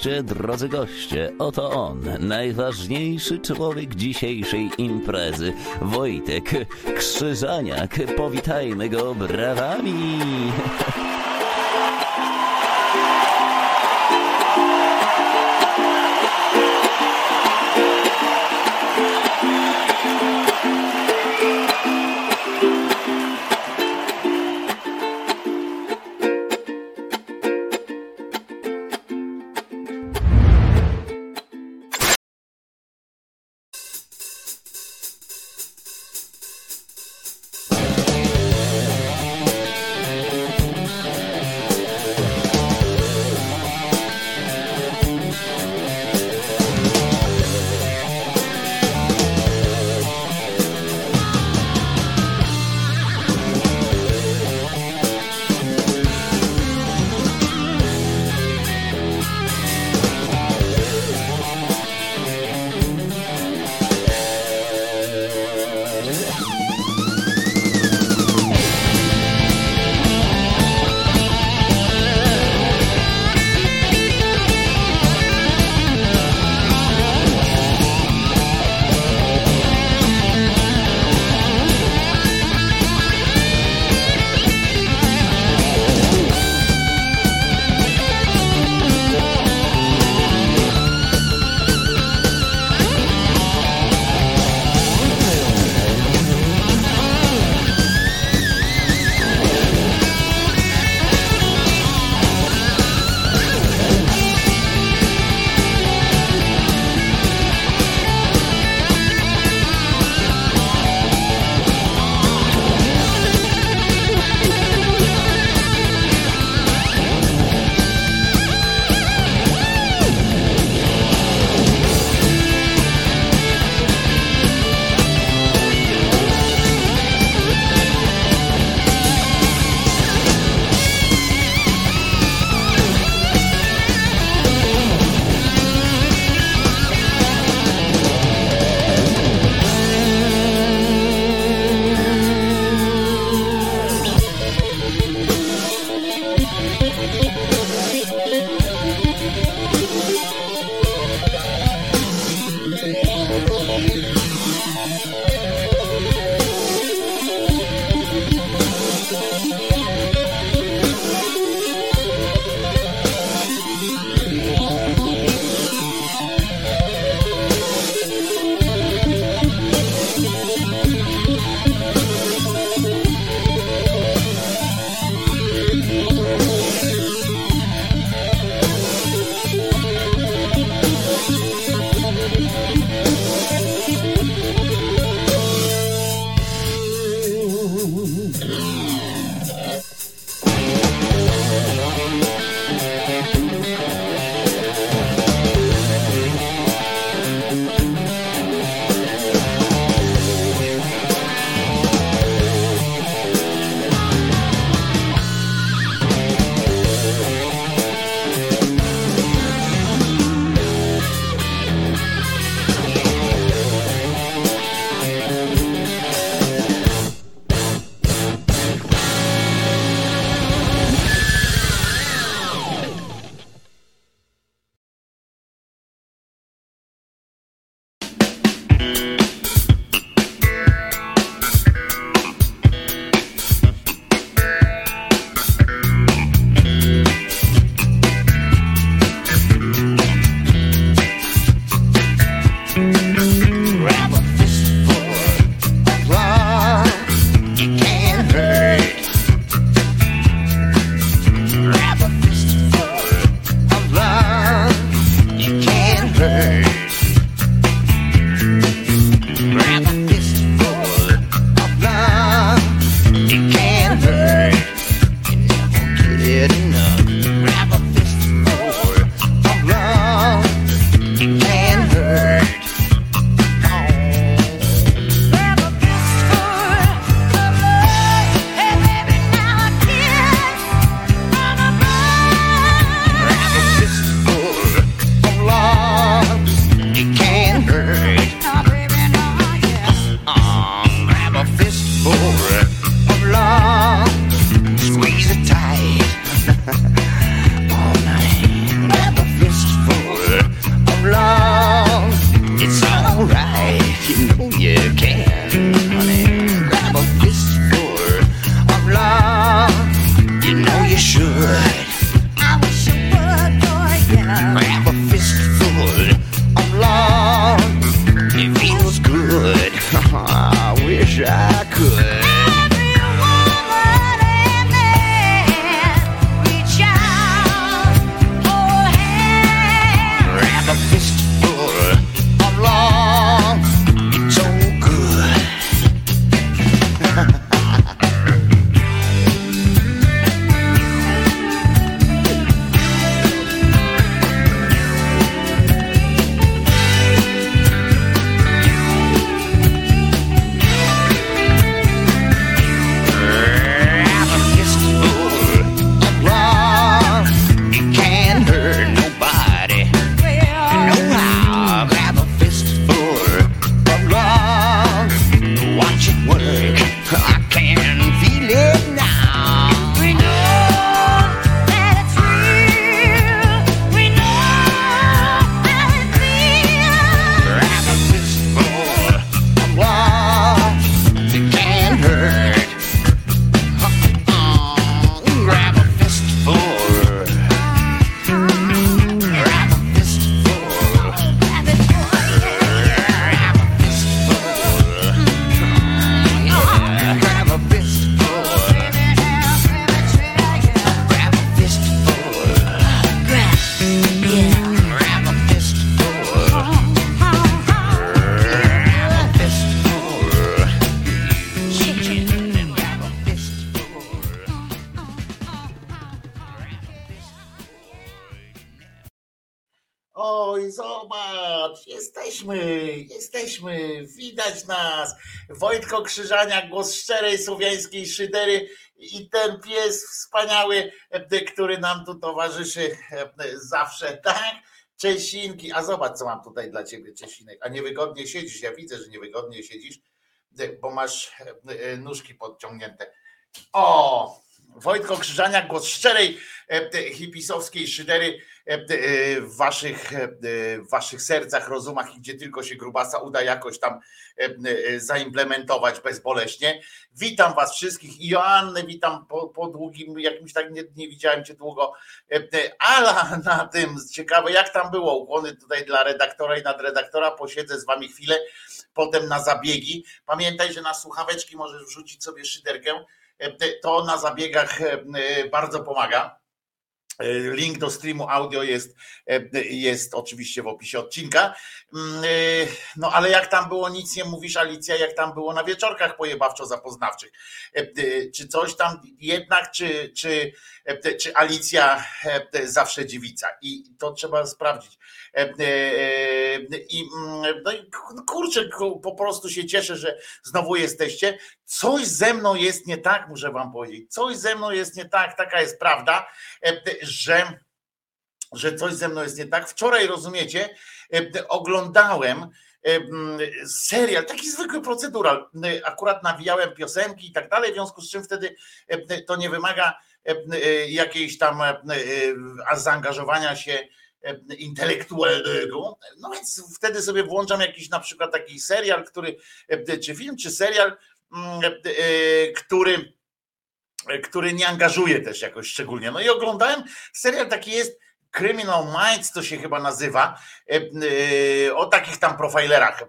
Goście, drodzy goście, oto on, najważniejszy człowiek dzisiejszej imprezy, Wojtek Krzyżaniak. Powitajmy go brawami. Wojtko Krzyżania, głos szczerej słowiańskiej szydery i ten pies wspaniały, e, który nam tu towarzyszy e, zawsze, tak? Czesinki, a zobacz, co mam tutaj dla ciebie, Czesinek. A niewygodnie siedzisz, ja widzę, że niewygodnie siedzisz, e, bo masz nóżki podciągnięte. O, Wojtko Krzyżania, głos szczerej hipisowskiej szydery w waszych, w waszych sercach, rozumach i gdzie tylko się grubasa uda jakoś tam zaimplementować bezboleśnie. Witam was wszystkich i Joannę witam po, po długim, jakimś tak nie, nie widziałem cię długo. E, e, Ala na tym, ciekawe jak tam było, ukłony tutaj dla redaktora i nadredaktora, posiedzę z wami chwilę, potem na zabiegi. Pamiętaj, że na słuchaweczki możesz wrzucić sobie szyderkę, E, to na zabiegach e, e, bardzo pomaga. E, Link do streamu audio jest, e, jest oczywiście w opisie odcinka. Mm, e, No ale jak tam było, nic nie mówisz, Alicja, jak tam było na wieczorkach pojebawczo-zapoznawczych. Czy coś tam jednak, czy, czy, czy Alicja zawsze dziewica? I to trzeba sprawdzić. E, e, e, I, mm, no i kurczę, ku- po prostu się cieszę, że znowu jesteście. Coś ze mną jest nie tak, muszę wam powiedzieć. Coś ze mną jest nie tak, taka jest prawda, że, że coś ze mną jest nie tak. Wczoraj, rozumiecie, oglądałem serial, taki zwykły procedural. Akurat nawijałem piosenki i tak dalej, w związku z czym wtedy to nie wymaga jakiejś tam zaangażowania się intelektualnego. No więc wtedy sobie włączam jakiś na przykład taki serial, który, czy film, czy serial, mm, e, który, e, który nie angażuje też jakoś szczególnie. No i oglądałem, serial taki jest, Criminal Minds to się chyba nazywa, e, o takich tam profilerach.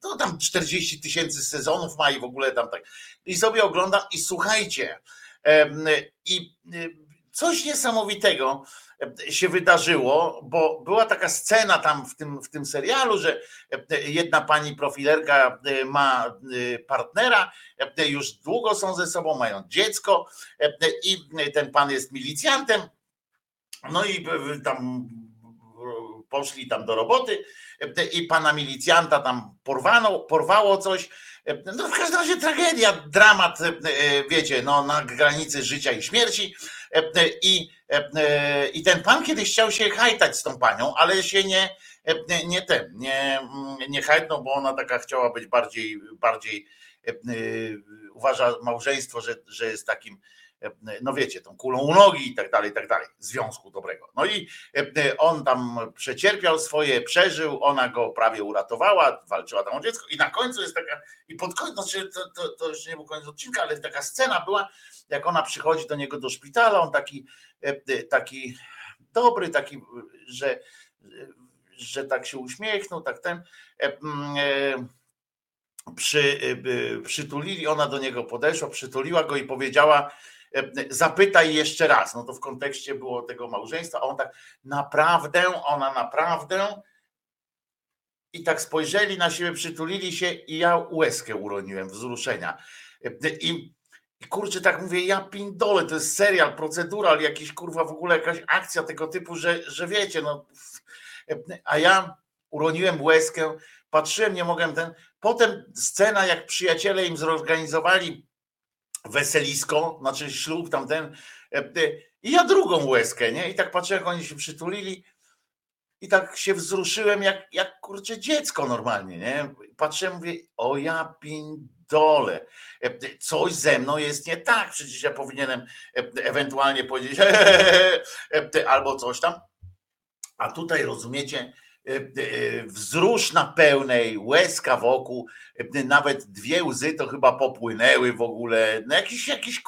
To tam 40 tysięcy sezonów ma i w ogóle tam tak. I sobie oglądam i słuchajcie, i coś niesamowitego się wydarzyło, bo była taka scena tam w tym, w tym serialu, że jedna pani profilerka ma partnera, już długo są ze sobą, mają dziecko i ten pan jest milicjantem. No i tam poszli tam do roboty i pana milicjanta tam porwano, porwało coś. No w każdym razie tragedia, dramat, wiecie, no na granicy życia i śmierci. I, i ten pan kiedyś chciał się hajtać z tą panią, ale się nie, nie ten, nie, nie hajtnął, bo ona taka chciała być bardziej, bardziej uważa małżeństwo, że, że jest takim, no wiecie, tą kulą u nogi i tak dalej, i tak dalej, związku dobrego. No i on tam przecierpiał swoje, przeżył, ona go prawie uratowała, walczyła tam o dziecko i na końcu jest taka, i pod koniec, znaczy to, to, to jeszcze nie był koniec odcinka, ale taka scena była, jak ona przychodzi do niego do szpitala, on taki, taki dobry, taki, że, że tak się uśmiechnął, tak ten przy, przytulili, ona do niego podeszła, przytuliła go i powiedziała, zapytaj jeszcze raz. No to w kontekście było tego małżeństwa, a on tak naprawdę, ona naprawdę. I tak spojrzeli na siebie, przytulili się i ja łezkę uroniłem wzruszenia. I, i kurczę, tak mówię, ja pindole, to jest serial, procedural, jakiś kurwa w ogóle jakaś akcja tego typu, że, że wiecie, no. A ja uroniłem łezkę, patrzyłem, nie mogłem ten. Potem scena, jak przyjaciele im zorganizowali weselisko, znaczy ślub tamten, i ja drugą łezkę, nie? I tak patrzyłem, jak oni się przytulili i tak się wzruszyłem, jak, jak kurczę dziecko normalnie, nie? Patrzyłem, mówię, o ja pindole, coś ze mną jest nie tak, przecież ja powinienem ewentualnie powiedzieć albo coś tam, a tutaj rozumiecie, wzrusz na pełnej, łezka wokół, nawet dwie łzy to chyba popłynęły w ogóle, no jakiś, jakiś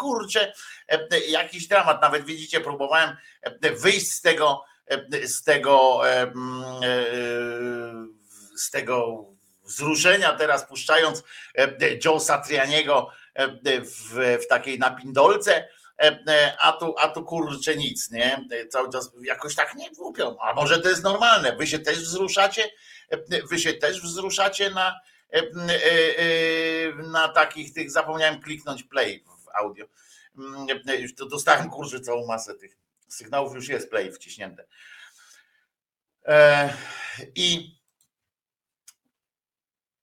jakiś dramat, nawet widzicie, próbowałem wyjść z tego, z tego, z tego wzruszenia teraz puszczając Joe Satrianiego w, w takiej napindolce, a tu, a tu kurczę nic, nie? Cały czas jakoś tak nie głupią. A może to jest normalne? Wy się też wzruszacie? Wy się też wzruszacie na, na takich tych, zapomniałem kliknąć play w audio. Już to dostałem kurczę całą masę tych sygnałów, już jest play wciśnięte. I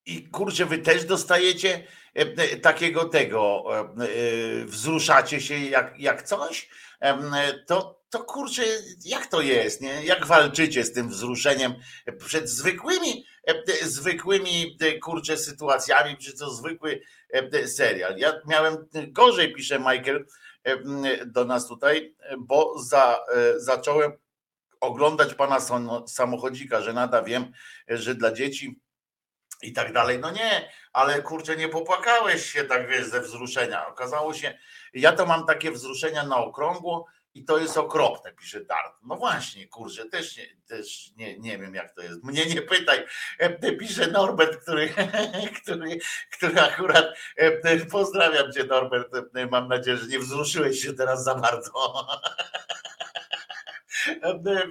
i kurczę, wy też dostajecie takiego tego, wzruszacie się jak, jak coś, to, to kurczę, jak to jest, nie? Jak walczycie z tym wzruszeniem przed zwykłymi, zwykłymi kurczę sytuacjami, czy to zwykły serial. Ja miałem gorzej, pisze Michael do nas tutaj, bo za, zacząłem oglądać pana samochodzika, że nada wiem, że dla dzieci i tak dalej. No nie, ale kurczę, nie popłakałeś się tak wiesz ze wzruszenia. Okazało się, ja to mam takie wzruszenia na okrągło i to jest okropne, pisze Dart. No właśnie, kurczę, też, nie, też nie, nie wiem jak to jest. Mnie nie pytaj, pisze Norbert, który, który, który akurat pozdrawiam cię Norbert, mam nadzieję, że nie wzruszyłeś się teraz za bardzo.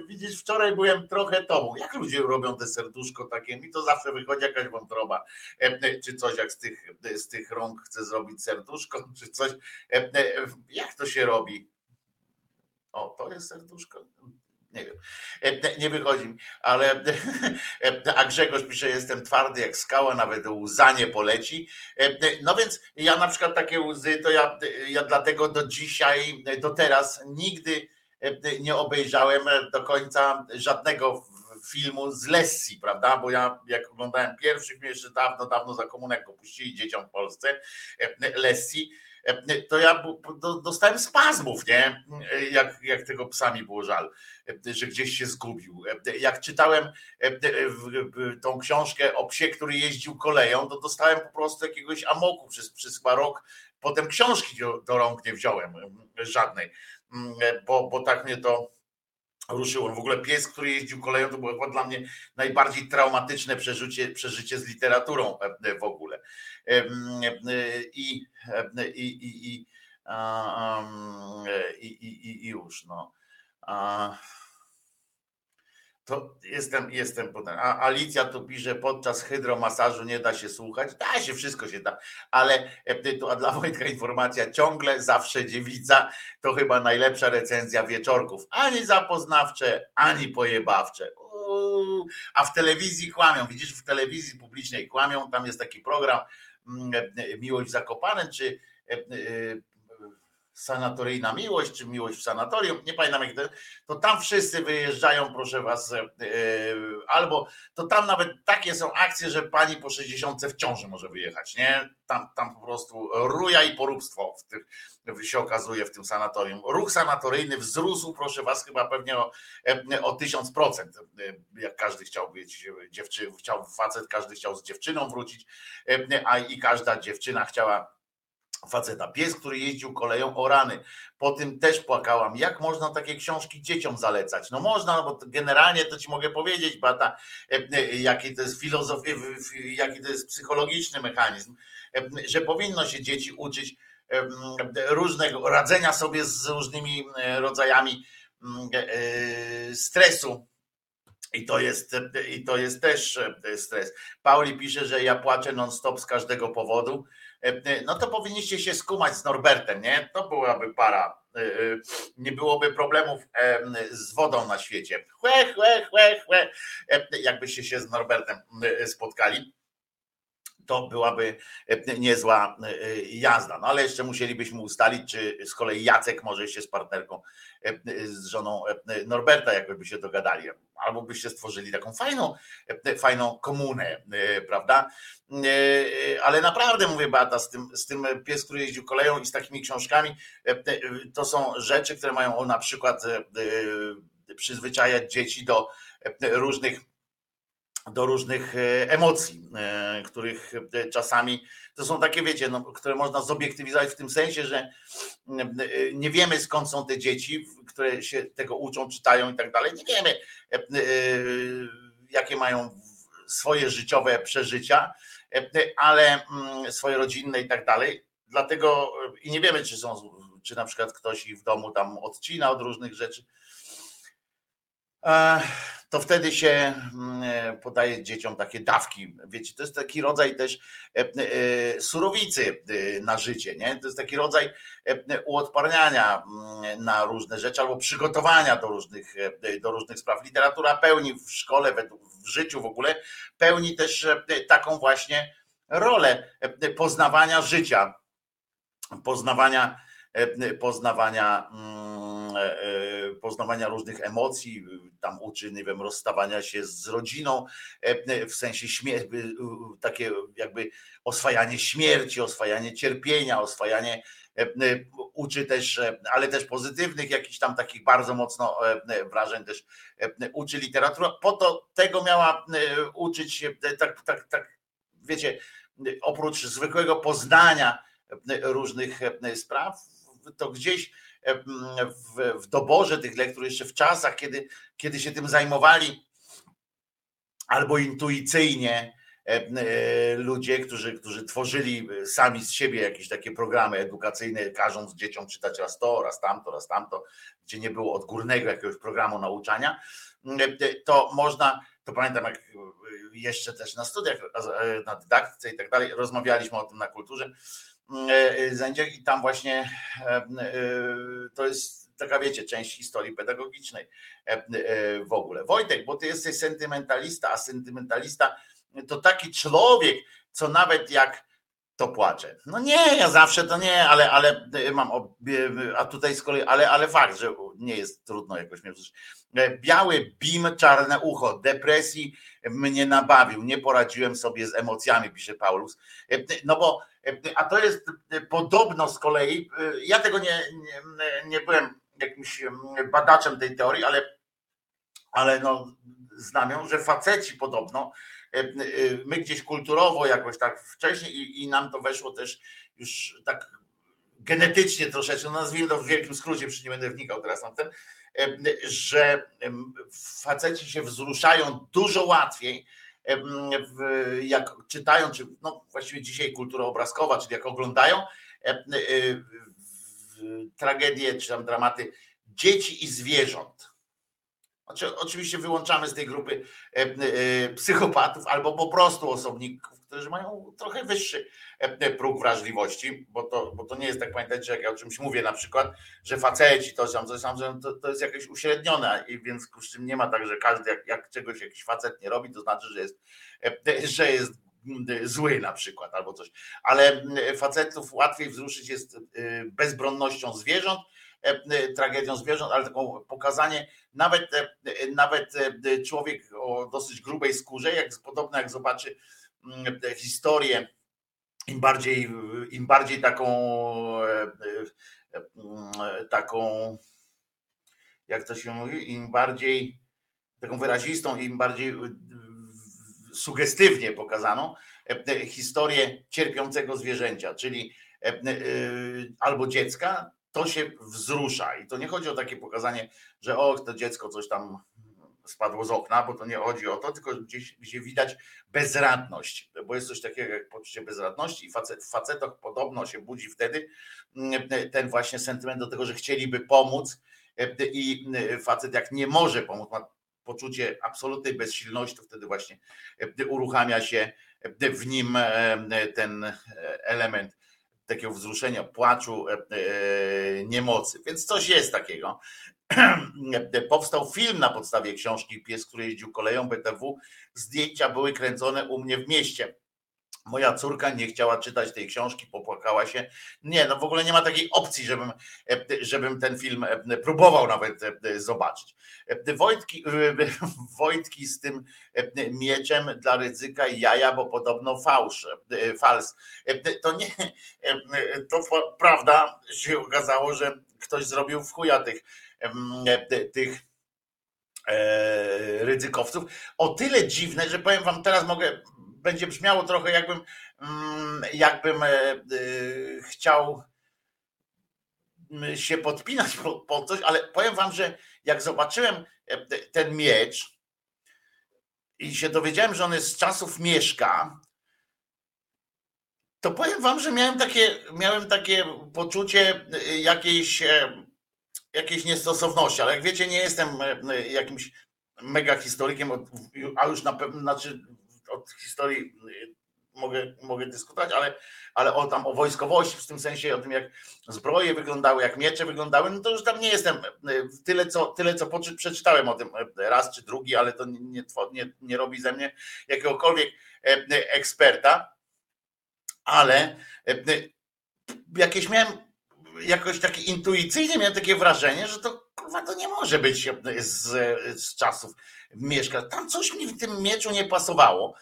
Widzisz, wczoraj byłem trochę tobą. Jak ludzie robią te serduszko takie? Mi to zawsze wychodzi jakaś wątroba, czy coś jak z tych, z tych rąk chcę zrobić serduszko, czy coś. Jak to się robi? O, to jest serduszko? Nie wiem, nie wychodzi mi, ale a Grzegorz pisze, jestem twardy jak skała, nawet łza nie poleci. No więc ja na przykład takie łzy, to ja, ja dlatego do dzisiaj, do teraz nigdy nie obejrzałem do końca żadnego filmu z Lessi, prawda? Bo ja jak oglądałem pierwszy jeszcze dawno, dawno za komunek go puścili dzieciom w Polsce, Lessi, to ja dostałem spazmów, nie? Jak, jak tego psa mi było żal, że gdzieś się zgubił. Jak czytałem tą książkę o psie, który jeździł koleją, to dostałem po prostu jakiegoś amoku przez, przez rok. Potem książki do, do rąk nie wziąłem, żadnej, bo, bo tak mnie to ruszyło. W ogóle pies, który jeździł koleją, to było dla mnie najbardziej traumatyczne przeżycie, przeżycie z literaturą w ogóle. I, i, i, i, i, i, i już, no. To jestem, jestem potem. A Alicja tu pisze, podczas hydromasażu nie da się słuchać. Da się, wszystko się da, ale tu, a dla Wojtka informacja, ciągle zawsze dziewica to chyba najlepsza recenzja wieczorków. Ani zapoznawcze, ani pojebawcze. Uuu, a w telewizji kłamią, widzisz, w telewizji publicznej kłamią, tam jest taki program Miłość Zakopane, czy sanatoryjna miłość, czy miłość w sanatorium, nie pamiętam jak to, to tam wszyscy wyjeżdżają, proszę was, e, albo to tam nawet takie są akcje, że pani po 60 w ciąży może wyjechać, nie? Tam, tam po prostu ruja i poróbstwo w tych, się okazuje w tym sanatorium. Ruch sanatoryjny wzrósł, proszę was, chyba pewnie o, e, o 1000%, e, jak każdy chciał być dziewczyną, chciał facet, każdy chciał z dziewczyną wrócić, e, a i każda dziewczyna chciała faceta. Pies, który jeździł koleją o rany. Po tym też płakałam. Jak można takie książki dzieciom zalecać? No można, no bo generalnie to ci mogę powiedzieć, Bata, jaki to jest filozofia, jaki to jest psychologiczny mechanizm, że powinno się dzieci uczyć różnego radzenia sobie z różnymi rodzajami stresu. I to, jest, I to jest też stres. Pauli pisze, że ja płaczę non-stop z każdego powodu. No to powinniście się skumać z Norbertem, nie? To byłaby para. Nie byłoby problemów z wodą na świecie. Chłe, chłe, chłe, chłe. Jakbyście się z Norbertem spotkali to byłaby e, niezła e, jazda. No ale jeszcze musielibyśmy ustalić, czy z kolei Jacek może się z partnerką, e, z żoną Norberta, jakby by się dogadali, albo byście stworzyli taką fajną, fajną komunę, prawda? Ale naprawdę mówię, Beata, z tym, z tym pies, który jeździł koleją i z takimi książkami, to są rzeczy, które mają na przykład przyzwyczajać dzieci do różnych do różnych e, emocji, e, których e, czasami to są takie, wiecie, no, które można zobiektywizować w tym sensie, że nie wiemy skąd są te dzieci, które się tego uczą, czytają i tak dalej. Nie wiemy, jakie mają swoje życiowe przeżycia, ale swoje rodzinne i tak dalej. Dlatego i nie wiemy, czy są, czy na przykład ktoś ich w domu tam odcina od różnych rzeczy to wtedy się mm, e, podaje dzieciom takie dawki. Wiecie, to jest taki rodzaj też e, e, surowicy na życie, nie? To jest taki rodzaj uodparniania mm, na różne rzeczy albo przygotowania do różnych, do różnych spraw. Literatura pełni w szkole, w życiu w ogóle, pełni też taką właśnie rolę poznawania życia, poznawania, poznawania mm, E, e, poznawania różnych emocji, tam uczy, nie wiem, rozstawania się z rodziną, e, w sensie śmierci, takie jakby oswajanie śmierci, oswajanie cierpienia, oswajanie uczy też, ale też pozytywnych, jakichś tam takich bardzo mocno wrażeń też uczy literatura. Po to tego miała uczyć tak, tak, tak wiecie, oprócz zwykłego poznania różnych spraw, to gdzieś w, w doborze tych lektur, jeszcze w czasach, kiedy, kiedy się tym zajmowali albo intuicyjnie e, ludzie, którzy, którzy tworzyli sami z siebie jakieś takie programy edukacyjne, każąc dzieciom czytać raz to, raz tamto, raz tamto, gdzie nie było odgórnego jakiegoś programu nauczania, to można, to pamiętam jak jeszcze też na studiach, na dydaktyce i tak dalej, rozmawialiśmy o tym na kulturze, E, e, i tam właśnie e, to jest taka, wiecie, część historii pedagogicznej w ogóle. Wojtek, bo ty jesteś sentymentalista, a sentymentalista to taki człowiek, co nawet jak to płacze. No nie, ja zawsze to nie, ale, ale mam, a tutaj z kolei, ale, ale fakt, że nie jest trudno jakoś mnie wzruszyć. Biały bim, czarne ucho, depresji mnie nabawił, nie poradziłem sobie z emocjami, pisze Paulus. No bo a to jest e, podobno z kolei, e, ja tego nie, nie, nie byłem jakimś badaczem tej teorii, ale, ale no, znam ją, że faceci podobno, my gdzieś kulturowo jakoś tak wcześniej i, i nam to weszło też już tak genetycznie troszeczkę, no nazwijmy to w wielkim skrócie, przecież nie będę wnikał teraz na ten, że faceci się wzruszają dużo łatwiej, jak czytają, czy no właściwie dzisiaj kultura obrazkowa, czyli jak oglądają e, tragedie czy tam dramaty dzieci i zwierząt. Oczywiście wyłączamy z tej grupy e, psychopatów albo po prostu osobników, którzy mają trochę wyższy e, próg wrażliwości, bo to, bo to nie jest tak, pamiętajcie, jak ja o czymś mówię, na przykład, że faceci to są, coś tam, to, to jest jakieś uśrednione i więc z czym nie ma tak, że każdy jak, jak czegoś jakiś facet nie robi, to znaczy, że jest, e, że jest mm, zły na przykład albo coś. Ale mm, facetów łatwiej wzruszyć jest y, bezbronnością zwierząt, e, tragedią zwierząt, ale taką pokazanie, nawet, e, nawet e, człowiek o dosyć grubej skórze, jak podobno jak zobaczy mm, historię, im bardziej, im bardziej taką e, e, e, taką jak to się mówi, im bardziej taką wyrazistą, im bardziej sugestywnie pokazaną e, e, historię cierpiącego zwierzęcia, czyli e, albo dziecka, to się wzrusza. I to nie chodzi o takie pokazanie, że o, to dziecko coś tam spadło z okna, bo to nie chodzi o to, tylko gdzieś, gdzie widać bezradność, bo jest coś takiego jak poczucie bezradności i facet, w facetach podobno się budzi wtedy mm, ten właśnie sentyment do tego, że chcieliby pomóc i facet jak nie może pomóc, ma poczucie absolutnej bezsilności, to wtedy właśnie uruchamia się w nim e, ten element takiego wzruszenia, płaczu, e, e, niemocy. Więc coś jest takiego. Powstał film na podstawie książki Pies, który jeździł koleją BTW. Zdjęcia były kręcone u mnie w mieście. Moja córka nie chciała czytać tej książki, popłakała się. Nie, no w ogóle nie ma takiej opcji, żebym, żebym ten film próbował nawet zobaczyć. Wojtki, Wojtki z tym mieczem dla ryzyka jaja, bo podobno fałsz, fals. To nie, to prawda się okazało, że ktoś zrobił w chuja tych, tych e, ryzykowców. O tyle dziwne, że powiem wam, teraz mogę będzie brzmiało trochę jakbym, mm, jakbym e, e, chciał mm, się podpinać pod coś, ale powiem wam, że jak zobaczyłem e, ten miecz i się dowiedziałem, że on jest z czasów Mieszka, to powiem wam, że miałem takie, miałem takie poczucie jakiejś, jakiejś niestosowności, ale jak wiecie, nie jestem jakimś mega historykiem, a już na pewno, znaczy od historii y, mogę, mogę dyskutować, ale, ale o tam o wojskowości, w tym sensie o tym, jak zbroje wyglądały, jak miecze wyglądały, no to już tam nie jestem. Y, tyle, co, tyle, co przeczytałem o tym y, raz czy drugi, ale to nie, nie, nie robi ze mnie jakiegokolwiek eksperta, ale jakieś miałem jakoś takie intuicyjnie miałem takie wrażenie, że to kurwa to nie może być z, z czasów mieszka. Tam coś mi w tym mieczu nie pasowało.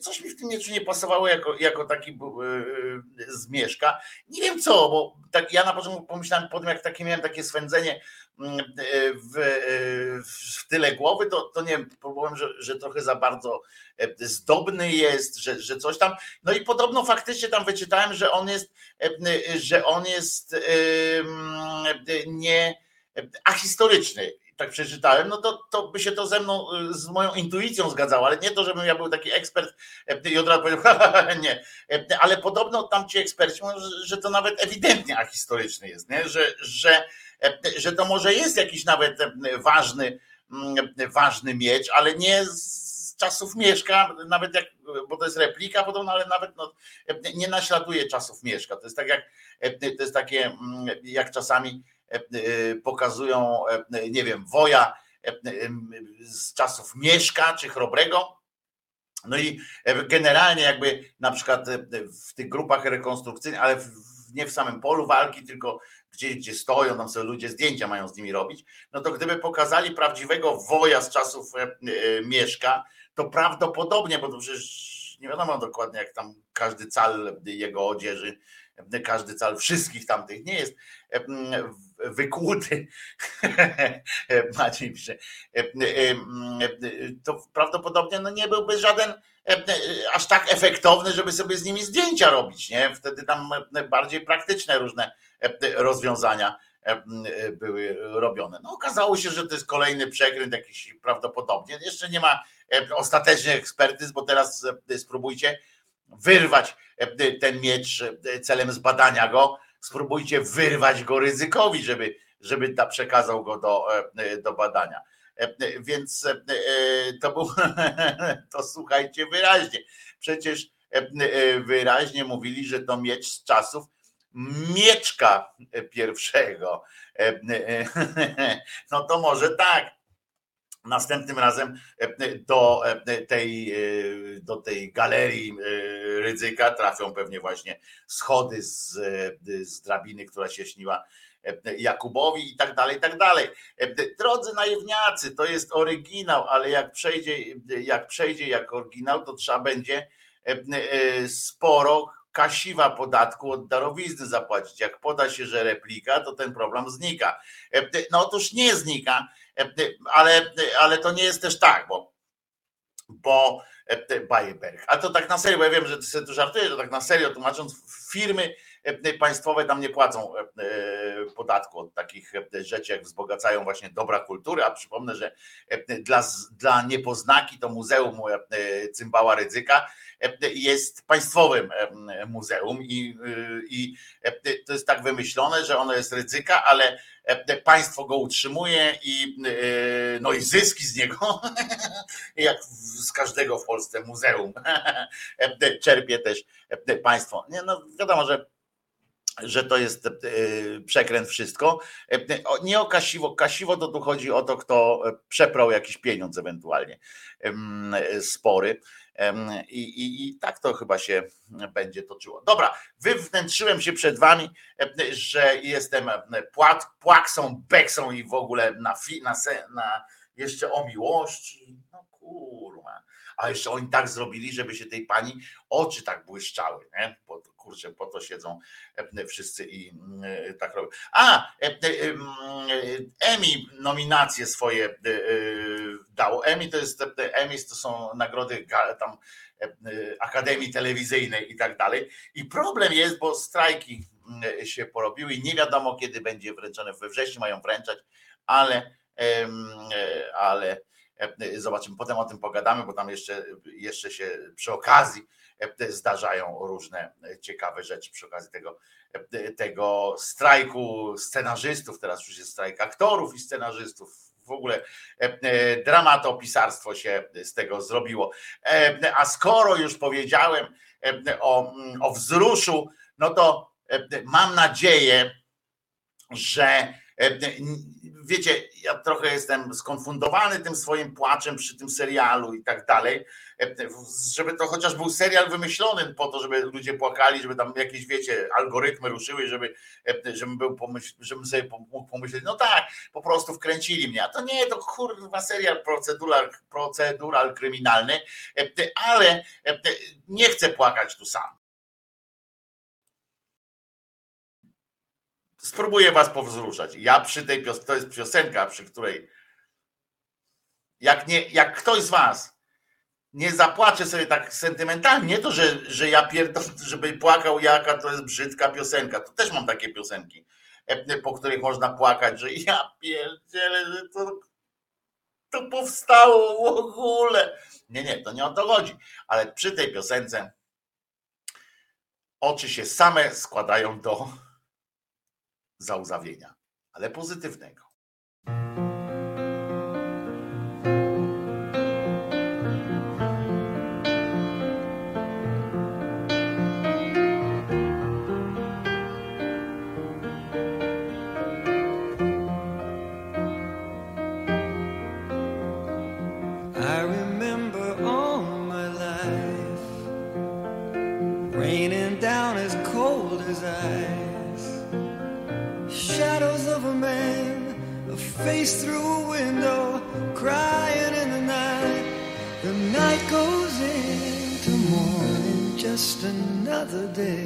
Coś mi w tym mieczu nie pasowało jako, jako taki e, z mieszka. Nie wiem co, bo tak ja na początku pomyślałem po tym, jak takie miałem takie swędzenie mm, e, w, e, w tyle głowy, to, to nie wiem, próbowałem, że, że trochę za bardzo zdobny jest, że, że coś tam. No i podobno faktycznie tam wyczytałem, że on jest, że on jest nie ahistoryczny tak przeczytałem, no to, to by się to ze mną, y, z moją intuicją zgadzało, ale nie to, żebym ja był taki ekspert e, i od razu powiedział, nie, e, ale podobno tam ci eksperci mówią, że to nawet ewidentnie ahistoryczny jest, nie? Że, że, że to może jest jakiś nawet ważny, ważny miecz, ale nie z czasów Mieszka, nawet jak, bo to jest replika podobno, ale nawet no, nie naśladuje czasów Mieszka. To jest tak jak, to jest takie, mm, jak czasami pokazują, e, nie wiem, woja z czasów Mieszka czy Chrobrego. No i generalnie jakby na przykład w tych grupach rekonstrukcyjnych, ale nie w samym polu walki, tylko gdzie, gdzie stoją, tam sobie ludzie zdjęcia mają z nimi robić, no to gdyby pokazali prawdziwego woja z czasów Mieszka, to prawdopodobnie, bo to przecież nie wiadomo dokładnie jak tam każdy cal jego odzieży każdy cal wszystkich tamtych nie jest wykłuty. Maciej pisze, to prawdopodobnie no nie byłby żaden aż tak efektowny, żeby sobie z nimi zdjęcia robić, nie? Wtedy tam bardziej praktyczne różne rozwiązania były robione. No okazało się, że to jest kolejny przekręt jakiś prawdopodobnie. Jeszcze nie ma ostatecznych ekspertyz, bo teraz spróbujcie wyrwać e, ten miecz e, celem zbadania go, spróbujcie wyrwać go ryzykowi, żeby, żeby ta przekazał go do, e, do badania. Więc to był, to słuchajcie wyraźnie. Przecież wyraźnie mówili, że to miecz z czasów Mieczka pierwszego. No to może tak, Następnym razem e, do e, tej, e, do tej galerii e, ryzyka trafią pewnie właśnie schody z, e, z drabiny, która się śniła e, Jakubowi i tak dalej, i tak dalej. E, Drodzy naiwniacy, to jest oryginał, ale jak przejdzie, jak przejdzie jak oryginał, to trzeba będzie e, e, sporo kasiwa podatku od darowizny zapłacić. Jak poda się, że replika, to ten problem znika. E, No otóż nie znika, e, ale, ale to nie jest też tak, bo bo e, Bayeberg. A to tak na serio, bo ja wiem, że ty sobie tu żartujesz, to tak na serio tłumacząc, firmy e, państwowe tam nie płacą e, e, podatku od takich e, rzeczy, jak wzbogacają właśnie dobra kultury, a przypomnę, że e, dla, dla niepoznaki to Muzeum e, Cymbała Rydzyka e, jest państwowym e, muzeum i, y, i e, to jest tak wymyślone, że ono jest Rydzyka, ale e, państwo go utrzymuje i e, no i zyski z niego jak z każdego w Polsce muzeum czerpie też e, państwo. Nie, no wiadomo, że że to jest e, przekręt wszystko. E, Nie o Kasiwo. Kasiwo to tu chodzi o to, kto e, przeprał jakiś pieniądz ewentualnie e, spory. I, i, I tak to chyba się będzie toczyło. Dobra, wywnętrzyłem się przed wami, że jestem płat, płaksą, beksą i w ogóle na, fi, na, na jeszcze o miłości. No kurwa. A jeszcze oni tak zrobili, żeby się tej pani oczy tak błyszczały, nie? Kurczę, po to siedzą e, wszyscy i mm, e, tak robią. A, e, e, mm, e, Emmy nominacje swoje dało. Emmy to jest, Emmy to są nagrody tam Akademii Telewizyjnej i tak dalej. I problem jest, bo strajki mm, się porobiły i nie wiadomo kiedy będzie wręczone. We wrześniu mają wręczać, ale ale zobaczymy, potem o tym pogadamy, bo tam jeszcze, jeszcze się przy okazji e, zdarzają różne ciekawe rzeczy przy okazji tego, e, tego strajku scenarzystów, teraz już jest strajk aktorów i scenarzystów. W ogóle e, e, dramatopisarstwo się z tego zrobiło. E, A skoro już powiedziałem e, o, o wzruszu, no to e, mam nadzieję, że e, wiecie, ja trochę jestem skonfundowany tym swoim płaczem przy tym serialu i tak dalej, E, żeby to chociaż był serial wymyślony po to, żeby ludzie płakali, żeby tam jakieś, wiecie, algorytmy ruszyły, żeby, e, żebym, był pomyśl, żebym sobie mógł pomyśleć, no tak, po prostu wkręcili mnie, a to nie, to kurwa serial procedural, procedural kryminalny, e, ale nie chcę płakać tu sam. Spróbuję was powzruszać. Ja przy tej piosence, to jest piosenka, przy której jak, nie, jak ktoś z was nie zapłacze sobie tak sentymentalnie, nie to, że, że ja pierdolę, żeby płakał jaka to jest brzydka piosenka. To też mam takie piosenki, e, po których można płakać, że ja pierdzielę, że to, to powstało w ogóle. Nie, nie, to nie o to chodzi. Ale przy tej piosence oczy się same składają do załzawienia, ale pozytywnego. the day.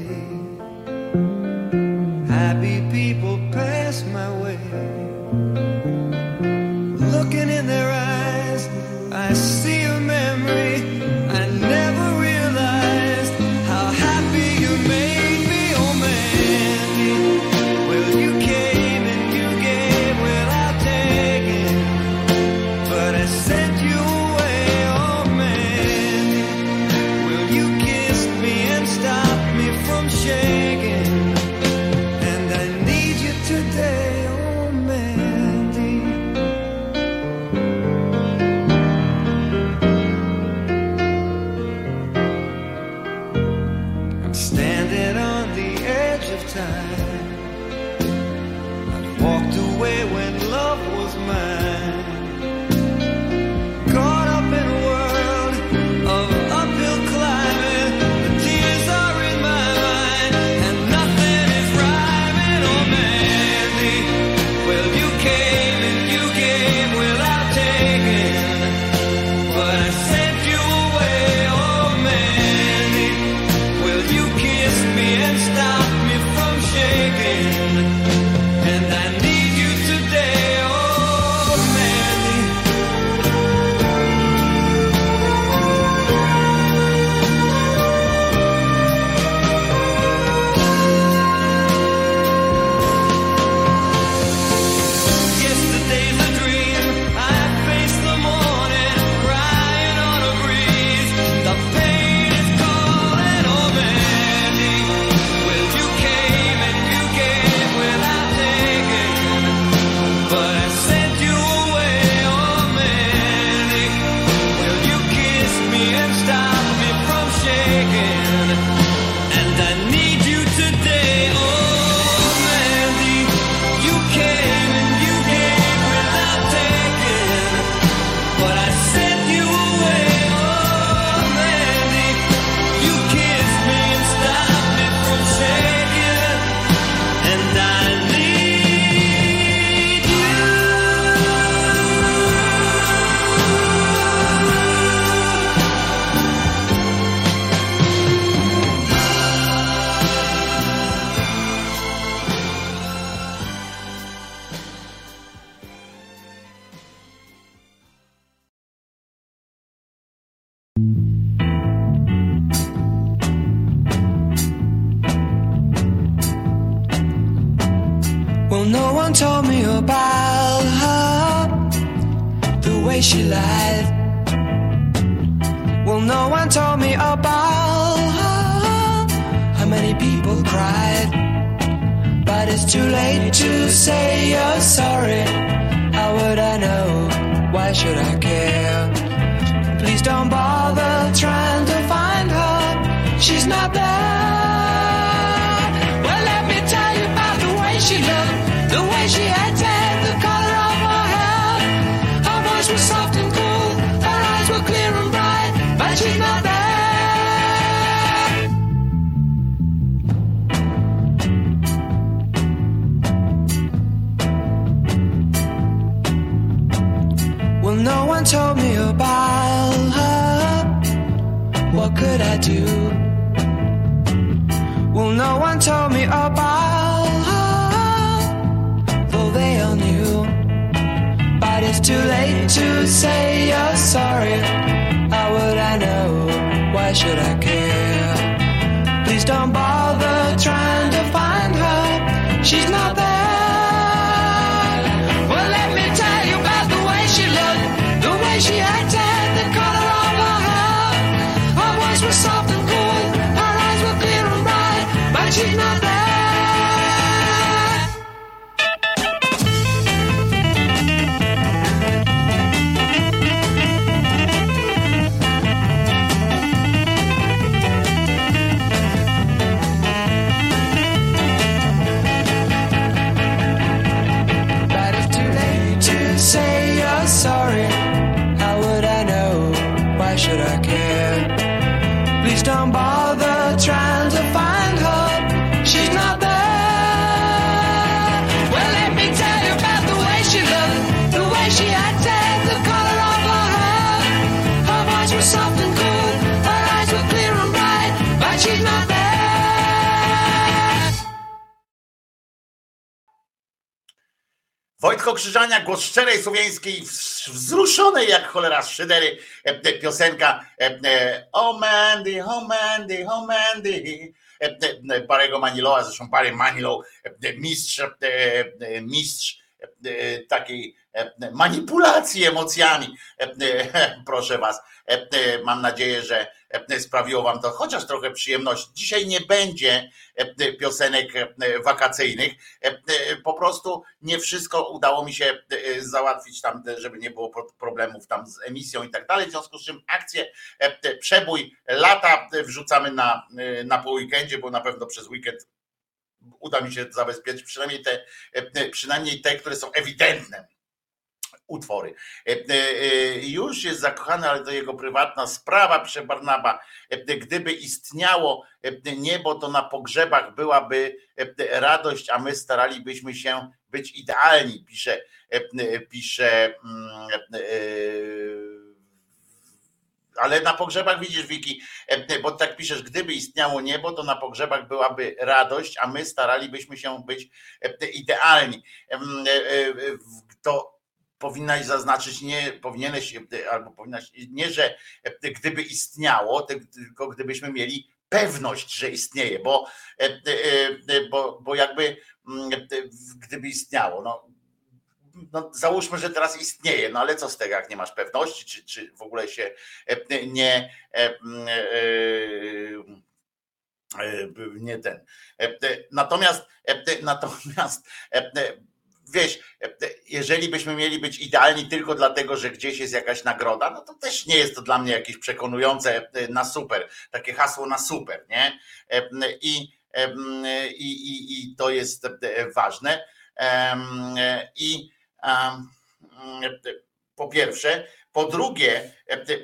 Słowiańskiej, wz- wzruszonej jak cholera szydery, e, e, piosenka e, e, O Mandy, O Mandy, O Mandy. E, e, e, Barego Maniloa, zresztą Barry Manilow, e, e, mistrz, e, e, mistrz e, e, takiej e, manipulacji emocjami. E, e, Proszę was, E, e, mam nadzieję, że e, sprawiło wam to chociaż trochę przyjemności. Dzisiaj nie będzie e, piosenek e, wakacyjnych. E, e, Po prostu nie wszystko udało mi się e, załatwić tam, żeby nie było pro- problemów tam z emisją i tak dalej. W związku z czym akcję e, e, przebój lata e, wrzucamy na, e, na po weekendzie, bo na pewno przez weekend uda mi się zabezpieczyć przynajmniej te, e, przynajmniej te, które są ewidentne utwory. E, e, e, Już jest zakochany, ale to jego prywatna sprawa, pisze Barnaba. Gdyby istniało niebo, to na pogrzebach byłaby radość, a my staralibyśmy się być idealni, pisze, pisze mm, ale na pogrzebach widzisz, Wiki, bo tak piszesz, gdyby istniało niebo, to na pogrzebach byłaby radość, a my staralibyśmy się być idealni. To powinnaś zaznaczyć, nie powinieneś, e, albo powinnaś, nie, że e, gdyby istniało, ty- tylko gdybyśmy mieli pewność, że istnieje, bo, e, e, e, bo, bo jakby mm, e, gdyby istniało, no, no załóżmy, że teraz istnieje, no ale co z tego, jak nie masz pewności, czy, czy w ogóle się e, nie e, mm, e, e, nie ten. E, e, Natomiast e, natomiast e, e, wiesz, jeżeli byśmy mieli być idealni tylko dlatego, że gdzieś jest jakaś nagroda, no to też nie jest to dla mnie jakieś przekonujące e, na super, takie hasło na super, nie? E, I, e, i, i, i to jest ważne. I po pierwsze, po drugie,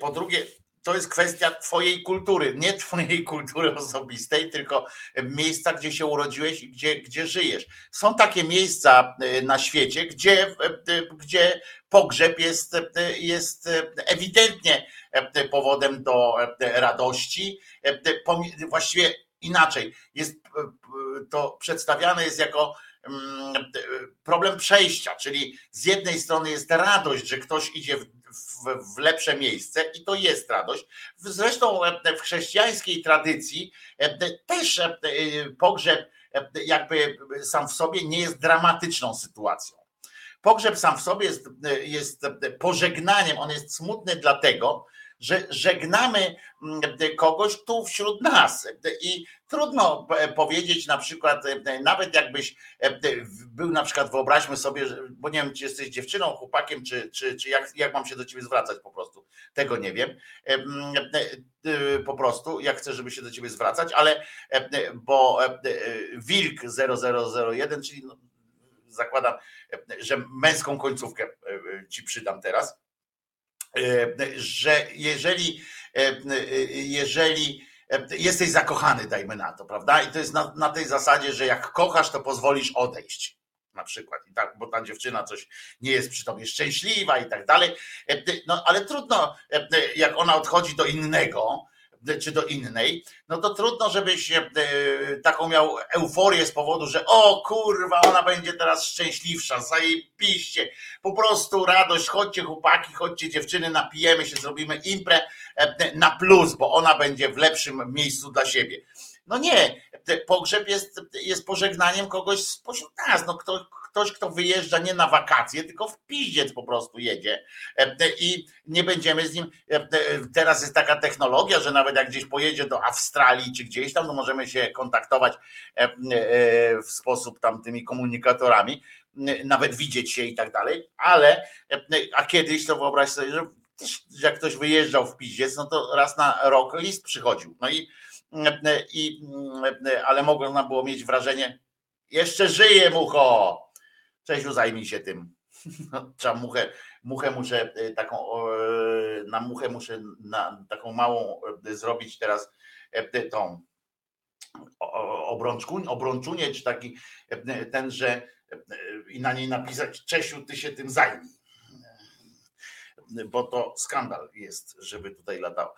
po drugie, to jest kwestia twojej kultury, nie twojej kultury osobistej, tylko miejsca, gdzie się urodziłeś i gdzie, gdzie żyjesz. Są takie miejsca e, na świecie, gdzie, e, gdzie pogrzeb jest, e, jest ewidentnie e, powodem do e, radości. E, Właściwie inaczej, jest e, to przedstawiane jest jako mm, problem przejścia, czyli z jednej strony jest radość, że ktoś idzie w, w, w lepsze miejsce i to jest radość. Zresztą e, w chrześcijańskiej tradycji e, też e, pogrzeb jakby sam w sobie nie jest dramatyczną sytuacją. pogrzeb sam w sobie jest, jest pożegnaniem, on jest smutny dlatego, że żegnamy mm, kogoś tu wśród nas. I trudno e, powiedzieć na przykład, e, nawet jakbyś e, był na przykład, wyobraźmy sobie, bo nie wiem, czy jesteś dziewczyną, chłopakiem, czy, czy, czy jak, jak mam się do ciebie zwracać po prostu. Tego nie wiem. Po prostu, jak chcę, żeby się do ciebie zwracać, ale bo Wilk 0001, czyli no, zakładam, że męską końcówkę ci przydam teraz że jeżeli, e, jeżeli e, jesteś zakochany, dajmy na to, prawda? I to jest na, na tej zasadzie, że jak kochasz, to pozwolisz odejść. Na przykład, I tak, bo ta dziewczyna coś nie jest przy tobie szczęśliwa i tak dalej. E, No ale trudno, e, jak ona odchodzi do innego, e, czy do innej, no to trudno, żebyś e, taką miał euforię z powodu, że o kurwa, ona będzie teraz szczęśliwsza, zajebiście, po prostu radość, chodźcie chłopaki, chodźcie dziewczyny, napijemy się, zrobimy imprę e, na plus, bo ona będzie w lepszym miejscu dla siebie. No nie, te- pogrzeb jest, jest pożegnaniem kogoś spośród nas, no kto, ktoś, kto wyjeżdża nie na wakacje, tylko w piździec po prostu jedzie E, i nie będziemy z nim, e, e, teraz jest taka technologia, że nawet jak gdzieś pojedzie do Australii czy gdzieś tam, to możemy się kontaktować e, e, w sposób tam tymi komunikatorami, nawet widzieć się i tak dalej, ale e, a kiedyś to wyobraź sobie, że jak ktoś wyjeżdżał w piździec, no to raz na rok list przychodził. No i, i ale można było mieć wrażenie, jeszcze żyje mucho. Czesiu, zajmij się tym. No, trzeba muchę, muchę muszę y, taką, y, na muchę muszę na taką małą y, zrobić teraz tą o- o- obrączku, obrączunie, czy taki ten, że i na niej napisać Czesiu, ty się tym zajmij. Bo to skandal jest, żeby tutaj latało.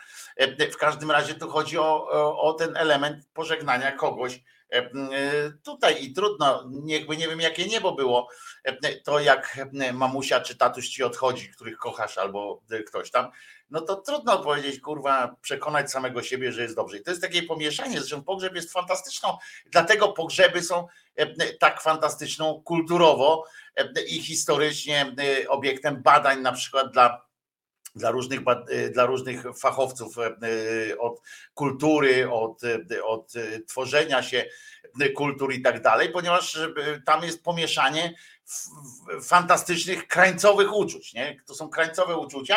W każdym razie tu chodzi o, o, ten element pożegnania kogoś tutaj i trudno, niechby nie wiem jakie niebo było, e, to jak e, mamusia czy tatuś ci odchodzi, których kochasz albo e, ktoś tam, no to trudno powiedzieć, kurwa, przekonać samego siebie, że jest dobrze. I to jest takie pomieszanie, zresztą pogrzeb jest fantastyczną, dlatego pogrzeby są e, tak fantastyczną kulturowo e, i historycznie e, obiektem badań na przykład dla dla różnych, e, dla różnych fachowców e, e, od kultury, od, od tworzenia się kultur i tak dalej, ponieważ tam jest pomieszanie fantastycznych krańcowych uczuć. Nie? To są krańcowe uczucia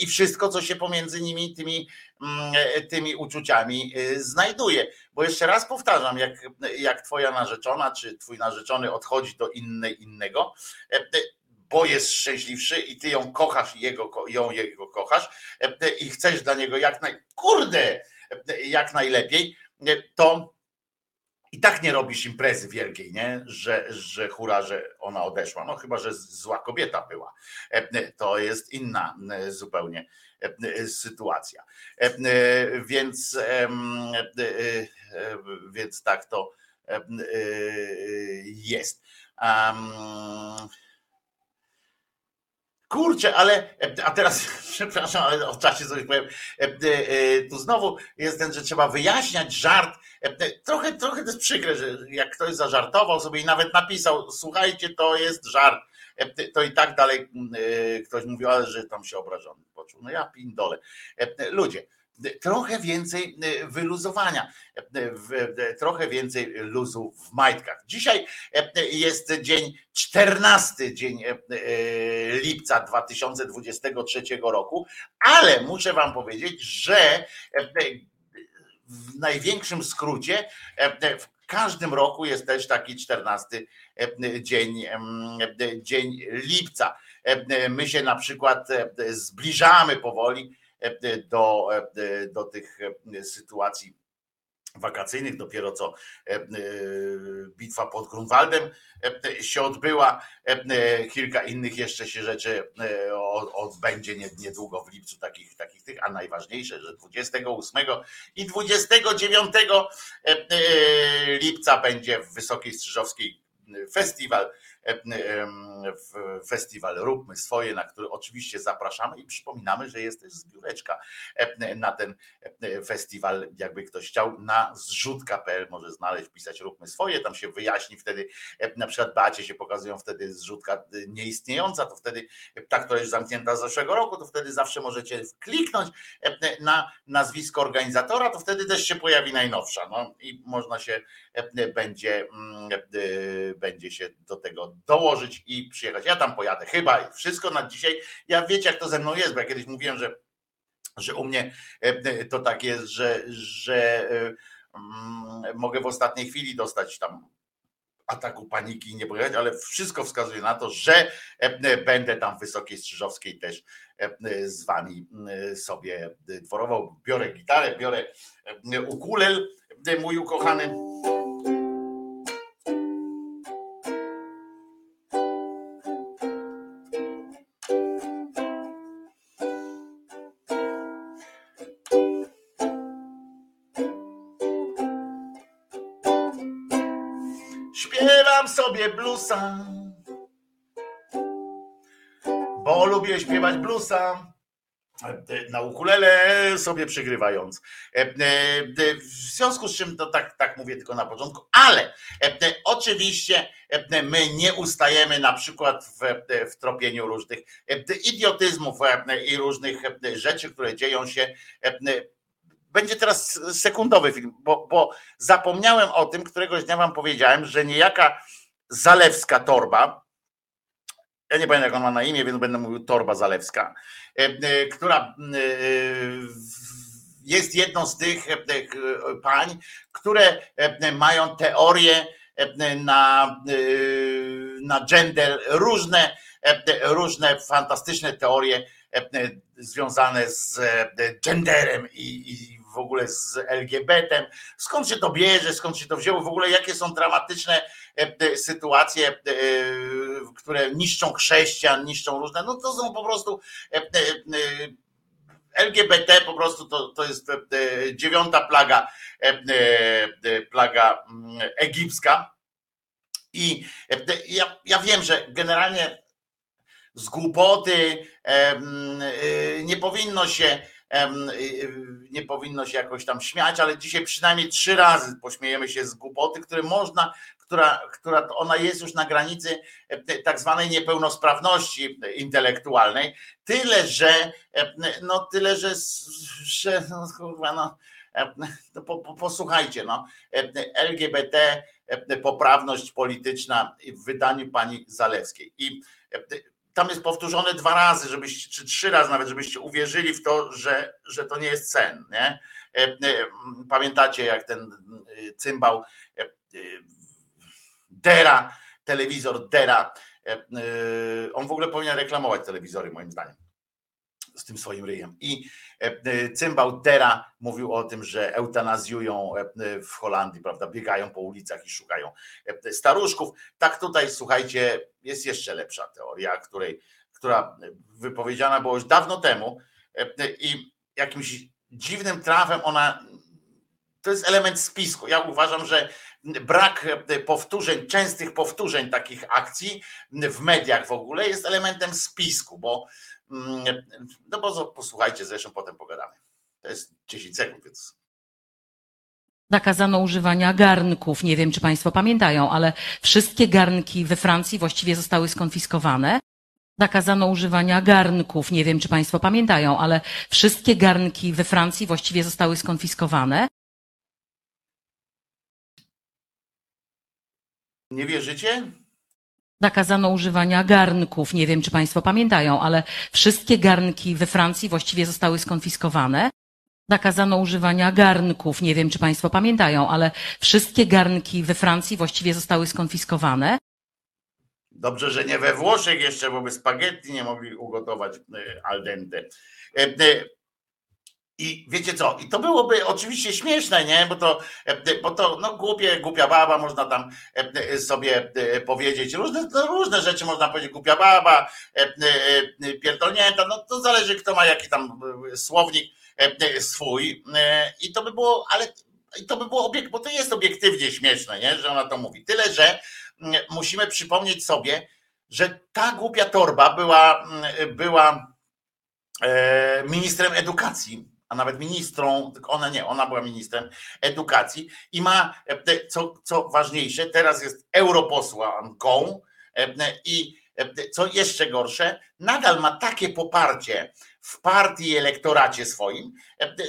i wszystko, co się pomiędzy nimi, tymi, mm, tymi uczuciami znajduje. Bo jeszcze raz powtarzam, jak, jak twoja narzeczona czy twój narzeczony odchodzi do innego, bo jest szczęśliwszy i ty ją kochasz jego, ją jego kochasz e, i chcesz dla niego jak naj... Kurde! e, Jak najlepiej, e, to i tak nie robisz imprezy wielkiej, nie? Że, że hura, że ona odeszła. No chyba, że zła kobieta była. To jest inna zupełnie sytuacja. Więc, więc tak to jest. Am, Kurczę, ale a teraz, przepraszam, ale o czasie coś powiem. E, e, Tu znowu jest ten, że trzeba wyjaśniać żart. E, e, Trochę, trochę to jest przykre, że jak ktoś zażartował sobie i nawet napisał, słuchajcie, to jest żart, e, to i tak dalej mm, e, ktoś mówił, ale że tam się obrażony poczuł. No ja pindole. E, Ludzie, trochę więcej e, wyluzowania, e, e, trochę więcej luzu w majtkach. Dzisiaj jest dzień 14 dzień lipca 2023 roku, ale muszę wam powiedzieć, że w największym skrócie w każdym roku jest też taki 14 e, dzień, dzień lipca. My się na przykład zbliżamy powoli do, e, do tych e, sytuacji wakacyjnych. Dopiero co e, e, bitwa pod Grunwaldem e, się odbyła. E, Kilka innych jeszcze się rzeczy e, od- odbędzie nie- niedługo w lipcu, takich, takich tych, a najważniejsze, że 28 i 29 e, e, lipca będzie w Wysokiej Strzyżowskiej festiwal festiwal Róbmy Swoje, na który oczywiście zapraszamy i przypominamy, że jest też zbióreczka na ten festiwal, jakby ktoś chciał, na zrzutka.pl może znaleźć, pisać Róbmy Swoje, tam się wyjaśni wtedy, na przykład Bacie się pokazują wtedy zrzutka nieistniejąca, to wtedy ta, która jest zamknięta z zeszłego roku, to wtedy zawsze możecie kliknąć na nazwisko organizatora, to wtedy też się pojawi najnowsza, no i można się będzie, będzie się do tego dołożyć i przyjechać. Ja tam pojadę chyba wszystko na dzisiaj. Ja wiecie, jak to ze mną jest, bo ja kiedyś mówiłem, że, że u mnie to tak jest, że, że mogę w ostatniej chwili dostać tam ataku paniki i nie pojechać, ale wszystko wskazuje na to, że będę tam w Wysokiej Strzyżowskiej też z wami sobie dworował. Biorę gitarę, biorę ukulel, mój ukochany. Sobie bluesa, bo lubię śpiewać bluesa. Na ukulele sobie przygrywając. W związku z czym to tak, tak mówię tylko na początku, ale oczywiście my nie ustajemy na przykład w, w tropieniu różnych idiotyzmów i różnych rzeczy, które dzieją się będzie teraz sekundowy film, bo, bo zapomniałem o tym, któregoś dnia wam powiedziałem, że niejaka Zalewska Torba, ja nie pamiętam jak on ma na imię, więc będę mówił Torba Zalewska, która jest jedną z tych pań, które mają teorie na, na gender, różne, różne fantastyczne teorie związane z genderem i, i w ogóle z LGBT. Skąd się to bierze, skąd się to wzięło, w ogóle jakie są dramatyczne sytuacje, które niszczą chrześcijan, niszczą różne, no to są po prostu LGBT po prostu to, to jest dziewiąta plaga, plaga egipska. I ja, ja wiem, że generalnie z głupoty nie powinno się nie powinno się jakoś tam śmiać, ale dzisiaj przynajmniej trzy razy pośmiejemy się z głupoty, które można, która, która ona jest już na granicy tak zwanej niepełnosprawności intelektualnej. Tyle, że no tyle, że, że no, kurwa, no po, po, posłuchajcie, no, LGBT, poprawność polityczna w wydaniu pani Zalewskiej. I tam jest powtórzone dwa razy, żebyście, czy trzy razy nawet, żebyście uwierzyli w to, że, że to nie jest sen. Nie? Pamiętacie, jak ten cymbał Dera, telewizor Dera, on w ogóle powinien reklamować telewizory, moim zdaniem z tym swoim ryjem. I cymbał Dera mówił o tym, że eutanazjują w Holandii, prawda? Biegają po ulicach i szukają staruszków. Tak tutaj, słuchajcie, jest jeszcze lepsza teoria, której, która wypowiedziana była już dawno temu i jakimś dziwnym trafem ona. To jest element spisku. Ja uważam, że brak powtórzeń, częstych powtórzeń takich akcji w mediach w ogóle jest elementem spisku, bo no bo posłuchajcie, zresztą potem pogadamy. To jest 10 sekund, więc. Zakazano używania garnków. Nie wiem, czy Państwo pamiętają, ale wszystkie garnki we Francji właściwie zostały skonfiskowane. Zakazano używania garnków. Nie wiem, czy Państwo pamiętają, ale wszystkie garnki we Francji właściwie zostały skonfiskowane. Nie wierzycie? Zakazano używania garnków. Nie wiem, czy Państwo pamiętają, ale wszystkie garnki we Francji właściwie zostały skonfiskowane. Zakazano używania garnków. Nie wiem, czy Państwo pamiętają, ale wszystkie garnki we Francji właściwie zostały skonfiskowane. Dobrze, że nie we Włoszech jeszcze, bo by spaghetti nie mogli ugotować al dente. I wiecie co? I to byłoby oczywiście śmieszne, nie? Bo to, bo to no, głupie, głupia baba, można tam sobie powiedzieć. Różne, no, różne rzeczy można powiedzieć, głupia baba, pierdolnięta. No to zależy, kto ma jaki tam słownik swój. I to by było, ale i to by było obiekt, bo to jest obiektywnie śmieszne, nie? że ona to mówi. Tyle, że musimy przypomnieć sobie, że ta głupia torba była, była e, ministrem edukacji, a nawet ministrą, ona nie, ona była ministrem edukacji i ma, e, co, co ważniejsze, teraz jest europosłanką e, i e, co jeszcze gorsze, nadal ma takie poparcie w partii i elektoracie swoim,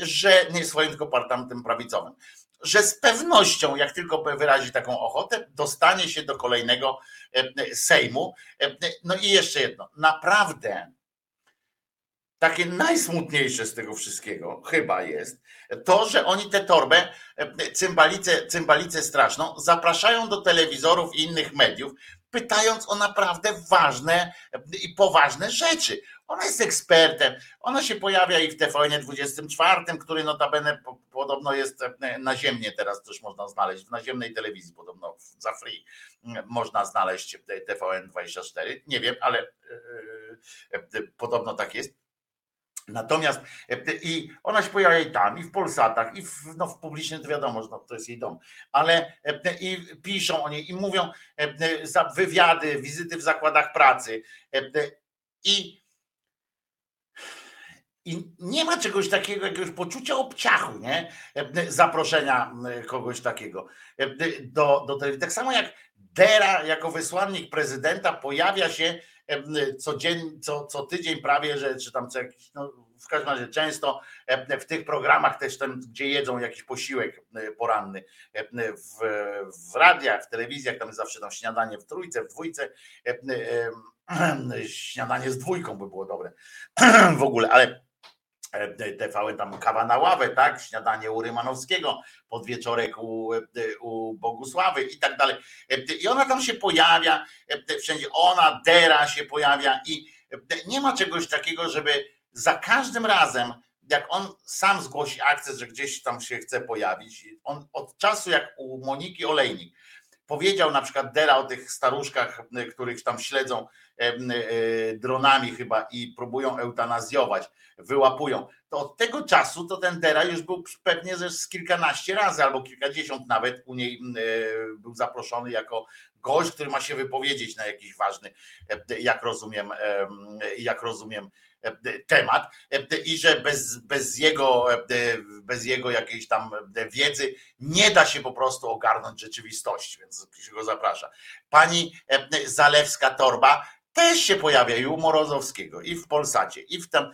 że nie swoim, tylko partam prawicowym, że z pewnością, jak tylko wyrazi taką ochotę, dostanie się do kolejnego Sejmu. No i jeszcze jedno, naprawdę takie najsmutniejsze z tego wszystkiego chyba jest to, że oni tę torbę, e, cymbalicę, cymbalicę straszną, zapraszają do telewizorów i innych mediów, pytając o naprawdę ważne e, i poważne rzeczy. Ona jest ekspertem, ona się pojawia i w TVN 24, który notabene po- podobno jest e, naziemnie teraz też można znaleźć, w naziemnej telewizji podobno za free można znaleźć TVN 24, nie wiem, ale e, podobno tak jest. Natomiast e, i ona się pojawia i tam, i w Polsatach, i w, no, w publicznym to wiadomo, że no, to jest jej dom, ale e, i piszą o niej i mówią e, wywiady, wizyty w zakładach pracy i, i nie ma czegoś takiego, jakiegoś poczucia obciachu, nie? E, Zaproszenia e, kogoś takiego e, do, do telewizji. Tak samo jak Dera jako wysłannik prezydenta pojawia się codziennie, co, co tydzień prawie, że czy tam co jakiś, no, w każdym razie często w tych programach też tam, gdzie jedzą jakiś posiłek poranny w, w radiach, w telewizjach, tam jest zawsze tam śniadanie w trójce, w dwójce, śniadanie z dwójką by było dobre w ogóle, ale TVN tam kawa na ławę, tak? Śniadanie u Rymanowskiego, podwieczorek u, e, u Bogusławy i tak dalej. E, I ona tam się pojawia, e, wszędzie ona, Dera się pojawia i e, nie ma czegoś takiego, żeby za każdym razem, jak on sam zgłosi akces, że gdzieś tam się chce pojawić, on od czasu jak u Moniki Olejnik powiedział na przykład Dera o tych staruszkach, których tam śledzą em, y, dronami chyba i próbują eutanazjować, wyłapują, to od tego czasu to ten Dera już był pewnie z kilkanaście razy albo kilkadziesiąt nawet u niej y, był zaproszony jako gość, który ma się wypowiedzieć na jakiś ważny, e, jak rozumiem, em, jak rozumiem e, temat i że bez, bez, jego, bez jego jakiejś tam wiedzy nie da się po prostu ogarnąć rzeczywistości, więc się go zaprasza. Pani Zalewska-Torba też się pojawia i u Morozowskiego, i w Polsacie, i w tam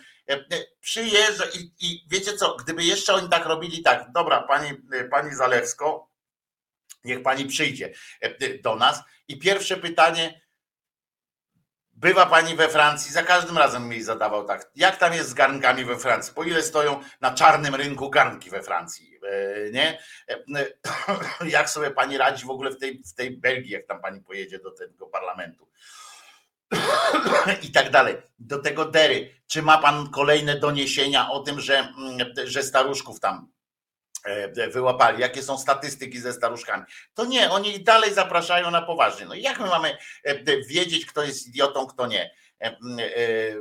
przyjeżdża i, i wiecie co, gdyby jeszcze oni tak robili tak, dobra, pani, pani Zalewsko, niech pani przyjdzie do nas i pierwsze pytanie, Bywa pani we Francji, za każdym razem mi zadawał tak. Jak tam jest z garnkami we Francji? Po ile stoją na czarnym rynku garnki we Francji? E, Nie? E, Jak sobie pani radzi w ogóle w tej, w tej Belgii, jak tam pani pojedzie do tego parlamentu? I tak dalej. Do tego Dery. Czy ma pan kolejne doniesienia o tym, że, mm, że staruszków tam wyłapali? Jakie są statystyki ze staruszkami? To nie, oni ich dalej zapraszają na poważnie. No i jak my mamy e, wiedzieć, kto jest idiotą, kto nie e, e,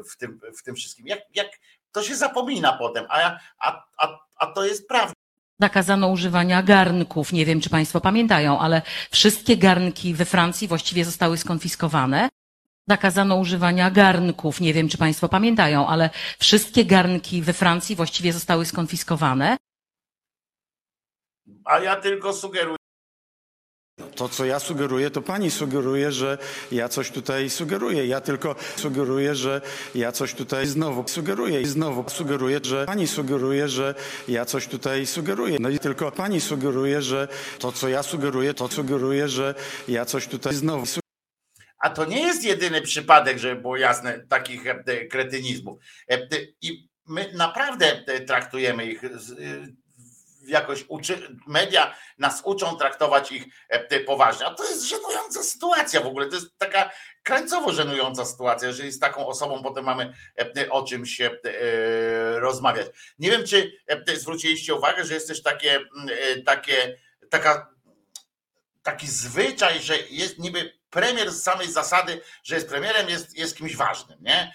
w tym, w tym wszystkim? Jak, jak to się zapomina potem, a, a, a, a to jest prawda. Zakazano używania garnków. Nie wiem, czy Państwo pamiętają, ale wszystkie garnki we Francji właściwie zostały skonfiskowane. Zakazano używania garnków. Nie wiem, czy Państwo pamiętają, ale wszystkie garnki we Francji właściwie zostały skonfiskowane. A ja tylko sugeruję. To, co ja sugeruję, to pani sugeruje, że ja coś tutaj sugeruję. Ja tylko sugeruję, że ja coś tutaj znowu sugeruję i znowu sugeruję, że pani sugeruje, że ja coś tutaj sugeruję. No i tylko pani sugeruje, że to, co ja sugeruję, to sugeruję, że ja coś tutaj znowu A to nie jest jedyny przypadek, żeby było jasne, takich e, kretynizmów. E, I my naprawdę e, traktujemy ich z- e, jakoś uczy, media nas uczą traktować ich e, poważnie. A to jest żenująca sytuacja w ogóle. To jest taka krańcowo żenująca sytuacja, jeżeli z taką osobą potem mamy e, o czym się e, rozmawiać. Nie wiem, czy zwróciliście uwagę, że jest też takie, mm, takie taka taki zwyczaj, że jest niby premier z samej zasady, że jest premierem, jest, jest kimś ważnym, nie?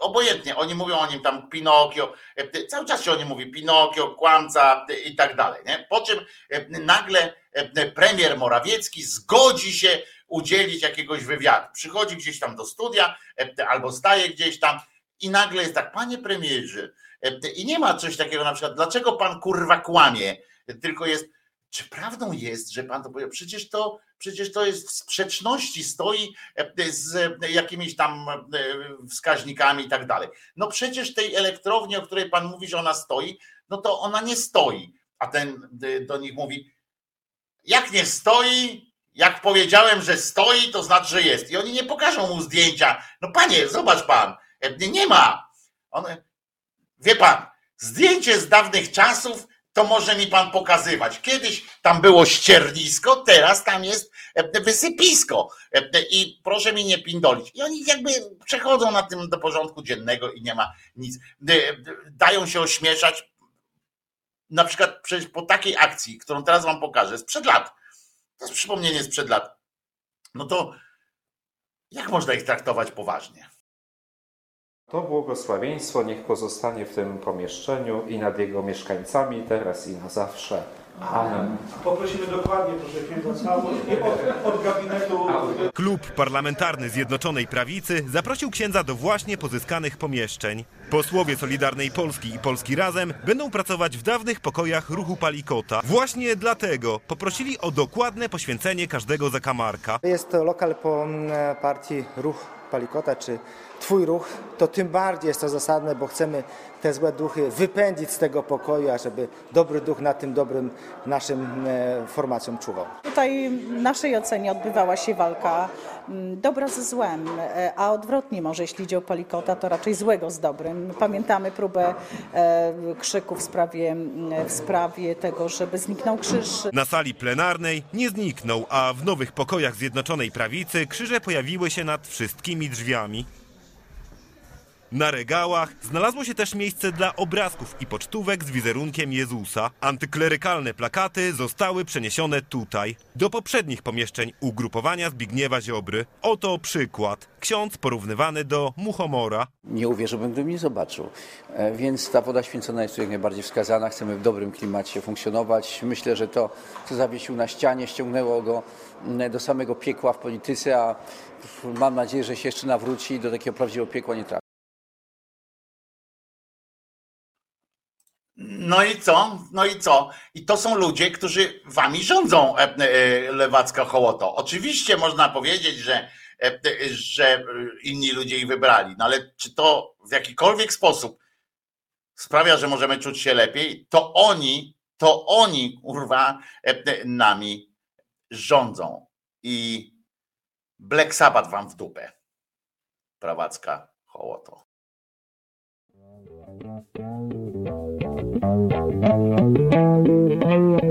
Obojętnie, oni mówią o nim tam Pinokio, e, cały czas się o nim mówi Pinokio, kłamca i tak dalej. Nie? Po czym e, nagle e, premier Morawiecki zgodzi się udzielić jakiegoś wywiadu. Przychodzi gdzieś tam do studia albo staje gdzieś tam i nagle jest tak, panie premierze, i nie ma coś takiego na przykład, dlaczego pan kurwa kłamie, tylko jest, czy prawdą jest, że pan to powiedział? Przecież to, przecież to jest w sprzeczności, stoi e, z e, jakimiś tam e, wskaźnikami i tak dalej. No przecież tej elektrowni, o której pan mówi, że ona stoi, no to ona nie stoi. A ten do nich mówi, jak nie stoi, jak powiedziałem, że stoi, to znaczy, że jest. I oni nie pokażą mu zdjęcia. No panie, zobacz pan, nie ma. On, wie pan, zdjęcie z dawnych czasów to może mi pan pokazywać. Kiedyś tam było ściernisko, teraz tam jest e, wysypisko. E, I proszę mi nie pindolić. I oni jakby przechodzą na tym do porządku dziennego i nie ma nic. E, Dają się ośmieszać. Na przykład przecież po takiej akcji, którą teraz wam pokażę, sprzed lat. To jest przypomnienie sprzed lat. No to jak można ich traktować poważnie? To błogosławieństwo niech pozostanie w tym pomieszczeniu i nad jego mieszkańcami teraz i na zawsze. Amen. Poprosimy dokładnie, proszę księdza, całość i od, od gabinetu. Klub Parlamentarny Zjednoczonej Prawicy zaprosił księdza do właśnie pozyskanych pomieszczeń. Posłowie Solidarnej Polski i Polski Razem będą pracować w dawnych pokojach ruchu Palikota. Właśnie dlatego poprosili o dokładne poświęcenie każdego zakamarka. Jest to lokal po mm, partii Ruch Palikota, czy Twój Ruch, to tym bardziej jest to zasadne, bo chcemy te złe duchy wypędzić z tego pokoju, ażeby dobry duch nad tym dobrym naszym e, formacjom czuwał. Tutaj w naszej ocenie odbywała się walka mm, dobra ze złem, e, a odwrotnie może, jeśli idzie o Palikota, to raczej złego z dobrym. Pamiętamy próbę e, krzyku w sprawie, mm, w sprawie tego, żeby zniknął krzyż. Na sali plenarnej nie zniknął, a w nowych pokojach Zjednoczonej Prawicy krzyże pojawiły się nad wszystkimi drzwiami. Na regałach znalazło się też miejsce dla obrazków i pocztówek z wizerunkiem Jezusa. Antyklerykalne plakaty zostały przeniesione tutaj, do poprzednich pomieszczeń ugrupowania Zbigniewa Ziobry. Oto przykład. Ksiądz porównywany do muchomora. Nie uwierzyłbym, gdybym nie zobaczył. E, Więc ta woda święcona jest tu jak najbardziej wskazana. Chcemy w dobrym klimacie funkcjonować. Myślę, że to, co zawiesił na ścianie, ściągnęło go mm, do samego piekła w polityce, a mam nadzieję, że się jeszcze nawróci i do takiego prawdziwego piekła nie trafi. No i co? No i co? I to są ludzie, którzy wami rządzą, e, e, Lewacka Hołoto. Oczywiście można powiedzieć, że, e, że inni ludzie ich wybrali, no ale czy to w jakikolwiek sposób sprawia, że możemy czuć się lepiej, to oni, to oni, kurwa, nami rządzą. I Black Sabbath wam w dupę. Prawacka Hołoto. Thank you.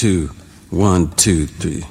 Two, one, two, three.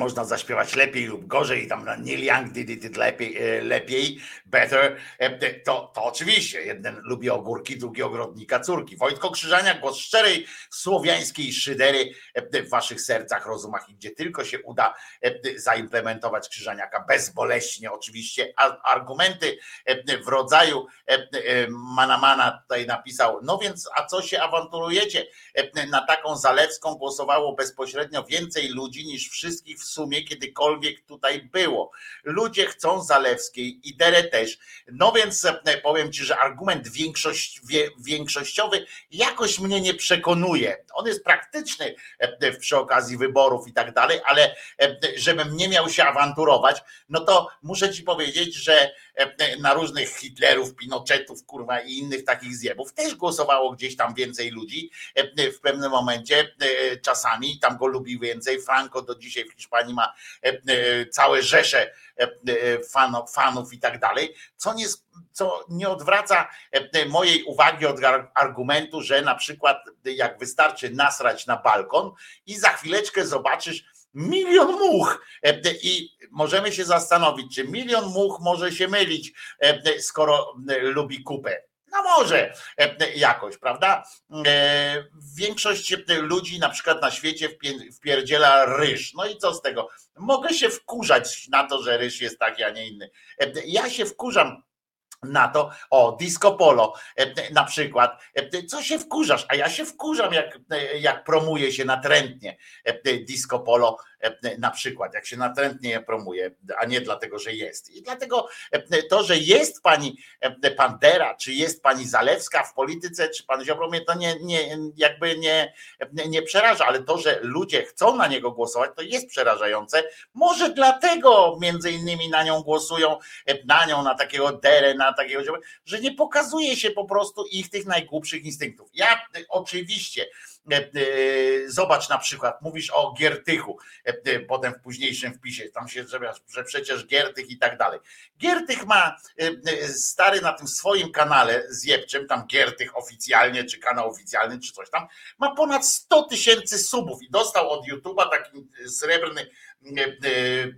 Można zaśpiewać lepiej lub gorzej, tam na Neil Young did it lepiej, e, lepiej better, E, to, to oczywiście, jeden lubi ogórki, drugi ogrodnika córki. Wojtko Krzyżania, głos szczerej słowiańskiej szydery e, w waszych sercach, rozumach i gdzie tylko się uda zaimplementować Krzyżaniaka bezboleśnie oczywiście. Argumenty w rodzaju Manamana tutaj napisał, no więc a co się awanturujecie? E, Na taką Zalewską głosowało bezpośrednio więcej ludzi niż wszystkich w sumie kiedykolwiek tutaj było. Ludzie chcą Zalewskiej i Derę też. No więc e, powiem ci, że argument większość, większościowy jakoś mnie nie przekonuje. On jest praktyczny e, przy okazji wyborów i tak dalej, ale e, żebym nie miał się awanturować, no to muszę ci powiedzieć, że e, na różnych Hitlerów, Pinochetów, kurwa i innych takich zjebów też głosowało gdzieś tam więcej ludzi e, w pewnym momencie e, czasami, tam go lubi więcej. Franco do dzisiaj w Hiszpanii ma e, e, całe rzesze e, e, fanów, fanów i tak dalej, co nie, co nie odwraca e, mojej uwagi od ar- argumentu, że na przykład jak wystarczy nasrać na balkon i za chwileczkę zobaczysz milion much E, i możemy się zastanowić, czy milion much może się mylić, e, skoro e, lubi kupę. No może e, jakoś, prawda? E, Większość ludzi na przykład na świecie wpie- wpierdziela ryż. No i co z tego? Mogę się wkurzać na to, że ryż jest taki, a nie inny. E, Ja się wkurzam na to, o, disco polo e, na przykład, E, co się wkurzasz, a ja się wkurzam, jak, e, jak promuje się natrętnie disco polo na przykład, jak się natrętnie je promuje, a nie dlatego, że jest. I dlatego e, to, że jest pani e, Pandera, czy jest pani Zalewska w polityce, czy pan Ziobro, mnie to nie, nie, jakby nie, nie przeraża, ale to, że ludzie chcą na niego głosować, to jest przerażające. Może dlatego między innymi na nią głosują, e, na nią, na takiego derę, na takiego, że nie pokazuje się po prostu ich tych najgłupszych instynktów. Ja e, oczywiście e, e, Zobacz na przykład, mówisz o Giertychu, e, e, potem w późniejszym wpisie, tam się, że, że przecież Giertych i tak dalej. Giertych ma e, e, stary na tym swoim kanale zjebczym, tam Giertych oficjalnie, czy kanał oficjalny, czy coś tam, ma ponad 100 tysięcy subów i dostał od YouTube'a taki srebrny e, e,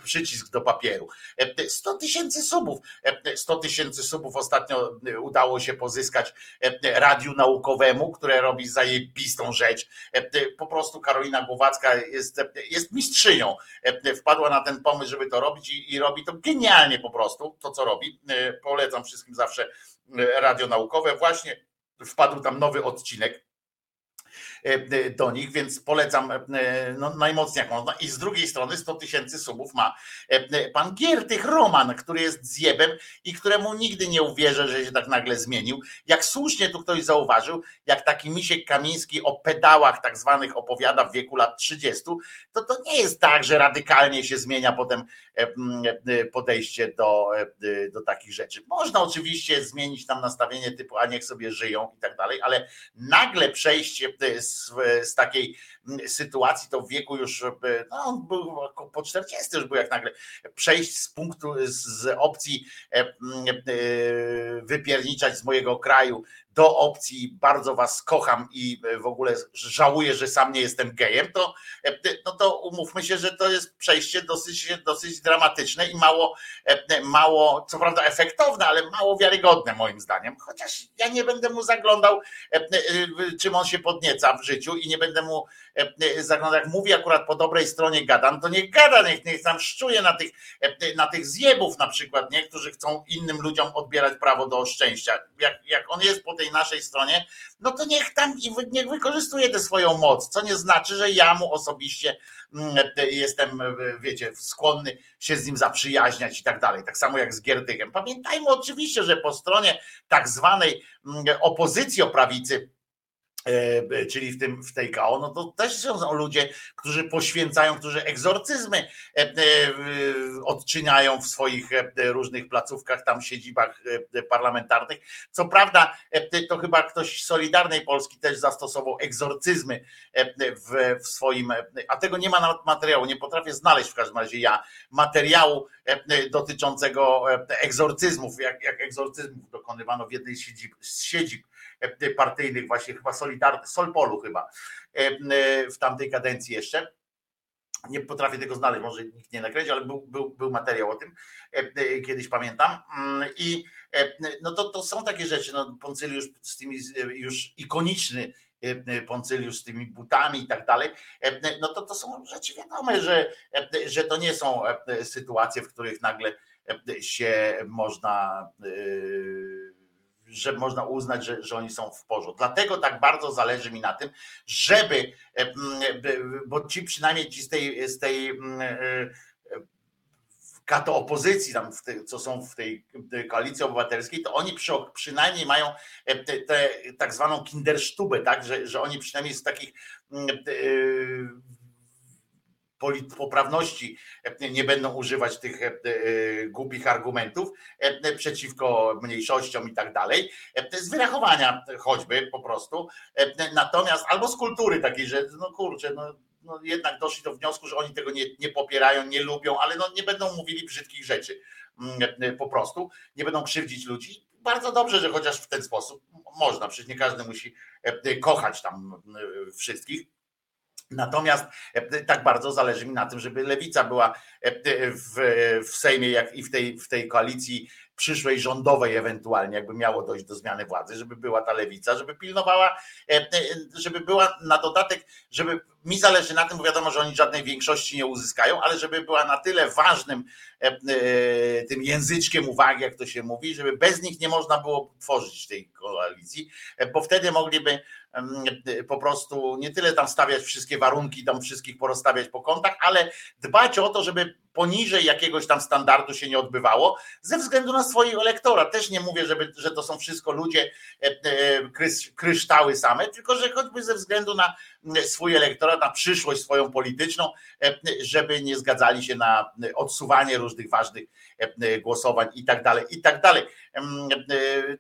przycisk do papieru. E, 100 tysięcy subów. E, 100 tysięcy subów ostatnio e, udało się pozyskać e, Radiu Naukowemu, które robi zajebistą rzecz. E, Po prostu Karolina Głowacka jest, e, jest mistrzynią. E, Wpadła na ten pomysł, żeby to robić i, i robi to genialnie po prostu, to co robi. E, Polecam wszystkim zawsze e, Radio Naukowe. Właśnie wpadł tam nowy odcinek e, do nich, więc polecam e, no, najmocniej jak można. I z drugiej strony 100 tysięcy subów ma e, pan Giertych Roman, który jest zjebem i któremu nigdy nie uwierzę, że się tak nagle zmienił. Jak słusznie tu ktoś zauważył, jak taki Misiek Kamiński o pedałach tak zwanych opowiada w wieku lat 30, to to nie jest tak, że radykalnie się zmienia potem e, e, podejście do, e, do takich rzeczy. Można oczywiście zmienić tam nastawienie typu, a niech sobie żyją i tak dalej, ale nagle przejście e, z, z takiej sytuacji, to w wieku już, no on był po 40 już był jak nagle, przejść z punktu, z opcji e, e, wypierniczać z mojego kraju do opcji bardzo was kocham i w ogóle żałuję, że sam nie jestem gejem, to, e, no to umówmy się, że to jest przejście dosyć, dosyć dramatyczne i mało, mało, co prawda efektowne, ale mało wiarygodne moim zdaniem. Chociaż ja nie będę mu zaglądał, czym on się podnieca w życiu i nie będę mu e, e, zaglądał, jak mówi akurat po dobrej stronie gadam, to niech gada, niech, niech tam szczuje na tych, e, na tych zjebów na przykład, nie? którzy chcą innym ludziom odbierać prawo do szczęścia. Jak, jak on jest po tej naszej stronie, no to niech tam i niech wykorzystuje tę swoją moc, co nie znaczy, że ja mu osobiście mm, jestem, wiecie, skłonny się z nim zaprzyjaźniać i tak dalej. Tak samo jak z Giertychem. Pamiętajmy oczywiście, że po stronie tak zwanej mm, czyli w, tym, w tej KO, no to też są ludzie, którzy poświęcają, którzy egzorcyzmy e, e, odczyniają w swoich e, różnych placówkach, tam siedzibach e, parlamentarnych. Co prawda, e, to chyba ktoś z Solidarnej Polski też zastosował egzorcyzmy e, w, w swoim, e, a tego nie ma nawet materiału, nie potrafię znaleźć w każdym razie ja materiału e, dotyczącego e, egzorcyzmów, jak, jak egzorcyzmów dokonywano w jednej z siedzib, z siedzib e, partyjnych, właśnie chyba Solidarny, Solpolu chyba, e, e, w tamtej kadencji jeszcze. Nie potrafię tego znaleźć, może nikt nie nakręci, ale był, był, był materiał o tym, e, e, kiedyś pamiętam. Mm, I e, no to, to są takie rzeczy, no Poncyliusz z tymi e, już ikoniczny e, e, Poncyliusz z tymi butami i tak dalej, e, no to to są rzeczy wiadome, że, e, że to nie są e, sytuacje, w których nagle e, się można e, że można uznać, że, że oni są w porządku. Dlatego tak bardzo zależy mi na tym, żeby, bo ci przynajmniej ci z tej, z tej e, kato opozycji, tam co są w tej koalicji obywatelskiej, to oni przy, przynajmniej mają te, tak zwaną kindersztubę, tak, że, że oni przynajmniej z takich e, poprawności e, nie będą używać tych e, e, głupich argumentów przeciwko mniejszościom i tak dalej. Z wyrachowania choćby po prostu. Natomiast albo z kultury takiej, że no kurczę, no, no jednak doszli do wniosku, że oni tego nie, nie popierają, nie lubią, ale no nie będą mówili brzydkich rzeczy mm, po prostu, nie będą krzywdzić ludzi. Bardzo dobrze, że chociaż w ten sposób można, przecież nie każdy musi kochać tam wszystkich. Natomiast e, tak bardzo zależy mi na tym, żeby lewica była e, w, w Sejmie, jak i w tej, w tej koalicji przyszłej rządowej, ewentualnie, jakby miało dojść do zmiany władzy, żeby była ta lewica, żeby pilnowała, e, e, żeby była na dodatek, żeby mi zależy na tym, bo wiadomo, że oni żadnej większości nie uzyskają, ale żeby była na tyle ważnym e, e, tym języczkiem uwagi, jak to się mówi, żeby bez nich nie można było tworzyć tej koalicji, e, bo wtedy mogliby po prostu nie tyle tam stawiać wszystkie warunki, tam wszystkich porozstawiać po kątach, ale dbać o to, żeby poniżej jakiegoś tam standardu się nie odbywało, ze względu na swoich elektorat. Też nie mówię, żeby, że to są wszystko ludzie krys- kryształy same, tylko że choćby ze względu na swój elektorat, na przyszłość swoją polityczną, e, żeby nie zgadzali się na odsuwanie różnych ważnych e, głosowań i tak dalej, i tak dalej. E,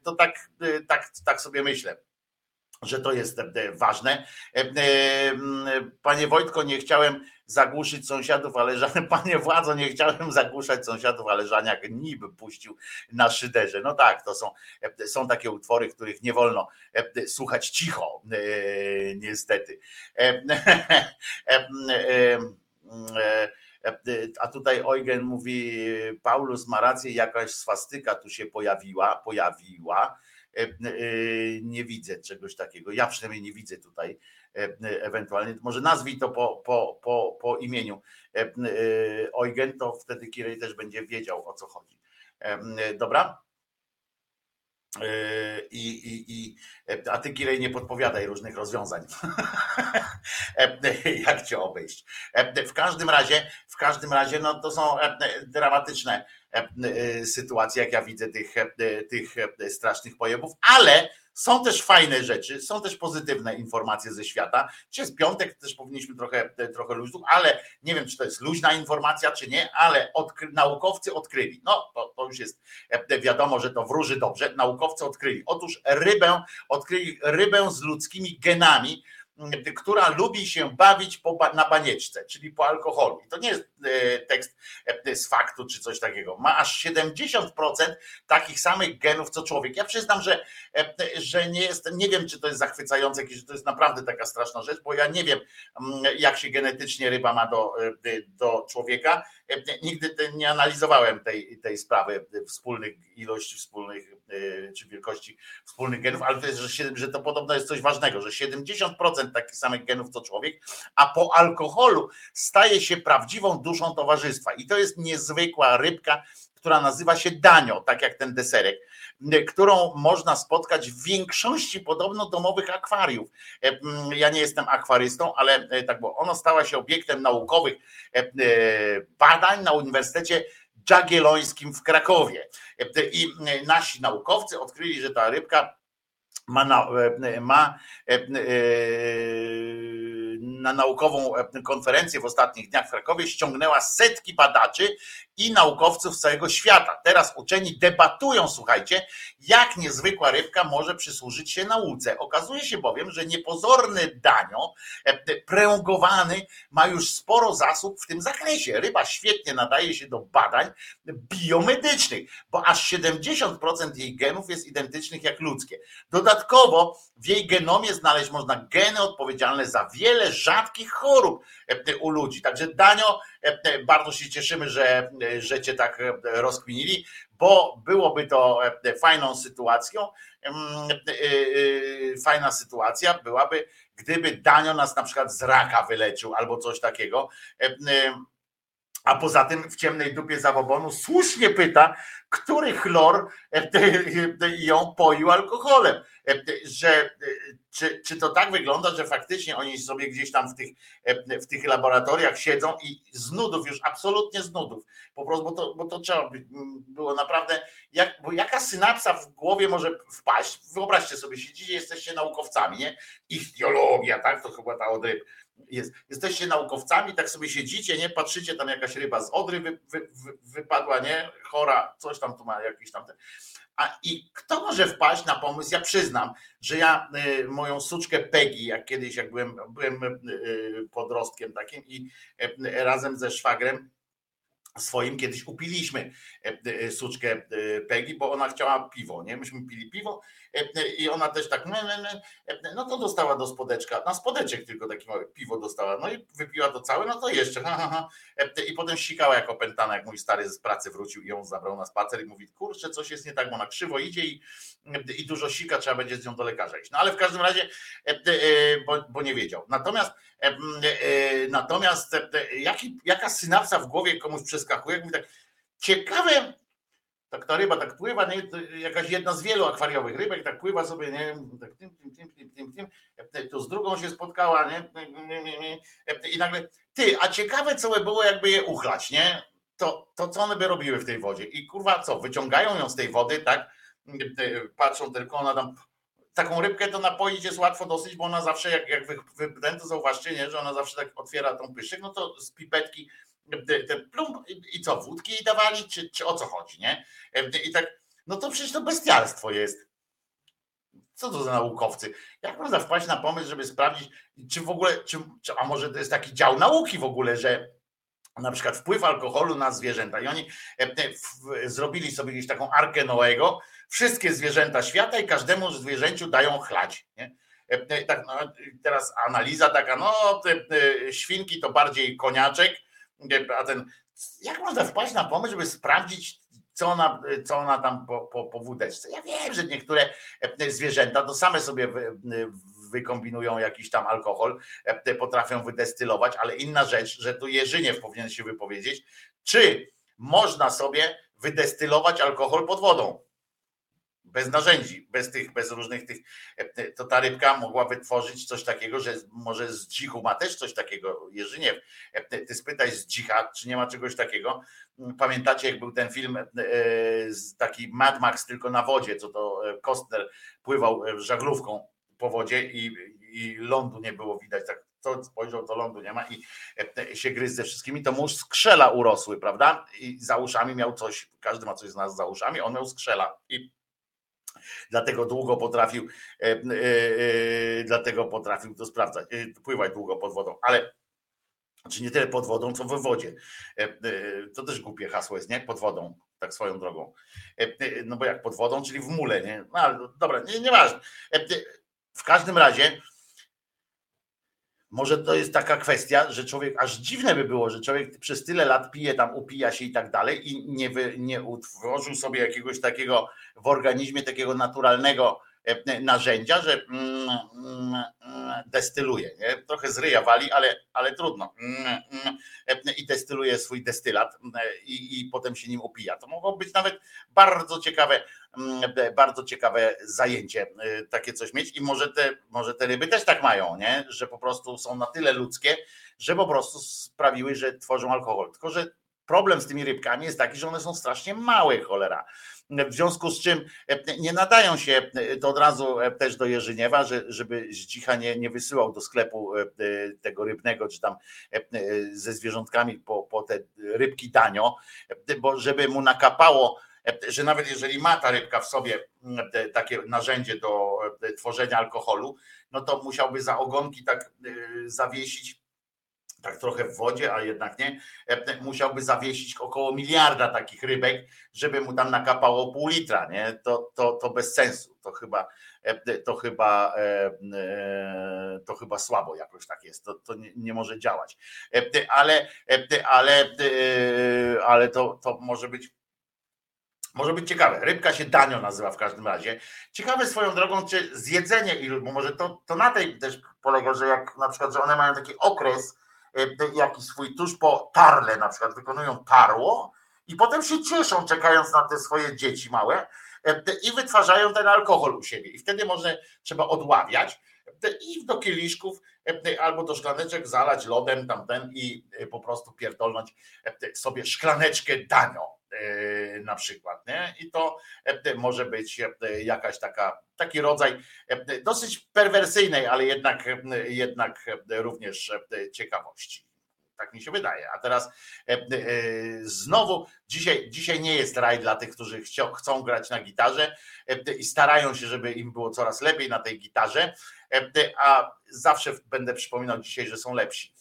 To tak, e, tak, tak sobie myślę że to jest e, ważne. E, e, m, Panie Wojtko, nie chciałem zagłuszyć sąsiadów, ale ża- panie władzo, nie chciałem zagłuszać sąsiadów, ale Żaniak niby puścił na szyderze. No tak, to są, e, są takie utwory, których nie wolno e, słuchać cicho, e, niestety. A tutaj Eugen mówi, Paulus ma rację, jakaś swastyka tu się pojawiła, pojawiła. Nie widzę czegoś takiego. Ja przynajmniej nie widzę tutaj ewentualnie. Może nazwij to po, po, po, po imieniu e, e, Eugen, to wtedy Kirej też będzie wiedział o co chodzi. E, Dobra? E, I, i, i, a ty, Kirej, nie podpowiadaj różnych rozwiązań. E, Jak cię obejść. E, W każdym razie, w każdym razie, no to są e, dramatyczne e, e, sytuacje, jak ja widzę tych, e, tych e, strasznych pojebów, ale są też fajne rzeczy, są też pozytywne informacje ze świata. Dzisiaj jest piątek, też powinniśmy trochę, trochę luźnu, ale nie wiem, czy to jest luźna informacja, czy nie, ale odkry, naukowcy odkryli. No, to, to już jest e, wiadomo, że to wróży dobrze. Naukowcy odkryli. Otóż rybę, odkryli rybę z ludzkimi genami, która lubi się bawić po, na banieczce, czyli po alkoholu. I to nie jest e, tekst e, z faktu czy coś takiego. Ma aż 70% takich samych genów co człowiek. Ja przyznam, że, e, że nie jestem, nie wiem, czy to jest zachwycające, że to jest naprawdę taka straszna rzecz, bo ja nie wiem, mm, jak się genetycznie ryba ma do, do człowieka. E, Nigdy nie analizowałem tej, tej sprawy wspólnych ilości wspólnych e, czy wielkości wspólnych genów, ale to jest, że, że to podobno jest coś ważnego, że 70% takich samych genów co człowiek, a po alkoholu staje się prawdziwą duszą towarzystwa. I to jest niezwykła rybka, która nazywa się danio, tak jak ten deserek, którą można spotkać w większości podobno domowych akwariów. E, Ja nie jestem akwarystą, ale e, tak było. Ona stała się obiektem naukowych e, badań na Uniwersytecie Jagiellońskim w Krakowie. I nasi naukowcy odkryli, że ta rybka ma na, ma na naukową konferencję w ostatnich dniach w Krakowie ściągnęła setki badaczy i naukowców z całego świata. Teraz uczeni debatują, słuchajcie, jak niezwykła rybka może przysłużyć się nauce. Okazuje się bowiem, że niepozorny danio, e, pręgowany, ma już sporo zasług w tym zakresie. Ryba świetnie nadaje się do badań biomedycznych, bo aż 70% jej genów jest identycznych jak ludzkie. Dodatkowo w jej genomie znaleźć można geny odpowiedzialne za wiele rzadkich chorób e, u ludzi. Także Danio, e, bardzo się cieszymy, że, że cię tak e, rozkminili, bo byłoby to e, fajną sytuacją. Mm, e, Fajna sytuacja byłaby, gdyby Danio nas na przykład z raka wyleczył albo coś takiego. A poza tym w ciemnej dupie zabobonu słusznie pyta, który chlor e, e, ją poił alkoholem. E, Że, czy, czy to tak wygląda, że faktycznie oni sobie gdzieś tam w tych, w tych laboratoriach siedzą i z nudów, już absolutnie z nudów, po prostu, bo to, bo to trzeba by było naprawdę, jak, bo jaka synapsa w głowie może wpaść? Wyobraźcie sobie, siedzicie, jesteście naukowcami, nie? Ichtiologia, tak? To chyba ta od jest. Jesteście naukowcami, tak sobie siedzicie, nie? Patrzycie, tam jakaś ryba z odry wy, wy, wy, wypadła, nie? Chora, coś tam tu ma jakiś tam. A i kto może wpaść na pomysł? Ja przyznam, że ja y, moją suczkę Peggy, jak kiedyś, jak byłem, byłem y, podrostkiem takim i y, razem ze szwagrem swoim kiedyś upiliśmy e, e, suczkę e, Peggy, bo ona chciała piwo, nie? Myśmy pili piwo i ona też tak, no to dostała do spodeczka, na spodeczek tylko takie małe piwo dostała, no i wypiła to całe, no to jeszcze, ha, ha, ha. I potem sikała jak opętana, jak mój stary z pracy wrócił i ją zabrał na spacer i mówi, kurczę, coś jest nie tak, bo ona krzywo idzie i, i dużo sika, trzeba będzie z nią do lekarza iść. No ale w każdym razie, bo, bo nie wiedział. Natomiast natomiast jaki, jaka synapsa w głowie komuś przeskakuje, mówi tak, ciekawe, tak ta ryba tak pływa, nie? Jakaś jedna z wielu akwariowych rybek, tak pływa sobie, nie wiem, tak tym, tym, tym, tym, tym, tym, to z drugą się spotkała, nie? I nagle, ty, a ciekawe co by było, jakby je uchlać, nie? To, to co one by robiły w tej wodzie? I kurwa co, wyciągają ją z tej wody, tak? Patrzą tylko, ona tam taką rybkę to napoić jest łatwo dosyć, bo ona zawsze, jak, jak wy, to zauważcie, nie, że ona zawsze tak otwiera tą pyszek, no to z pipetki te, plump i, co, wódki jej dawali, czy, czy o co chodzi, nie? I tak, no to przecież to bestialstwo jest. Co to za naukowcy? Jak można wpaść na pomysł, żeby sprawdzić, czy w ogóle, czy, czy, a może to jest taki dział nauki w ogóle, że na przykład wpływ alkoholu na zwierzęta i oni e, zrobili sobie gdzieś taką arkę Noego, wszystkie zwierzęta świata i każdemu zwierzęciu dają chlać. Nie? E, Tak, no, teraz analiza taka, no świnki to bardziej koniaczek, a ten, jak można wpaść na pomysł, żeby sprawdzić, co ona, co ona tam po, po, po wódeczce. Ja wiem, że niektóre e, zwierzęta to same sobie wy, wykombinują jakiś tam alkohol, e, potrafią wydestylować, ale inna rzecz, że tu Jerzyniew powinien się wypowiedzieć, czy można sobie wydestylować alkohol pod wodą? Bez narzędzi, bez tych, bez różnych tych, e, to ta rybka mogła wytworzyć coś takiego, że może z dzichu ma też coś takiego, Jerzyniew, e, ty spytaj z dzicha, czy nie ma czegoś takiego. Pamiętacie, jak był ten film e, taki Mad Max tylko na wodzie, co to e, Kostner pływał e, żaglówką po wodzie i, i lądu nie było widać, tak to spojrzał, to lądu nie ma i e, się gryzł ze wszystkimi, to mu skrzela urosły, prawda? I za uszami miał coś, każdy ma coś z nas za uszami, on miał skrzela i dlatego długo potrafił, e, e, e, dlatego potrafił to sprawdzać, pływać długo pod wodą, ale czy nie tyle pod wodą, co w wodzie. To też głupie hasło jest, nie? Pod wodą, tak swoją drogą. No bo jak pod wodą, czyli w mule, nie? No ale dobra, nie, nieważne. W każdym razie może to jest taka kwestia, że człowiek, aż dziwne by było, że człowiek przez tyle lat pije tam, upija się i tak dalej i nie, wy, nie utworzył sobie jakiegoś takiego w organizmie takiego naturalnego e, narzędzia, że mm, mm, destyluje. Nie? Trochę z ryja wali, ale, ale trudno. Mm, mm, I destyluje swój destylat e, i, i potem się nim upija. To mogło być nawet bardzo ciekawe, mm, bardzo ciekawe zajęcie, e, takie coś mieć i może te, może te ryby też tak mają, nie? że po prostu są na tyle ludzkie, że po prostu sprawiły, że tworzą alkohol. Tylko, że problem z tymi rybkami jest taki, że one są strasznie małe, cholera. W związku z czym e, nie nadają się e, to od razu e, też do Jerzyniewa, że, żeby Zdzicha nie, nie wysyłał do sklepu tego rybnego, czy tam ze zwierzątkami po, po te rybki danio, bo żeby mu nakapało, że nawet jeżeli ma ta rybka w sobie m, te, takie narzędzie do tworzenia alkoholu, no to musiałby za ogonki tak zawiesić tak trochę w wodzie, a jednak nie, e, musiałby zawiesić około miliarda takich rybek, żeby mu tam nakapało pół litra, nie? To, to, to bez sensu. To chyba, e, to chyba, e, to chyba słabo jakoś tak jest. To, to nie, nie może działać. Ale, ale, ale to, to może być może być ciekawe. Rybka się Danio nazywa w każdym razie. Ciekawe swoją drogą, czy zjedzenie ilu, bo może to, to na tej też polega, że jak na przykład, że one mają taki okres, jakiś swój tuż po tarle na przykład wykonują tarło i potem się cieszą czekając na te swoje dzieci małe e, i wytwarzają ten alkohol u siebie. I wtedy może trzeba odławiać i do kieliszków e, albo do szklaneczek zalać lodem tamten i e, po prostu pierdolnąć e, sobie szklaneczkę danio na przykład, nie? I to może być jakaś taka, taki rodzaj dosyć perwersyjnej, ale jednak, jednak również ciekawości. Tak mi się wydaje. A teraz e, e, znowu, dzisiaj, dzisiaj nie jest raj dla tych, którzy chcą, chcą grać na gitarze e, i starają się, żeby im było coraz lepiej na tej gitarze, a zawsze będę przypominał dzisiaj, że są lepsi.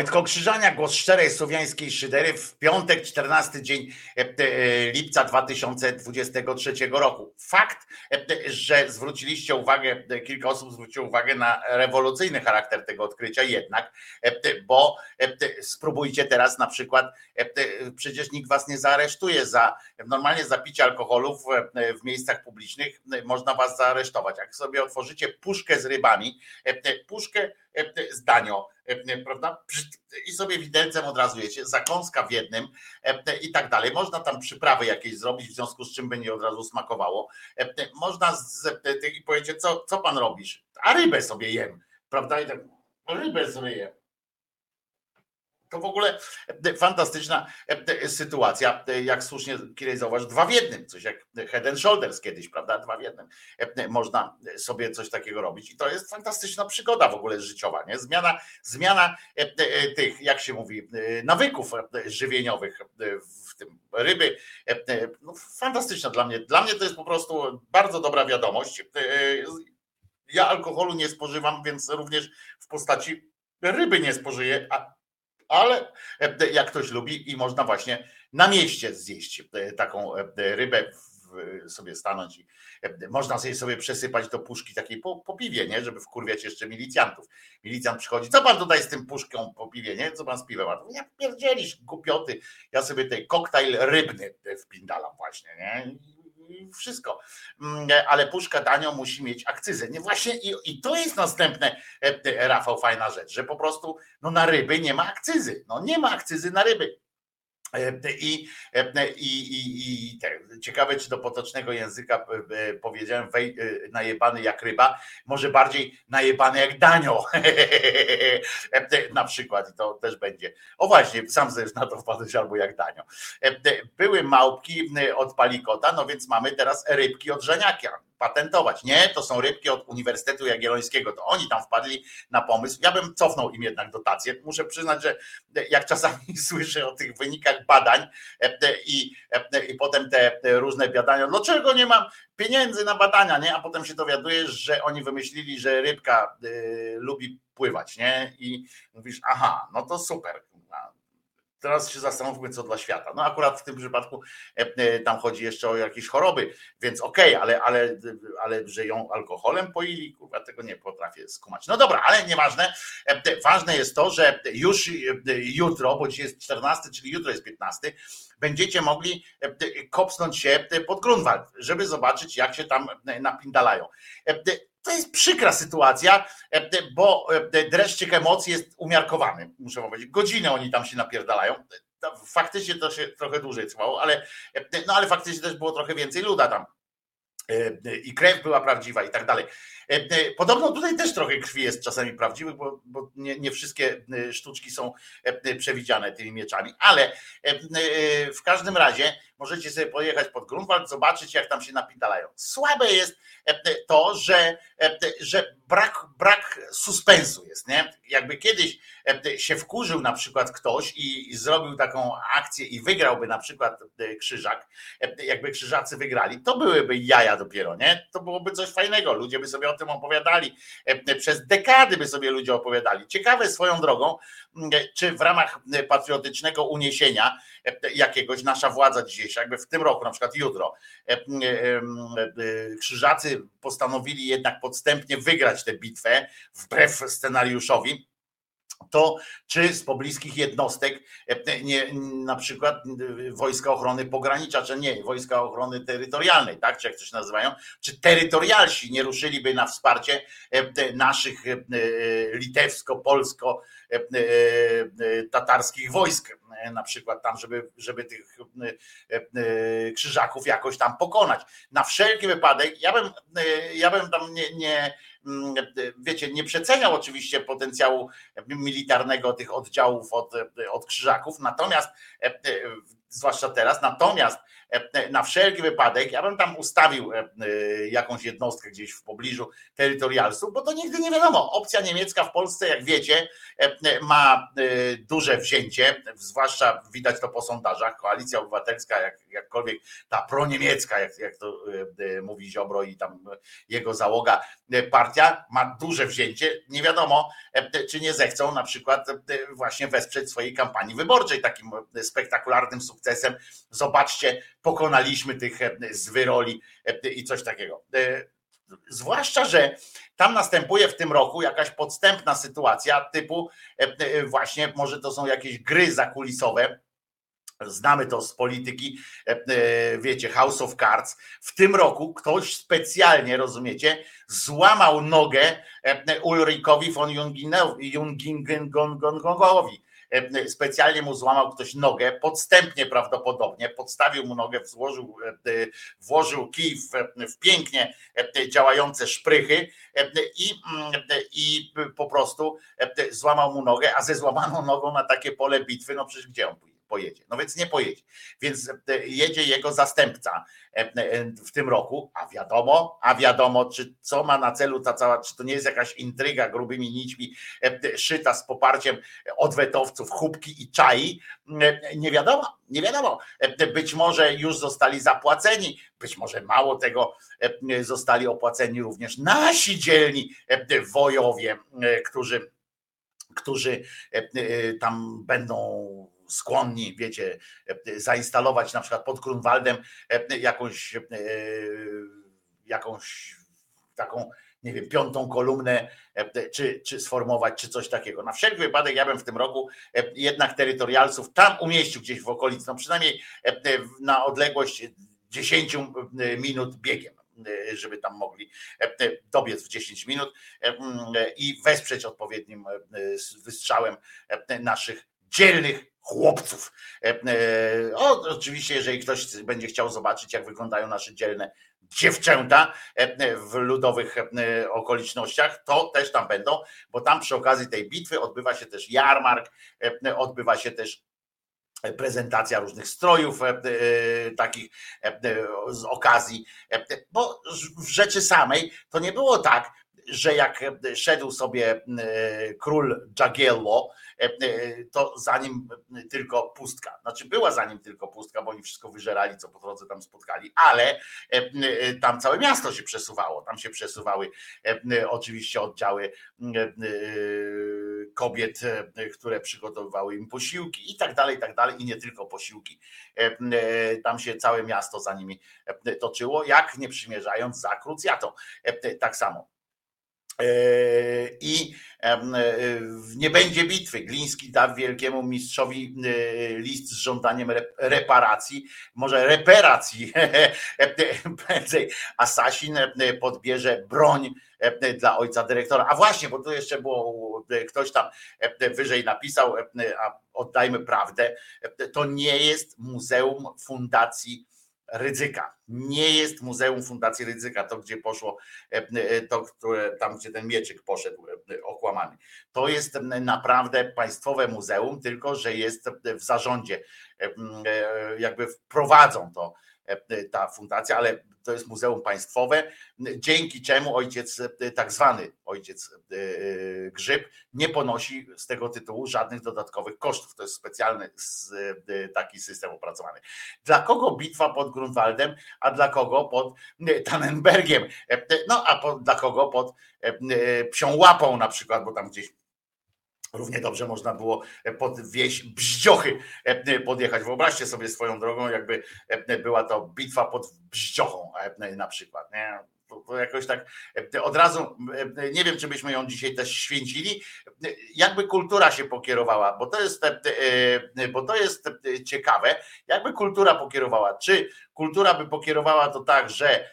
Wojtko Krzyżania, głos szczerej słowiańskiej szydery w piątek, 14 dzień e, e, lipca 2023 roku. Fakt, e, że zwróciliście uwagę, kilka osób zwróciło uwagę na rewolucyjny charakter tego odkrycia jednak, bo spróbujcie teraz na przykład, przecież nikt was nie zaaresztuje za, normalnie za picie alkoholu w, w miejscach publicznych e, można was zaaresztować. Jak sobie otworzycie puszkę z rybami, e, puszkę e, z danio, prawda? I sobie widelcem od razu jecie, zakąska w jednym i tak dalej. Można tam przyprawy jakieś zrobić, w związku z czym będzie od razu smakowało. Można z, i powiecie, co, co pan robisz? A rybę sobie jem, prawda? I tak, rybę sobie jem. To w ogóle e, fantastyczna e, sytuacja, e, jak słusznie Kirej zauważył, dwa w jednym, coś jak head and shoulders kiedyś, prawda, dwa w jednym. Można sobie coś takiego robić i to jest fantastyczna przygoda w ogóle życiowa, nie? Zmiana, zmiana tych, jak się mówi, nawyków żywieniowych w tym ryby, no, fantastyczna dla mnie, dla mnie to jest po prostu bardzo dobra wiadomość. Ja alkoholu nie spożywam, więc również w postaci ryby nie spożyję, a ale e, jak ktoś lubi i można właśnie na mieście zjeść e, taką e, rybę, sobie stanąć i można sobie sobie przesypać do puszki takiej po, po piwie, nie? Żeby wkurwiać jeszcze milicjantów. Milicjant przychodzi, co pan tutaj z tym puszką po piwie, nie? Co pan z piwem? A ja pierdzielisz, głupioty. Ja sobie tej koktajl rybny wpindalam właśnie, nie? Wszystko. Mm, Ale puszka tanio musi mieć akcyzę. Nie właśnie i, i to jest następne, e, Rafał, fajna rzecz, że po prostu no, na ryby nie ma akcyzy. No nie ma akcyzy na ryby. E, I, e, i, i, i te, ciekawe, czy do potocznego języka e, powiedziałem wej, najebany jak ryba, może bardziej najebany jak danio. Na przykład, i to też będzie. O właśnie, sam też na to wpadłeś albo jak danio. Były małpki od palikota, no więc mamy teraz rybki od żeniakia. Patentować. Nie, to są rybki od Uniwersytetu Jagiellońskiego. To oni tam wpadli na pomysł. Ja bym cofnął im jednak dotację. Muszę przyznać, że jak czasami słyszę o tych wynikach badań e, i, e, i potem te różne badania, dlaczego nie mam pieniędzy na badania, nie? A potem się dowiadujesz, że oni wymyślili, że rybka y, lubi pływać, nie? I mówisz, aha, no to super. Teraz się zastanówmy, co dla świata. No akurat w tym przypadku e, e, tam chodzi jeszcze o jakieś choroby, więc okej, ale, ale, ale że ją alkoholem poili, kurwa, tego nie potrafię skumać. No dobra, ale nieważne. E, Ważne jest to, że już jutro, bo dzisiaj jest 14, czyli jutro jest 15, będziecie mogli kopsnąć się pod Grunwald, żeby zobaczyć, jak się tam napindalają. E, e, To jest przykra sytuacja, e, bo e, dreszczyk emocji jest umiarkowany, muszę powiedzieć. Godzinę oni tam się napierdalają. Faktycznie to się trochę dłużej trwało, ale, e, no ale faktycznie też było trochę więcej luda tam. E, I krew była prawdziwa i tak dalej. E, e, Podobno tutaj też trochę krwi jest czasami prawdziwych, bo, bo nie, nie wszystkie e, sztuczki są przewidziane tymi mieczami, ale w każdym razie możecie sobie pojechać pod Grunwald, zobaczyć jak tam się napindalają. Słabe jest to, że, że brak, brak suspensu jest, nie? Jakby kiedyś się wkurzył na przykład ktoś i, zrobił taką akcję i wygrałby na przykład Krzyżak, jakby Krzyżacy wygrali, to byłyby jaja dopiero, nie? To byłoby coś fajnego, ludzie by sobie o tym opowiadali, e, przez dekady by sobie ludzie opowiadali. Ciekawe swoją drogą, m, czy w ramach e, patriotycznego uniesienia e, jakiegoś nasza władza dzisiejsza, jakby w tym roku, na przykład jutro, e, e, e, Krzyżacy postanowili jednak podstępnie wygrać tę bitwę wbrew scenariuszowi, to czy z pobliskich jednostek, e, nie, na przykład e, Wojska Ochrony Pogranicza, czy nie, Wojska Ochrony Terytorialnej, tak, czy jak to się nazywają, czy terytorialsi nie ruszyli na wsparcie e, naszych e, litewsko-polsko e, e, tatarskich wojsk, e, na przykład tam, żeby, żeby tych e, e, krzyżaków jakoś tam pokonać. Na wszelki wypadek, ja bym, e, ja bym tam nie, nie wiecie, nie przeceniał oczywiście potencjału militarnego tych oddziałów od, od krzyżaków, natomiast e, e, zwłaszcza teraz, natomiast e, na wszelki wypadek ja bym tam ustawił e, e, jakąś jednostkę gdzieś w pobliżu terytorialsów, bo to nigdy nie wiadomo. Opcja niemiecka w Polsce, jak wiecie, e, e, ma e, duże wzięcie, zwłaszcza widać to po sondażach. Koalicja Obywatelska, jak, jakkolwiek ta proniemiecka, jak, jak to e, e, mówi Ziobro i tam jego załoga, e, partia ma duże wzięcie. Nie wiadomo, e, czy nie zechcą na przykład e, właśnie wesprzeć swojej kampanii wyborczej takim e, spektakularnym sukcesem. Zobaczcie, pokonaliśmy tych e, zwyroli e, i coś takiego. E, Zwłaszcza, że tam następuje w tym roku jakaś podstępna sytuacja typu e, e, właśnie może to są jakieś gry zakulisowe, Znamy to z polityki, e, e, wiecie, House of Cards. W tym roku ktoś specjalnie, rozumiecie, złamał nogę e, Ulrikowi von Jungingengongowi. Specjalnie mu złamał ktoś nogę, podstępnie prawdopodobnie, podstawił mu nogę, włożył, włożył kij w, w pięknie działające szprychy i, mm, i po prostu złamał mu nogę, a ze złamaną nogą na takie pole bitwy, no przecież gdzie on pójdzie? Pojedzie. No więc nie pojedzie. Więc e, jedzie jego zastępca e, e, w tym roku, a wiadomo, a wiadomo, czy co ma na celu ta cała, czy to nie jest jakaś intryga grubymi nićmi szyta z poparciem odwetowców, chubki i czai. E, Nie wiadomo, nie wiadomo. Być może już zostali zapłaceni, być może mało tego zostali opłaceni również nasi dzielni wojowie, e, którzy którzy tam będą skłonni, wiecie, e, zainstalować na przykład pod Grunwaldem e, jakąś, e, jakąś taką, nie wiem, piątą kolumnę, czy, czy sformować, czy coś takiego. Na wszelki wypadek ja bym w tym roku jednak terytorialców tam umieścił gdzieś w okolicy, no przynajmniej na odległość 10 minut biegiem żeby tam mogli dobiec w 10 minut i wesprzeć odpowiednim wystrzałem naszych dzielnych chłopców. E, e, O, oczywiście, jeżeli ktoś będzie chciał zobaczyć, jak wyglądają nasze dzielne dziewczęta e, w ludowych okolicznościach, to też tam będą, bo tam przy okazji tej bitwy odbywa się też jarmark, odbywa się też prezentacja różnych strojów takich z okazji, bo w rzeczy samej to nie było tak, że jak szedł sobie król Jagiello, to za nim tylko pustka. Znaczy była za nim tylko pustka, bo oni wszystko wyżerali, co po drodze tam spotkali, ale e, e, tam całe miasto się przesuwało. Tam się przesuwały e, e, oczywiście oddziały e, e, kobiet, e, które przygotowywały im posiłki i tak dalej, i tak dalej, i nie tylko posiłki. E, e, Tam się całe miasto za nimi e, toczyło, jak nie przymierzając za krucjatą. E, Tak samo. E, I e, nie będzie bitwy. Gliński da wielkiemu mistrzowi e, list z żądaniem rep- reparacji, może reparacji. Prędzej Asasin podbierze broń dla ojca dyrektora. A właśnie, bo tu jeszcze było, ktoś tam wyżej napisał, a oddajmy prawdę, to nie jest Muzeum Fundacji Rydzyka. Nie jest Muzeum Fundacji Rydzyka, to gdzie poszło, e, e, to tam gdzie ten mieczyk poszedł e, okłamany. To jest naprawdę państwowe muzeum, tylko że jest w zarządzie, jakby wprowadzą to ta fundacja, ale to jest muzeum państwowe, dzięki czemu ojciec, tak zwany ojciec e, e, Grzyb, nie ponosi z tego tytułu żadnych dodatkowych kosztów. To jest specjalny e, taki system opracowany. Dla kogo bitwa pod Grunwaldem, a dla kogo pod Tannenbergiem? No a dla kogo pod Psią Łapą na przykład, bo tam gdzieś Równie dobrze można było pod wieś Bździochy e, podjechać. Wyobraźcie sobie swoją drogą, jakby e, była to bitwa pod Bździochą e, na przykład. Nie? To, jakoś tak e, od razu, e, nie wiem, czy byśmy ją dzisiaj też święcili, e, jakby kultura się pokierowała, bo to jest, e, e, bo to jest e, ciekawe, jakby kultura pokierowała. Czy kultura by pokierowała to tak, że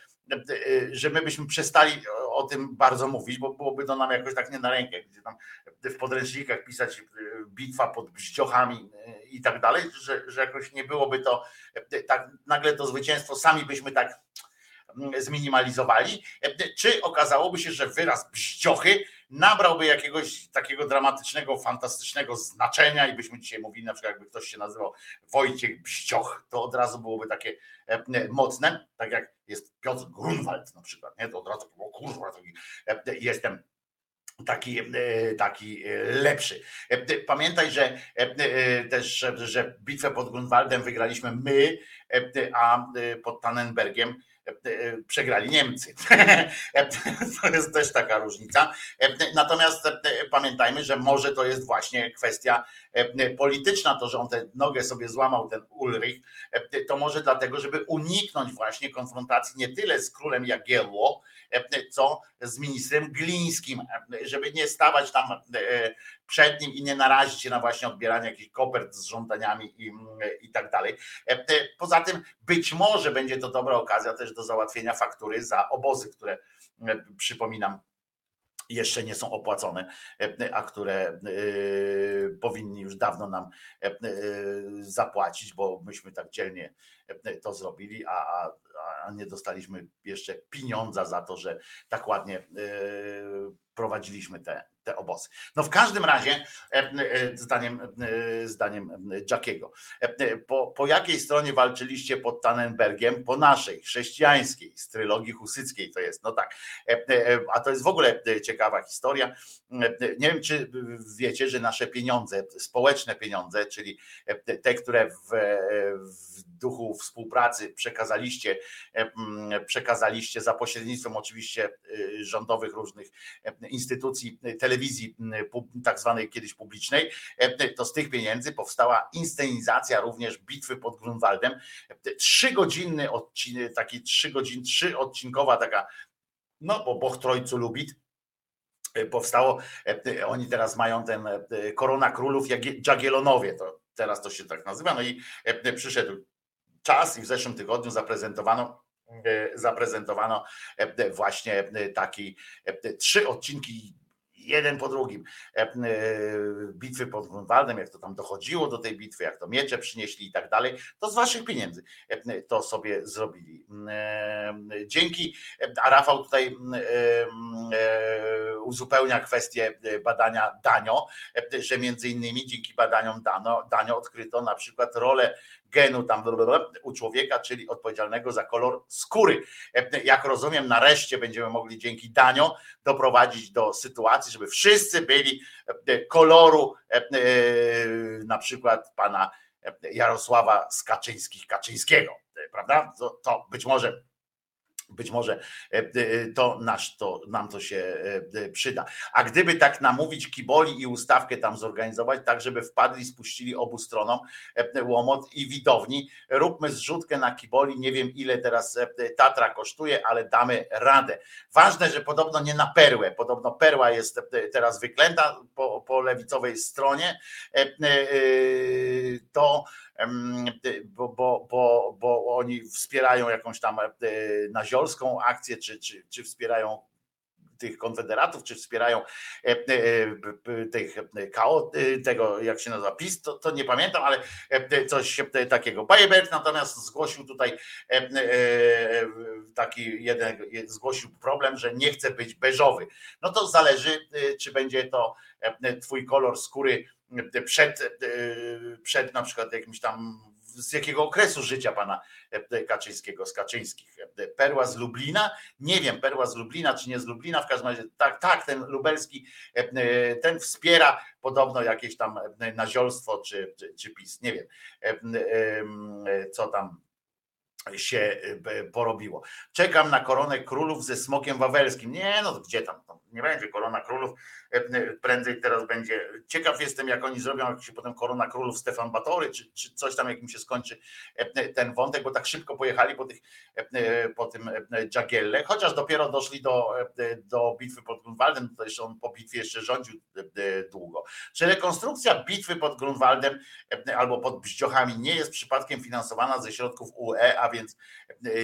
że my byśmy przestali o tym bardzo mówić, bo byłoby to nam jakoś tak nie na rękę, gdzie tam w podręcznikach pisać e, bitwa pod bździochami e, i tak dalej, że, że jakoś nie byłoby to e, tak nagle to zwycięstwo sami byśmy tak mm, zminimalizowali, E, czy okazałoby się, że wyraz bździochy nabrałby jakiegoś takiego dramatycznego, fantastycznego znaczenia i byśmy dzisiaj mówili, na przykład jakby ktoś się nazywał Wojciech Bździoch, to od razu byłoby takie e, mocne, tak jak jest Piotr Grunwald na przykład, nie? to od razu, o kurwa, e, jestem taki, e, taki e, lepszy. Pamiętaj, że też, że- bitwę pod Grunwaldem wygraliśmy my, a pod Tannenbergiem przegrali Niemcy. To jest też taka różnica. Natomiast pamiętajmy, że może to jest właśnie kwestia polityczna, to, że on tę nogę sobie złamał, ten Ulrich, e, to może dlatego, żeby uniknąć właśnie konfrontacji nie tyle z królem Jagielło, e, co z ministrem Glińskim, e, żeby nie stawać tam e, przed nim i nie narazić się na właśnie odbieranie jakichś kopert z żądaniami i, i tak dalej. E, e, Poza tym być może będzie to dobra okazja też do załatwienia faktury za obozy, które e, przypominam jeszcze nie są opłacone, e, a które e, powinni już dawno nam e, zapłacić, bo myśmy tak dzielnie to zrobili, a, a, a nie dostaliśmy jeszcze pieniądza za to, że tak ładnie prowadziliśmy te, te obozy. No w każdym razie, e, e, zdaniem, e, zdaniem Jackiego, po, po jakiej stronie walczyliście pod Tannenbergiem? Po naszej, chrześcijańskiej, z trylogii husyckiej to jest. No tak, a to jest w ogóle ciekawa historia. Nie wiem, czy wiecie, że nasze pieniądze, społeczne pieniądze, czyli te, które w, w duchu współpracy przekazaliście, przekazaliście za pośrednictwem oczywiście rządowych różnych instytucji telewizyjnych, telewizji tak zwanej kiedyś publicznej, to z tych pieniędzy powstała inscenizacja również bitwy pod Grunwaldem. Trzygodzinny odcinek, taki trzy godzin, trzy odcinkowa taka, no bo Boch Trojcu Lubit, powstało. Oni teraz mają ten Korona Królów Jagielonowie, to teraz to się tak nazywa. No i przyszedł czas i w zeszłym tygodniu zaprezentowano zaprezentowano właśnie taki trzy odcinki jeden po drugim bitwy pod Grunwaldem, jak to tam dochodziło do tej bitwy, jak to miecze przynieśli i tak dalej, to z waszych pieniędzy to sobie zrobili. Dzięki, a Rafał tutaj uzupełnia kwestię badania Danio, że między innymi dzięki badaniom Dano, Danio odkryto na przykład rolę genu tam u człowieka, czyli odpowiedzialnego za kolor skóry. Jak rozumiem, nareszcie będziemy mogli dzięki Danio doprowadzić do sytuacji, żeby wszyscy byli koloru na przykład pana Jarosława Skaczyńskich Kaczyńskiego, prawda? To, to być może być może to, nasz, to nam to się przyda. A gdyby tak namówić kiboli i ustawkę tam zorganizować, tak żeby wpadli, spuścili obu stronom łomot i widowni, róbmy zrzutkę na kiboli, nie wiem ile teraz Tatra kosztuje, ale damy radę. Ważne, że podobno nie na perłę, podobno perła jest teraz wyklęta po, po lewicowej stronie, to bo, bo, bo, bo oni wspierają jakąś tam naziolską akcję, czy, czy, czy wspierają tych konfederatów, czy wspierają tych KO, tego jak się nazywa PiS, to, to nie pamiętam, ale coś takiego. Bayebert natomiast zgłosił tutaj taki jeden, zgłosił problem, że nie chce być beżowy. No to zależy, czy będzie to twój kolor skóry przed, przed na przykład jakimś tam z jakiego okresu życia pana Kaczyńskiego, z Kaczyńskich. Perła z Lublina? Nie wiem, perła z Lublina czy nie z Lublina, w każdym razie tak, tak, ten lubelski, ten wspiera podobno jakieś tam naziolstwo czy, czy, czy PiS, nie wiem, co tam się porobiło. Czekam na koronę królów ze smokiem wawelskim. Nie, no gdzie tam? Nie będzie korona królów. Prędzej teraz będzie. Ciekaw jestem, jak oni zrobią, jak się potem korona królów Stefan Batory, czy, czy coś tam, jak im się skończy ten wątek, bo tak szybko pojechali po, tych, po tym Jagielle, chociaż dopiero doszli do, do bitwy pod Grunwaldem, to jeszcze on po bitwie jeszcze rządził długo. Czy rekonstrukcja bitwy pod Grunwaldem albo pod Bździochami nie jest przypadkiem finansowana ze środków UE, a więc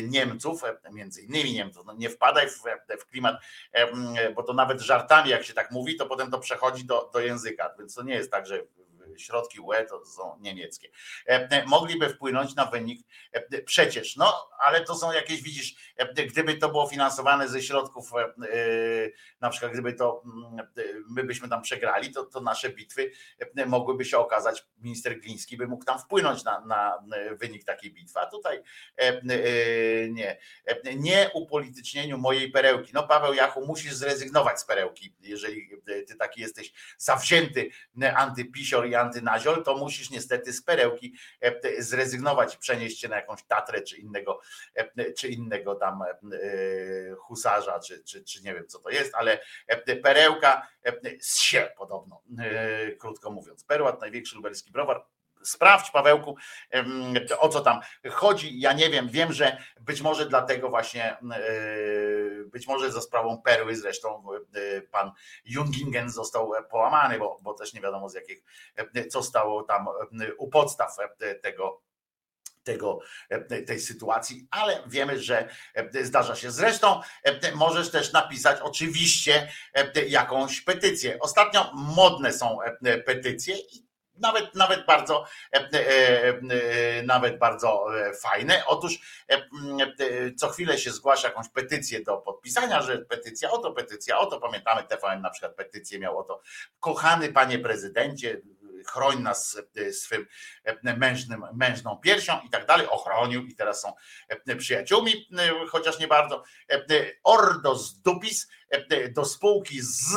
Niemców, między innymi Niemców, no nie wpadaj w, w klimat, bo to nawet żartami, jak się tak mówi, to potem to przechodzi do, do języka, więc to nie jest tak, że środki UE to są niemieckie. Mogliby wpłynąć na wynik przecież, no ale to są jakieś, widzisz, gdyby to było finansowane ze środków, na przykład gdyby to my byśmy tam przegrali, to, to nasze bitwy mogłyby się okazać, minister Gliński by mógł tam wpłynąć na, na wynik takiej bitwy, a tutaj nie. Nie upolitycznieniu mojej perełki. No Paweł Jachu, musisz zrezygnować z perełki, jeżeli ty taki jesteś zawzięty antypisior i antynaziol, to musisz niestety z perełki zrezygnować i przenieść się na jakąś Tatrę czy innego, czy innego tam husarza, czy, czy, czy nie wiem co to jest, ale perełka z się podobno, krótko mówiąc. Perła to największy lubelski browar, Sprawdź, Pawełku, o co tam chodzi. Ja nie wiem, wiem, że być może dlatego właśnie, być może za sprawą perły, zresztą pan Jungingen został połamany, bo, bo też nie wiadomo z jakich, co stało tam u podstaw tego tego, tej sytuacji, ale wiemy, że zdarza się. Zresztą możesz też napisać oczywiście jakąś petycję. Ostatnio modne są petycje i nawet, nawet bardzo nawet bardzo fajne. Otóż co chwilę się zgłasza jakąś petycję do podpisania, że petycja oto, petycja oto. Pamiętamy TVN na przykład petycję miał oto. Kochany panie prezydencie, chroń nas swym mężnym, mężną piersią i tak dalej, ochronił i teraz są przyjaciółmi, chociaż nie bardzo. Ordo z dupis do spółki z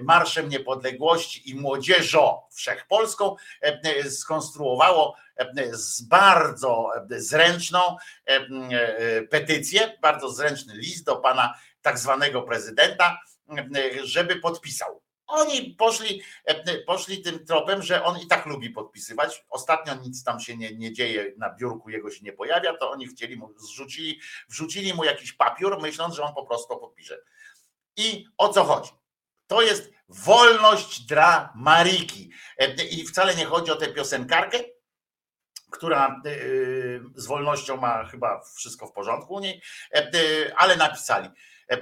Marszem Niepodległości i Młodzieżą Wszechpolską skonstruowało z bardzo zręczną petycję, bardzo zręczny list do pana tak zwanego prezydenta, żeby podpisał Oni poszli, e, poszli tym tropem, że on i tak lubi podpisywać. Ostatnio nic tam się nie, nie dzieje, na biurku jego się nie pojawia, to oni chcieli mu, zrzucili, wrzucili mu jakiś papier, myśląc, że on po prostu podpisze. I o co chodzi? To jest wolność dla Mariki. E, I wcale nie chodzi o tę piosenkarkę, która y, z wolnością ma chyba wszystko w porządku u niej, e, y, ale napisali e,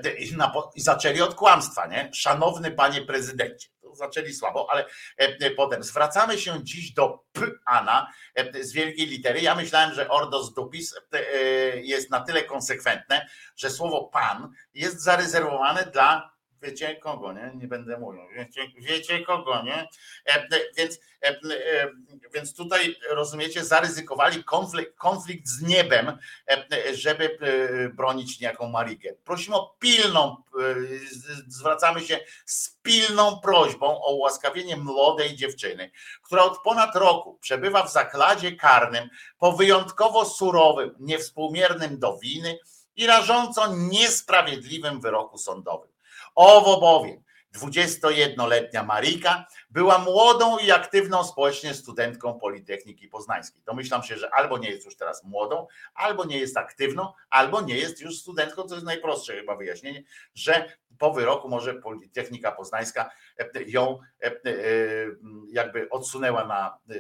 i zaczęli od kłamstwa, nie? Szanowny panie prezydencie. Zaczęli słabo, ale e, potem zwracamy się dziś do P Ana e, z wielkiej litery. Ja myślałem, że Ordos Dupis e, jest na tyle konsekwentne, że słowo pan jest zarezerwowane dla wiecie kogo, nie? Nie będę mówił. Wiecie, wiecie kogo, nie? E, e, Więc, e, więc tutaj rozumiecie, zaryzykowali konflikt, konflikt z niebem, żeby bronić niejaką Marikę. Prosimy o pilną, zwracamy się z pilną prośbą o ułaskawienie młodej dziewczyny, która od ponad roku przebywa w zakładzie karnym po wyjątkowo surowym, niewspółmiernym do winy i rażąco niesprawiedliwym wyroku sądowym. Owo bowiem 21-letnia Marika była młodą i aktywną społecznie studentką Politechniki Poznańskiej. Domyślam się, że albo nie jest już teraz młodą, albo nie jest aktywną, albo nie jest już studentką, co jest najprostsze chyba wyjaśnienie, że po wyroku może Politechnika Poznańska e, ją e, e, jakby odsunęła na e,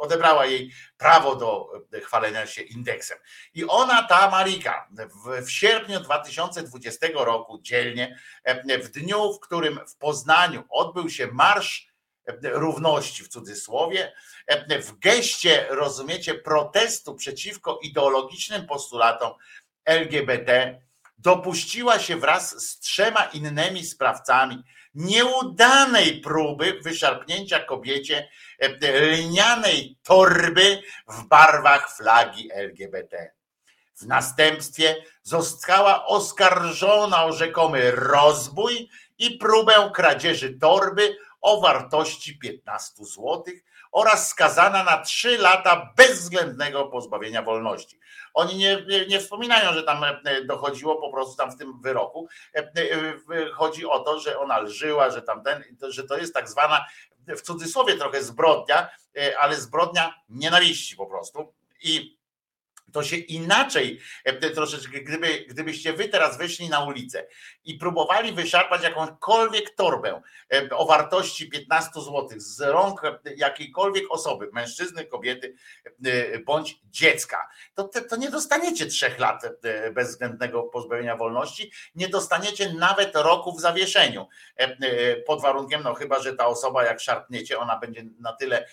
odebrała jej prawo do e, chwalenia się indeksem. I ona, ta Marika, w, w sierpniu 2020 roku dzielnie, e, w dniu, w którym w Poznaniu odbył się Marsz e, Równości w cudzysłowie, e, w geście, rozumiecie, protestu przeciwko ideologicznym postulatom LGBT, dopuściła się wraz z trzema innymi sprawcami nieudanej próby wyszarpnięcia kobiecie e, lnianej torby w barwach flagi LGBT. W następstwie została oskarżona o rzekomy rozbój i próbę kradzieży torby o wartości 15 zł oraz skazana na 3 lata bezwzględnego pozbawienia wolności. Oni nie, nie, wspominają, że tam e, dochodziło po prostu tam w tym wyroku. e, e, Chodzi o to, że ona lżyła, że tamten, że to jest tak zwana w cudzysłowie trochę zbrodnia, ale zbrodnia nienawiści po prostu. I to się inaczej troszeczkę, gdyby, gdybyście wy teraz wyszli na ulicę i próbowali wyszarpać jakąkolwiek torbę e, o wartości 15 zł z rąk jakiejkolwiek osoby, mężczyzny, kobiety e, bądź dziecka, to, to, nie dostaniecie trzech lat e, bezwzględnego pozbawienia wolności, nie dostaniecie nawet roku w zawieszeniu. Pod warunkiem, no chyba, że ta osoba jak szarpniecie, ona będzie na tyle,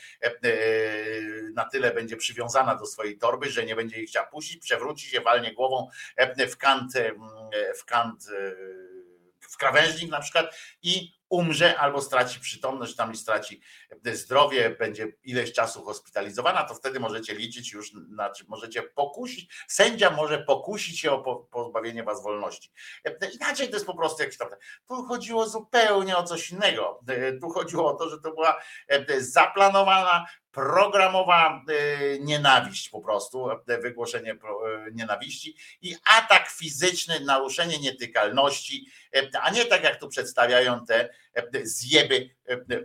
na tyle będzie przywiązana do swojej torby, że nie będzie jej chciała puścić, przewróci się, walnie głową w kant, w kant w krawężnik na przykład i umrze albo straci przytomność, tam i straci zdrowie, będzie ileś czasu hospitalizowana, to wtedy możecie liczyć już, znaczy możecie pokusić, sędzia może pokusić się o po- pozbawienie was wolności. Inaczej to jest po prostu jakiś tam. Tu chodziło zupełnie o coś innego. Tu chodziło o to, że to była zaplanowana, programowa e, nienawiść po prostu, e, wygłoszenie e, nienawiści i atak fizyczny, naruszenie nietykalności, a nie tak jak tu przedstawiają te zjeby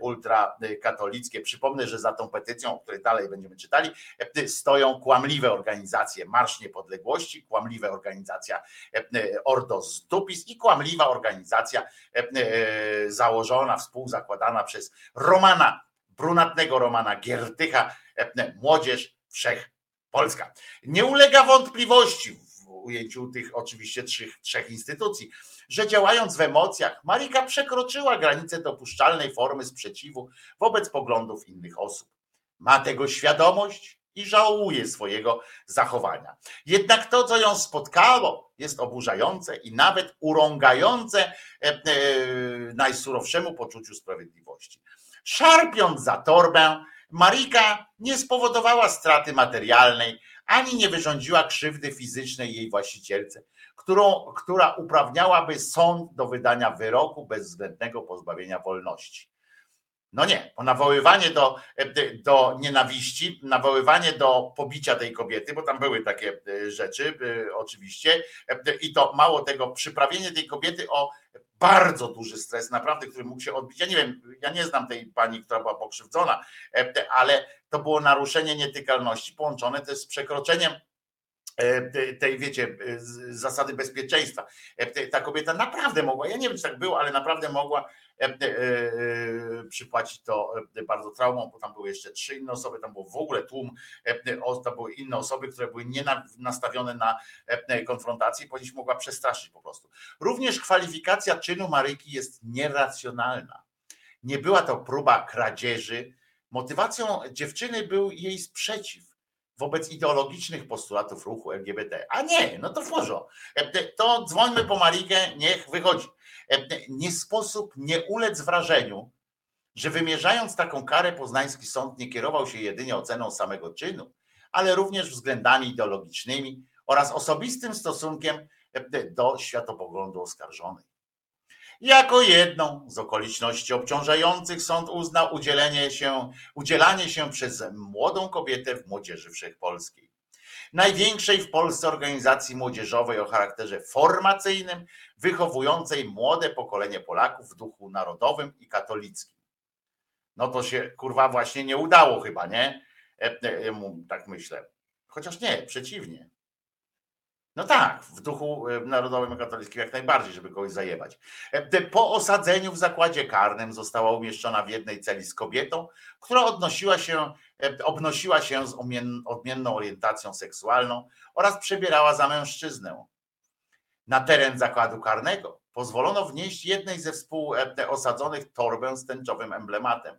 ultrakatolickie. Przypomnę, że za tą petycją, o której dalej będziemy czytali, stoją kłamliwe organizacje Marsz Niepodległości, kłamliwa organizacja Ordos Dupis i kłamliwa organizacja założona, współzakładana przez Romana brunatnego Romana Giertycha, e, Młodzież Wszechpolska. Nie ulega wątpliwości w ujęciu tych oczywiście trzech, trzech instytucji, że działając w emocjach, Marika przekroczyła granicę dopuszczalnej formy sprzeciwu wobec poglądów innych osób. Ma tego świadomość i żałuje swojego zachowania. Jednak to, co ją spotkało, jest oburzające i nawet urągające e, e, najsurowszemu poczuciu sprawiedliwości. Szarpiąc za torbę, Marika nie spowodowała straty materialnej, ani nie wyrządziła krzywdy fizycznej jej właścicielce, którą, która uprawniałaby sąd do wydania wyroku bezwzględnego pozbawienia wolności. No nie, bo nawoływanie do, do nienawiści, nawoływanie do pobicia tej kobiety, bo tam były takie e, rzeczy, e, oczywiście, e, i to mało tego, przyprawienie tej kobiety o bardzo duży stres, naprawdę, który mógł się odbić. Ja nie wiem, ja nie znam tej pani, która była pokrzywdzona, ale to było naruszenie nietykalności połączone też z przekroczeniem tej, wiecie, zasady bezpieczeństwa. Ta kobieta naprawdę mogła, ja nie wiem, czy tak było, ale naprawdę mogła przypłacić to bardzo traumą, bo tam były jeszcze trzy inne osoby, tam był w ogóle tłum, tam były inne osoby, które były nie nastawione na konfrontację, ponieważ mogła przestraszyć po prostu. Również kwalifikacja czynu Maryki jest nieracjonalna. Nie była to próba kradzieży. Motywacją dziewczyny był jej sprzeciw wobec ideologicznych postulatów ruchu LGBT. A nie, no to w. To dzwońmy po Marikę, niech wychodzi. Nie sposób nie ulec wrażeniu, że wymierzając taką karę poznański sąd nie kierował się jedynie oceną samego czynu, ale również względami ideologicznymi oraz osobistym stosunkiem do światopoglądu oskarżonej. Jako jedną z okoliczności obciążających sąd uznał udzielenie się, udzielanie się przez młodą kobietę w Młodzieży Wszechpolskiej. Największej w Polsce organizacji młodzieżowej o charakterze formacyjnym, wychowującej młode pokolenie Polaków w duchu narodowym i katolickim. No to się kurwa właśnie nie udało chyba, nie? Tak myślę. Chociaż nie, przeciwnie. No tak, w duchu narodowym katolickim jak najbardziej, żeby kogoś zajebać. Po osadzeniu w zakładzie karnym została umieszczona w jednej celi z kobietą, która odnosiła się, obnosiła się z odmienną orientacją seksualną oraz przebierała za mężczyznę. Na teren zakładu karnego pozwolono wnieść jednej ze współosadzonych torbę z tęczowym emblematem.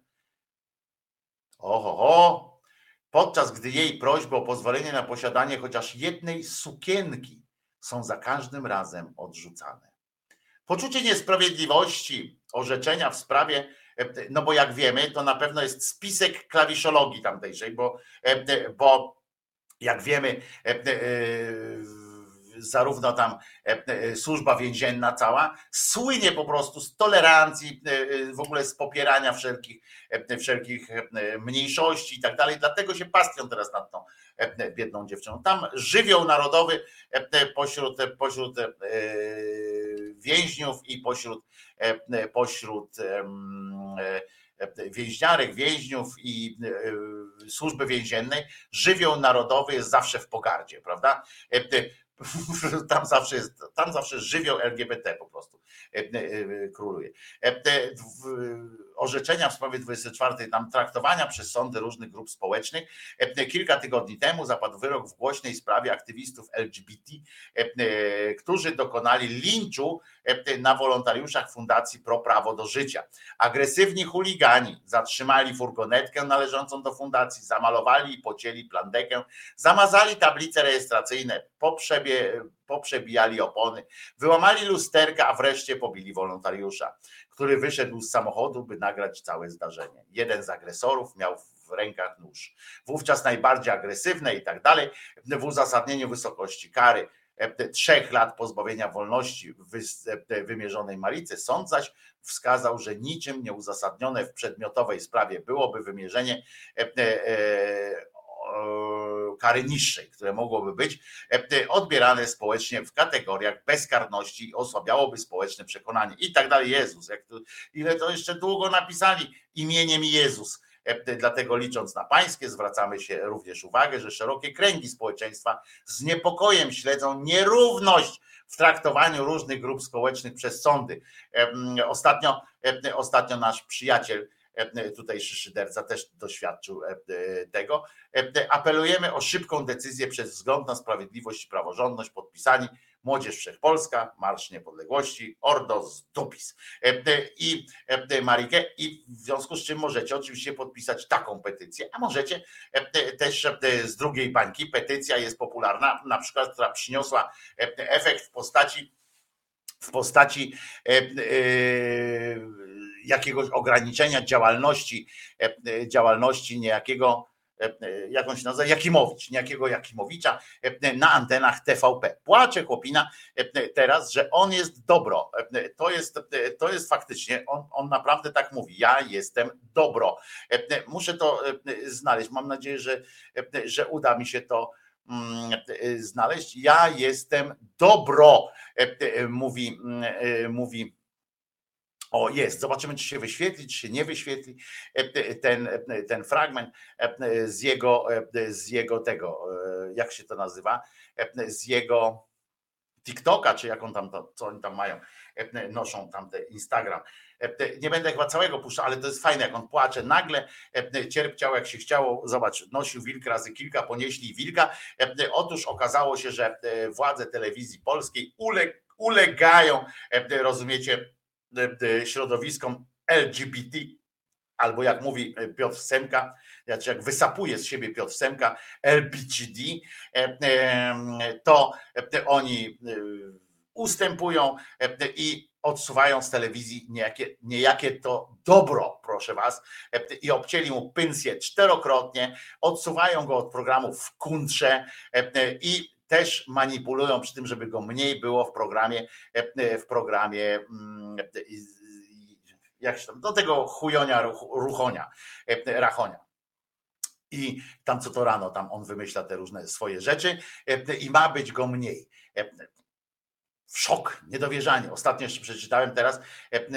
Oho, podczas gdy jej prośby o pozwolenie na posiadanie chociaż jednej sukienki są za każdym razem odrzucane. Poczucie niesprawiedliwości orzeczenia w sprawie, no bo jak wiemy, to na pewno jest spisek klawiszologii tamtejszej, bo, bo jak wiemy, zarówno tam służba więzienna cała słynie po prostu z tolerancji, w ogóle z popierania wszelkich, wszelkich mniejszości i tak dalej. Dlatego się pastwią teraz nad tą biedną dziewczyną. Tam żywioł narodowy pośród, pośród więźniów i pośród, pośród więźniarek, więźniów i służby więziennej, żywioł narodowy jest zawsze w pogardzie, prawda? Tam zawsze jest, tam zawsze żywioł LGBT po prostu króluje. Orzeczenia w sprawie 24 tam traktowania przez sądy różnych grup społecznych. Kilka tygodni temu zapadł wyrok w głośnej sprawie aktywistów LGBT, którzy dokonali linczu na wolontariuszach Fundacji Pro Prawo do Życia. Agresywni chuligani zatrzymali furgonetkę należącą do fundacji, zamalowali i pocięli plandekę, zamazali tablice rejestracyjne, poprzebie, poprzebijali opony, wyłamali lusterka, a wreszcie pobili wolontariusza, który wyszedł z samochodu, by nagrać całe zdarzenie. Jeden z agresorów miał w rękach nóż. Wówczas najbardziej agresywne i tak dalej, w uzasadnieniu wysokości kary trzech lat pozbawienia wolności wymierzonej Marice. Sąd zaś wskazał, że niczym nieuzasadnione w przedmiotowej sprawie byłoby wymierzenie kary niższej, które mogłoby być odbierane społecznie w kategoriach bezkarności i osłabiałoby społeczne przekonanie i tak dalej. Jezus, jak to, ile to jeszcze długo napisali imieniem Jezus. Dlatego licząc na pańskie, zwracamy się również uwagę, że szerokie kręgi społeczeństwa z niepokojem śledzą nierówność w traktowaniu różnych grup społecznych przez sądy. Ostatnio, ostatnio nasz przyjaciel, tutejszy szyderca też doświadczył tego. Apelujemy o szybką decyzję przez wzgląd na sprawiedliwość i praworządność podpisani Młodzież Wszechpolska, Marsz Niepodległości, Ordo z Dupis i Marikę i w związku z czym możecie oczywiście podpisać taką petycję, a możecie też z drugiej bańki, petycja jest popularna, na przykład, która przyniosła efekt w postaci w postaci jakiegoś ograniczenia działalności, działalności niejakiego e, jak on się nazywa, Jakimowicz, niejakiego Jakimowicza e, na antenach TVP. Płacze chłopina e, teraz, że on jest dobro. E, To jest, e, to jest faktycznie, on, on naprawdę tak mówi, ja jestem dobro. E, Muszę to e, znaleźć, mam nadzieję, że, e, że uda mi się to mm, e, znaleźć. Ja jestem dobro, e, e, mówi, e, mówi o, jest. Zobaczymy, czy się wyświetli, czy się nie wyświetli e, e, ten, e, ten fragment z jego, z jego tego, jak się to nazywa, z jego TikToka, czy jak on tam, co oni tam mają, noszą tam te Instagram. Nie będę chyba całego puszczał, ale to jest fajne, jak on płacze. Nagle cierpciał, jak się chciało. Zobacz, nosił wilk razy kilka, ponieśli wilka. Otóż okazało się, że władze telewizji polskiej uleg, ulegają, rozumiecie, środowiskom LGBT, albo jak mówi e, Piotr Semka, znaczy jak wysapuje z siebie Piotr Semka, LBGD, e, e, to e, oni e, ustępują e, i odsuwają z telewizji niejakie, niejakie to dobro, proszę was, e, i obcięli mu pensję czterokrotnie, odsuwają go od programu w kuntrze e, e, i też manipulują przy tym, żeby go mniej było w programie, e, w programie mm, i- jak się tam, do tego chujonia, ruch- ruchonia, e, rachonia. I tam co to rano, tam on wymyśla te różne swoje rzeczy e, i ma być go mniej. E, szok, niedowierzanie. Ostatnio jeszcze przeczytałem teraz, e, e,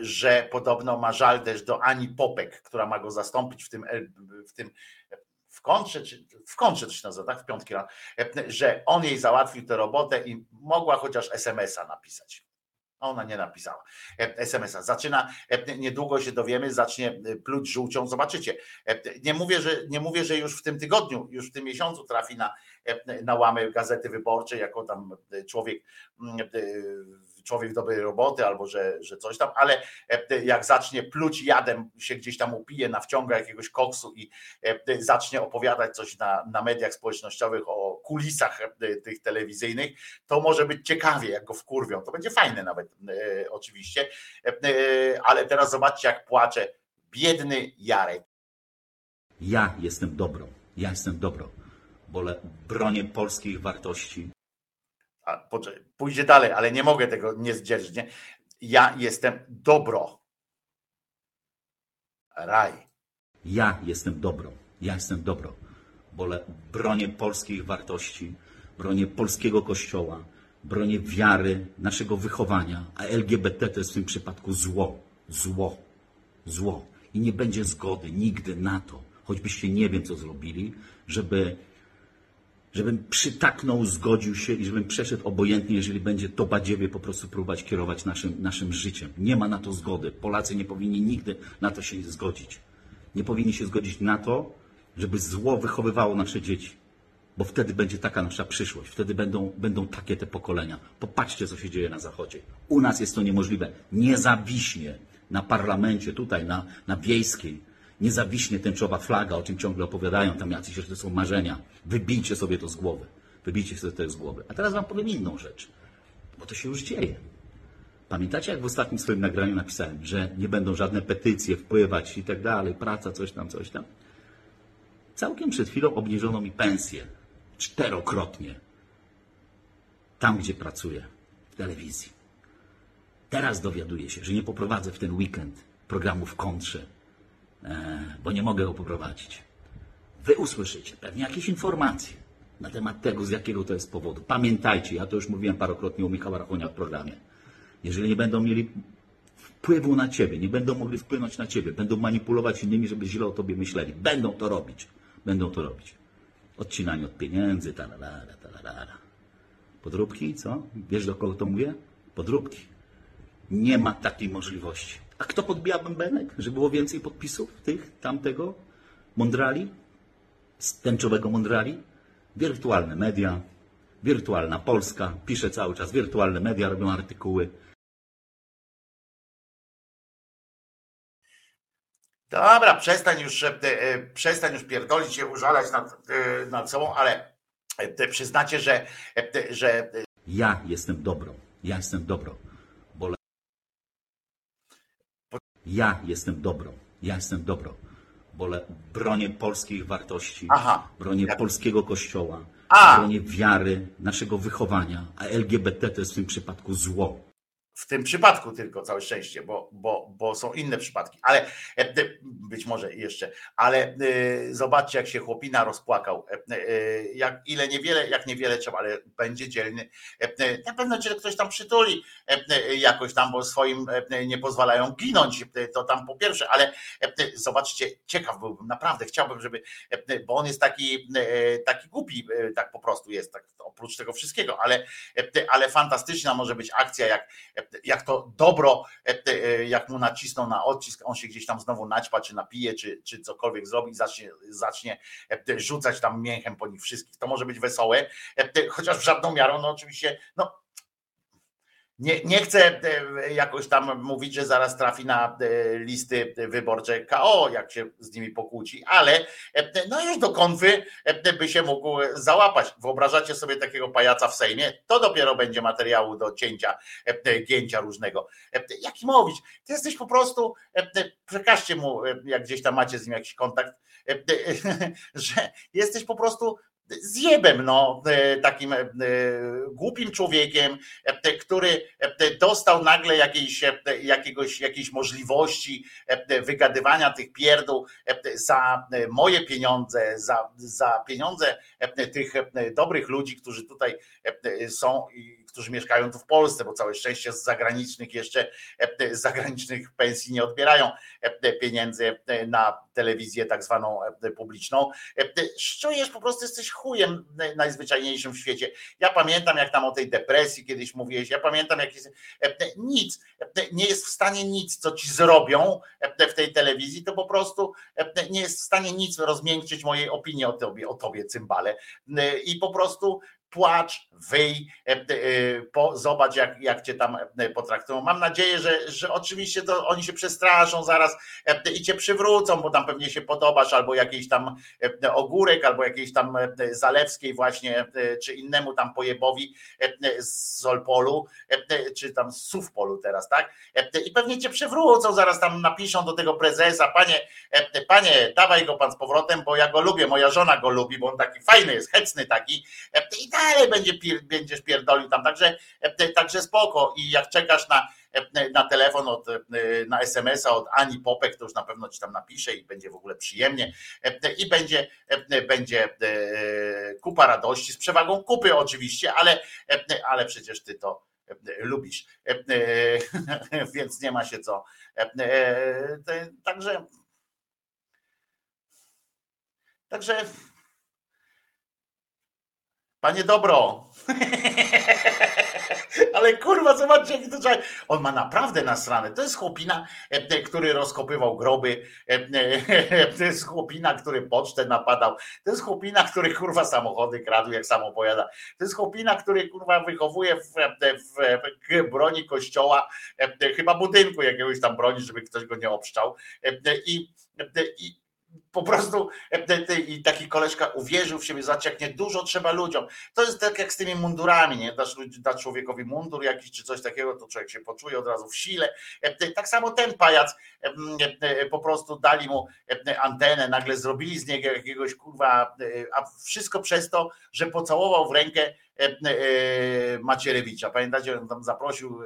że podobno ma żal też do Ani Popek, która ma go zastąpić w tym, w tym w kontrze, czy w kontrze to się nazywa, tak? W piątki rano, że on jej załatwił tę robotę i mogła chociaż SMS-a napisać. Ona nie napisała SMS-a. Zaczyna, niedługo się dowiemy, zacznie pluć żółcią, zobaczycie. Nie mówię, że, nie mówię, że już w tym tygodniu, już w tym miesiącu trafi na, na łamy Gazety Wyborczej, jako tam e, człowiek, mm, e, człowiek dobrej roboty, albo że, że coś tam, ale e, jak zacznie pluć jadem, się gdzieś tam upije, nawciąga jakiegoś koksu i zacznie opowiadać coś na, na mediach społecznościowych o kulisach tych telewizyjnych, to może być ciekawie, jak go wkurwią. To będzie fajne nawet oczywiście, ale teraz zobaczcie, jak płacze biedny Jarek. Ja jestem dobro. Ja jestem dobro. Bronię polskich wartości. A, pójdzie dalej, ale nie mogę tego nie zdzierżyć. Nie? Ja jestem dobro. Raj. Ja jestem dobro. Ja jestem dobro. Wolę bronię polskich wartości, bronię polskiego kościoła, bronię wiary, naszego wychowania, a LGBT to jest w tym przypadku zło. Zło. Zło. I nie będzie zgody nigdy na to, choćbyście nie wiem co zrobili, żeby żebym przytaknął, zgodził się i żebym przeszedł obojętnie, jeżeli będzie to badziewie po prostu próbować kierować naszym, naszym życiem. Nie ma na to zgody. Polacy nie powinni nigdy na to się zgodzić. Nie powinni się zgodzić na to, żeby zło wychowywało nasze dzieci. Bo wtedy będzie taka nasza przyszłość. Wtedy będą, będą takie te pokolenia. Popatrzcie, co się dzieje na Zachodzie. U nas jest to niemożliwe. Nie zawiśnie na parlamencie, tutaj na, na wiejskiej, nie zawiśnie tęczowa flaga, o czym ciągle opowiadają tam jacyś, że to są marzenia. Wybijcie sobie to z głowy. Wybijcie sobie to z głowy. A teraz wam powiem inną rzecz, bo to się już dzieje. Pamiętacie, jak w ostatnim swoim nagraniu napisałem, że nie będą żadne petycje wpływać i tak dalej, praca, coś tam, coś tam? Całkiem przed chwilą obniżono mi pensję. Czterokrotnie. Tam, gdzie pracuję, w telewizji. Teraz dowiaduję się, że nie poprowadzę w ten weekend programu w kontrze, bo nie mogę go poprowadzić. Wy usłyszycie pewnie jakieś informacje na temat tego, z jakiego to jest powodu. Pamiętajcie, ja to już mówiłem parokrotnie u Michała Rachonia w programie. Jeżeli nie będą mieli wpływu na ciebie, nie będą mogli wpłynąć na ciebie, będą manipulować innymi, żeby źle o tobie myśleli. Będą to robić. Będą to robić. Odcinanie od pieniędzy, talalala, talalala. Podróbki, co? Wiesz, do kogo to mówię? Podróbki. Nie ma takiej możliwości. A kto podbija bębenek, że było więcej podpisów tych, tamtego, mądrali, tęczowego mądrali? Wirtualne media, wirtualna Polska, pisze cały czas, wirtualne media robią artykuły. Dobra, przestań już, e, e, przestań już pierdolić się, użalać nad, e, nad sobą, ale przyznacie, że, że Ja jestem dobro. Ja jestem dobro. Ja jestem dobro. Ja jestem dobro. wolę bronię polskich wartości, Aha. bronię polskiego kościoła, A. bronię wiary, naszego wychowania, a LGBT to jest w tym przypadku zło. W tym przypadku tylko całe szczęście, bo, bo, bo są inne przypadki, ale e, być może jeszcze, ale e, zobaczcie, jak się chłopina rozpłakał. E, e, Jak, ile niewiele, jak niewiele trzeba, ale będzie dzielny. Na pewno cię ktoś tam przytuli jakoś tam, bo swoim nie pozwalają ginąć. To tam po pierwsze, ale zobaczcie, ciekaw byłbym, naprawdę chciałbym, żeby, bo on jest taki, taki głupi, tak po prostu jest, tak oprócz tego wszystkiego, ale, ale fantastyczna może być akcja, jak jak to dobro, jak mu nacisną na odcisk, on się gdzieś tam znowu naćpa, czy napije, czy, czy cokolwiek zrobi, zacznie, zacznie rzucać tam mięchem po nich wszystkich. To może być wesołe, chociaż w żadną miarą, no oczywiście, no nie, nie chcę e, jakoś tam mówić, że zaraz trafi na e, listy wyborcze KO, jak się z nimi pokłóci, ale e, no już do konfy by się mógł załapać. Wyobrażacie sobie takiego pajaca w Sejmie? To dopiero będzie materiału do cięcia, gięcia różnego. E, Jakimowicz, ty jesteś po prostu, przekażcie mu, jak gdzieś tam macie z nim jakiś kontakt, że jesteś po prostu zjebem, no, takim e, głupim człowiekiem, e, który e, dostał nagle jakiejś, jakiegoś, jakiejś możliwości wygadywania tych pierdół za moje pieniądze, za, za pieniądze tych dobrych ludzi, którzy tutaj są którzy mieszkają tu w Polsce, bo całe szczęście z zagranicznych jeszcze e, z zagranicznych pensji nie odbierają e, pieniędzy e, na telewizję tak zwaną e, publiczną. E, Czujesz po prostu jesteś chujem naj- najzwyczajniejszym w świecie. Ja pamiętam jak tam o tej depresji kiedyś mówiłeś, ja pamiętam jak jest, e, nic, e, nie jest w stanie nic, co ci zrobią e, w tej telewizji, to po prostu e, nie jest w stanie nic rozmiękczyć mojej opinii o tobie, o tobie cymbale. E, I po prostu płacz, wyj, e, e, zobacz jak, jak cię tam e, potraktują. Mam nadzieję, że, że oczywiście to oni się przestraszą zaraz i cię przywrócą, bo tam pewnie się podobasz, albo jakiejś tam ogórek, albo jakiejś tam Zalewskiej właśnie, czy innemu tam pojebowi z Solpolu, czy tam z Sówpolu teraz, tak? I pewnie cię przywrócą, zaraz tam napiszą do tego prezesa, panie, panie, dawaj go pan z powrotem, bo ja go lubię, moja żona go lubi, bo on taki fajny jest, hecny taki i dalej będzie, będziesz pierdolił tam, także, e, także spoko i jak czekasz na, e, na telefon, od, e, na SMS-a od Ani Popek, to już na pewno ci tam napisze i będzie w ogóle przyjemnie i będzie, będzie kupa radości, z przewagą kupy oczywiście, ale, ale przecież ty to lubisz, więc nie ma się co. Także Także Panie dobro. Ale kurwa, zobaczcie, jaki to człowiek. On ma naprawdę nasrane. To jest chłopina, e, e, który rozkopywał groby. e, To jest chłopina, który pocztę napadał. To jest chłopina, który kurwa samochody kradł, jak sam opowiada. To jest chłopina, który kurwa wychowuje w, w, w broni kościoła, chyba budynku jakiegoś tam broni, żeby ktoś go nie obszczał. I, i po prostu e, i taki koleżka uwierzył w siebie, zobacz jak nie dużo trzeba ludziom. To jest tak jak z tymi mundurami, nie? Dasz, dasz człowiekowi mundur jakiś czy coś takiego, to człowiek się poczuje od razu w sile. E, Tak samo ten pajac e, po prostu dali mu antenę, nagle zrobili z niego jakiegoś kurwa, a wszystko przez to, że pocałował w rękę Macierewicza. Pamiętacie, on tam zaprosił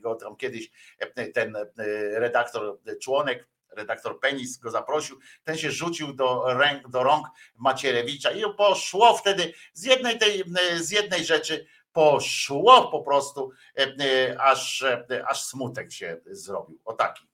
go tam kiedyś ten redaktor, członek redaktor Penis go zaprosił, ten się rzucił do, ręk, do rąk Macierewicza i poszło wtedy z jednej, tej, z jednej rzeczy poszło po prostu, e, e, aż, e, aż smutek się zrobił. O taki.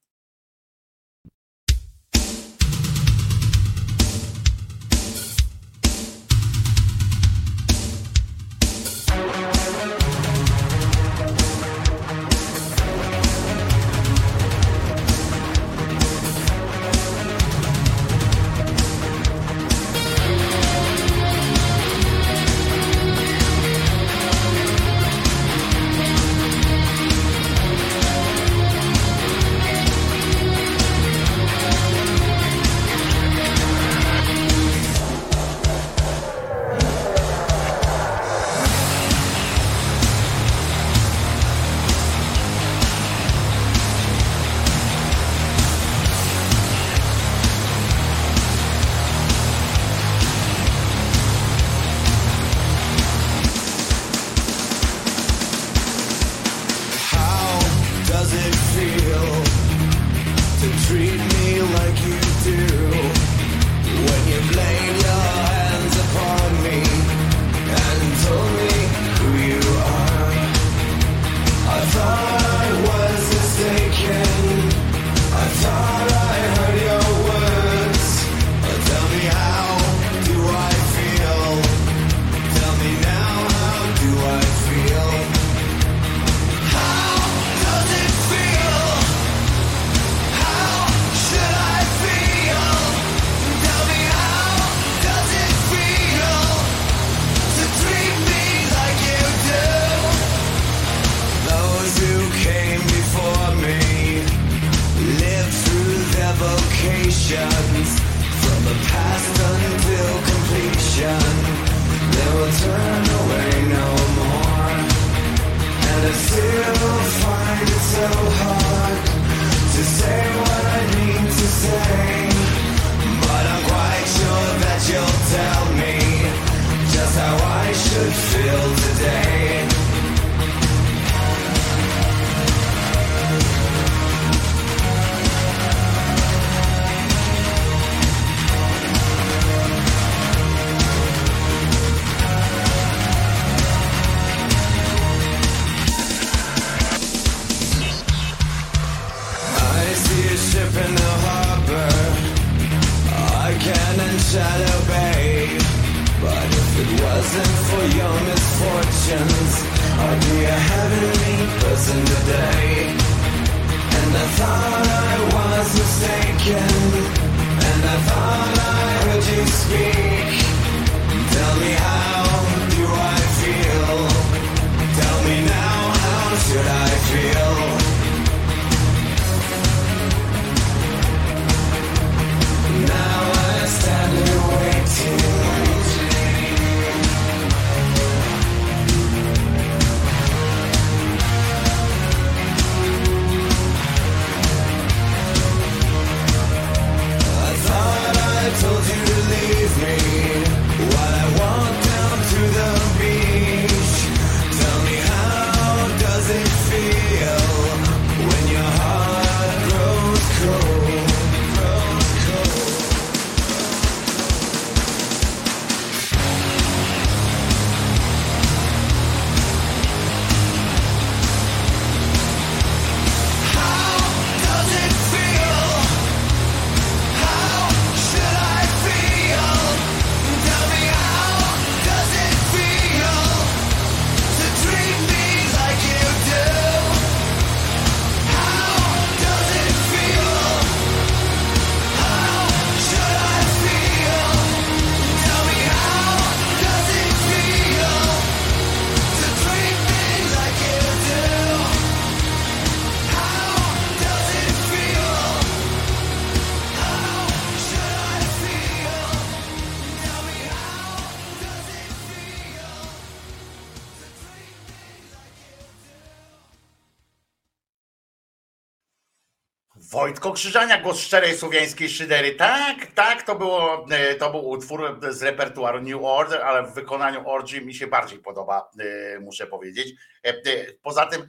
Wojtko Krzyżania, głos szczerej słowiańskiej szydery. Tak, tak, to, było, e, to był utwór z repertuaru New Order, ale w wykonaniu Orgy mi się bardziej podoba, e, muszę powiedzieć. E, Poza tym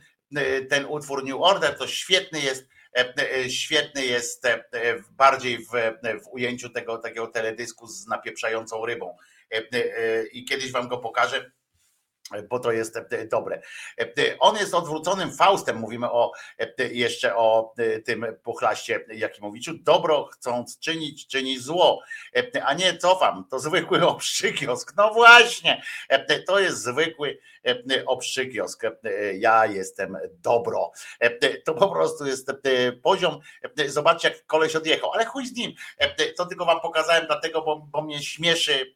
ten utwór New Order to świetny jest, świetny jest bardziej w, w ujęciu tego takiego teledysku z napieprzającą rybą. I kiedyś wam go pokażę bo to jest e, dobre. E, On jest odwróconym Faustem, mówimy o e, jeszcze o e, tym pochlaście Jakimowiczu. Dobro chcąc czynić, czyni zło, E, a nie cofam, to zwykły obszczykiosk. No właśnie, E, to jest zwykły e, obszczykiosk. E, Ja jestem dobro. E, To po prostu jest poziom, zobaczcie jak koleś odjechał, ale chuj z nim. To tylko wam pokazałem dlatego, bo, bo mnie śmieszy,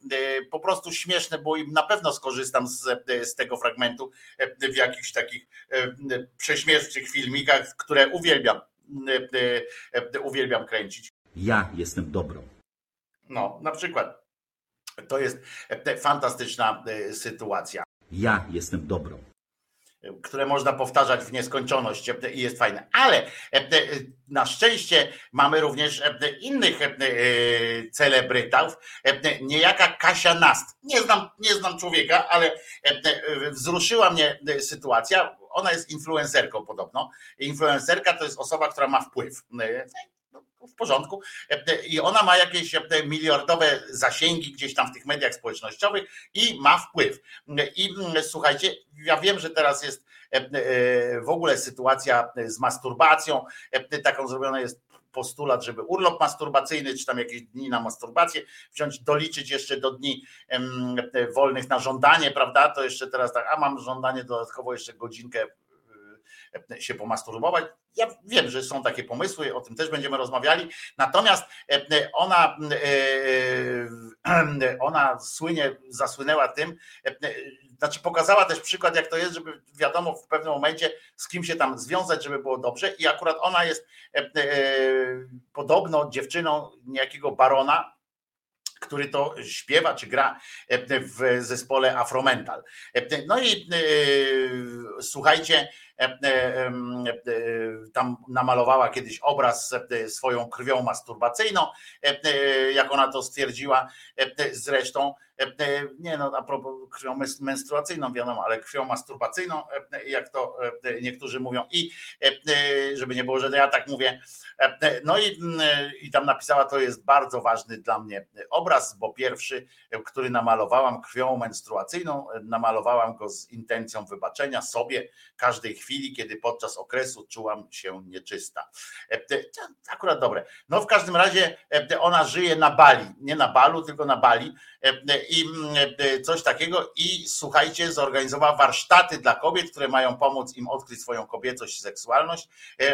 po prostu śmieszne, bo na pewno skorzystam z, z tego fragmentu w jakichś takich prześmieszczych filmikach, które uwielbiam, uwielbiam kręcić. Ja jestem dobro. No, na przykład. To jest fantastyczna sytuacja, Ja jestem dobro. które można powtarzać w nieskończoność e, i jest fajne. Ale e, e, na szczęście mamy również innych celebrytów. Niejaka Kasia Nast. Nie znam, nie znam człowieka, ale wzruszyła mnie sytuacja. Ona jest influencerką podobno. Influencerka to jest osoba, która ma wpływ. E, w porządku. I ona ma jakieś miliardowe zasięgi gdzieś tam w tych mediach społecznościowych i ma wpływ. I mm, słuchajcie, ja wiem, że teraz jest e, e, w ogóle sytuacja z masturbacją. E, Taką zrobiona jest postulat, żeby urlop masturbacyjny, czy tam jakieś dni na masturbację wziąć, doliczyć jeszcze do dni wolnych na żądanie, prawda? To jeszcze teraz tak, a mam żądanie dodatkowo jeszcze godzinkę e, się pomasturbować. Ja wiem, że są takie pomysły, o tym też będziemy rozmawiali. Natomiast e, ona, e, ona słynie, zasłynęła tym, e, znaczy pokazała też przykład, jak to jest, żeby wiadomo w pewnym momencie z kim się tam związać, żeby było dobrze. I akurat ona jest e, e, podobno dziewczyną niejakiego barona, który to śpiewa czy gra e, w zespole Afromental. E, No i e, słuchajcie, e, e, e, tam namalowała kiedyś obraz swoją krwią masturbacyjną, e, jak ona to stwierdziła zresztą. e, Nie no, a propos krwią menstruacyjną, wiadomo, ale krwią masturbacyjną, jak to niektórzy mówią. I e, żeby nie było, że ja tak mówię. No i, i tam napisała, to jest bardzo ważny dla mnie obraz, bo pierwszy, który namalowałam krwią menstruacyjną, namalowałam go z intencją wybaczenia sobie każdej chwili, kiedy podczas okresu czułam się nieczysta. E, Akurat dobre. No w każdym razie e, ona żyje na Bali, nie na Balu, tylko na Bali E, i mm, coś takiego i słuchajcie, zorganizowała warsztaty dla kobiet, które mają pomóc im odkryć swoją kobiecość i seksualność.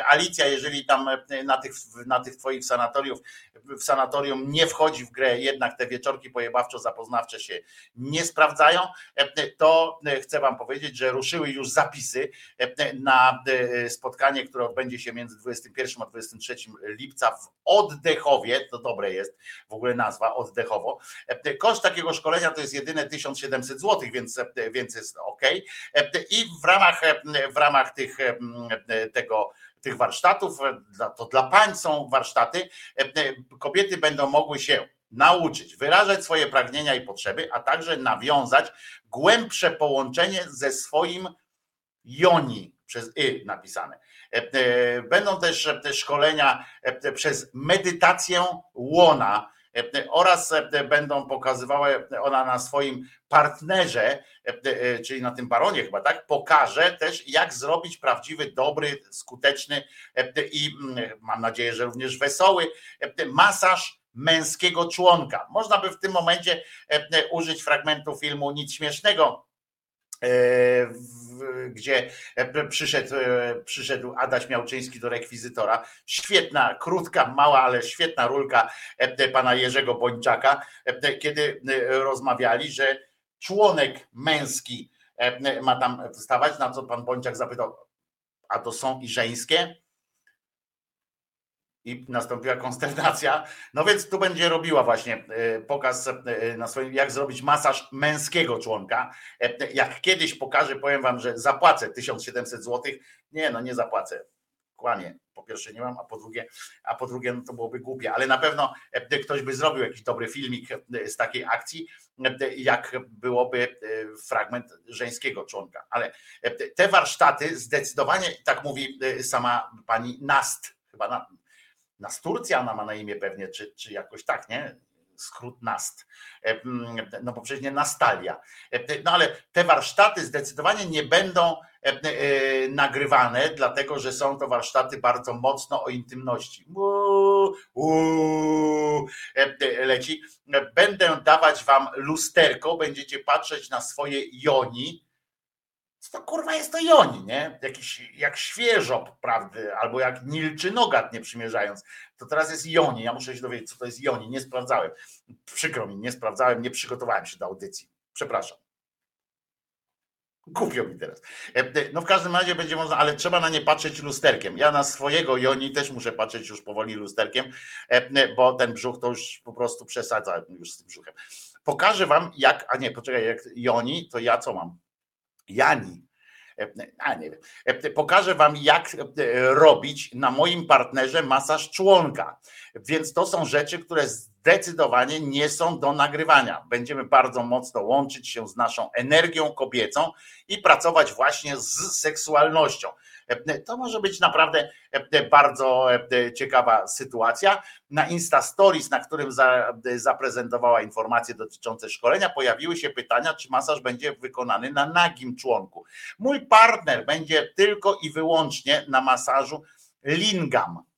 Alicja, jeżeli tam na tych, na tych twoich sanatoriów, w sanatorium nie wchodzi w grę, jednak te wieczorki pojebawczo-zapoznawcze się nie sprawdzają, to chcę wam powiedzieć, że ruszyły już zapisy na e, spotkanie, które odbędzie się między 21 a 23 lipca w Oddechowie, to dobre jest w ogóle nazwa, Oddechowo. E, Koszt takiego szkolenia to jest jedyne 1700 zł, więc, e, więc jest ok. I w ramach, w ramach tych, tego, tych warsztatów, to dla pań są warsztaty, kobiety będą mogły się nauczyć wyrażać swoje pragnienia i potrzeby, a także nawiązać głębsze połączenie ze swoim joni przez y napisane. E, e, Będą też e, szkolenia przez medytację łona oraz będą pokazywały ona na swoim partnerze, czyli na tym baronie chyba, tak, pokaże też jak zrobić prawdziwy, dobry, skuteczny i mm, mam nadzieję, że również wesoły masaż męskiego członka. Można by w tym momencie użyć fragmentu filmu Nic Śmiesznego, gdzie e, przyszedł, e, przyszedł Adaś Miałczyński do rekwizytora. Świetna, krótka, mała, ale świetna rulka e, pana Jerzego Bończaka, kiedy rozmawiali, że członek męski ma tam wstawać, na co pan Bończak zapytał, a to są i żeńskie? I nastąpiła konsternacja. No więc tu będzie robiła właśnie e, pokaz e, na swoim, jak zrobić masaż męskiego członka. E, Jak kiedyś pokażę, powiem wam, że zapłacę 1700 zł. Nie, no nie zapłacę. Kłamie. Po pierwsze nie mam, a po drugie, a po drugie no to byłoby głupie, ale na pewno e, ktoś by zrobił jakiś dobry filmik e, z takiej akcji, jak byłoby fragment żeńskiego członka. Ale te warsztaty zdecydowanie, tak mówi sama pani Nast, chyba na, Nasturcja ona ma na imię pewnie, czy, czy jakoś tak, nie? Skrót NAST. E, No bo przecież nie Nastalia. E, No ale te warsztaty zdecydowanie nie będą e, nagrywane, dlatego że są to warsztaty bardzo mocno o intymności. Uuu, uuu, leci. Będę dawać wam lusterko, będziecie patrzeć na swoje joni. Co to kurwa jest to joni, nie? Jakiś jak świeżo, prawdy, albo jak nilczy nogat nie przymierzając. To teraz jest joni. Ja muszę się dowiedzieć, co to jest joni. Nie sprawdzałem. Przykro mi, nie sprawdzałem, nie przygotowałem się do audycji. Przepraszam. Głupio mi teraz. E, e, No w każdym razie będzie można, ale trzeba na nie patrzeć lusterkiem. Ja na swojego Joni też muszę patrzeć już powoli lusterkiem, e, bo ten brzuch to już po prostu przesadza już z tym brzuchem. Pokażę wam jak, a nie, poczekaj, jak Joni, to ja co mam? Jani. E, A nie wiem. E, Pokażę wam, jak e, robić na moim partnerze masaż członka. Więc to są rzeczy, które zdecydowanie nie są do nagrywania. Będziemy bardzo mocno łączyć się z naszą energią kobiecą i pracować właśnie z seksualnością. E, To może być naprawdę e, bardzo e, ciekawa sytuacja. Na Insta Stories, na którym za, zaprezentowała informacje dotyczące szkolenia, pojawiły się pytania, czy masaż będzie wykonany na nagim członku. Mój partner będzie tylko i wyłącznie na masażu lingam.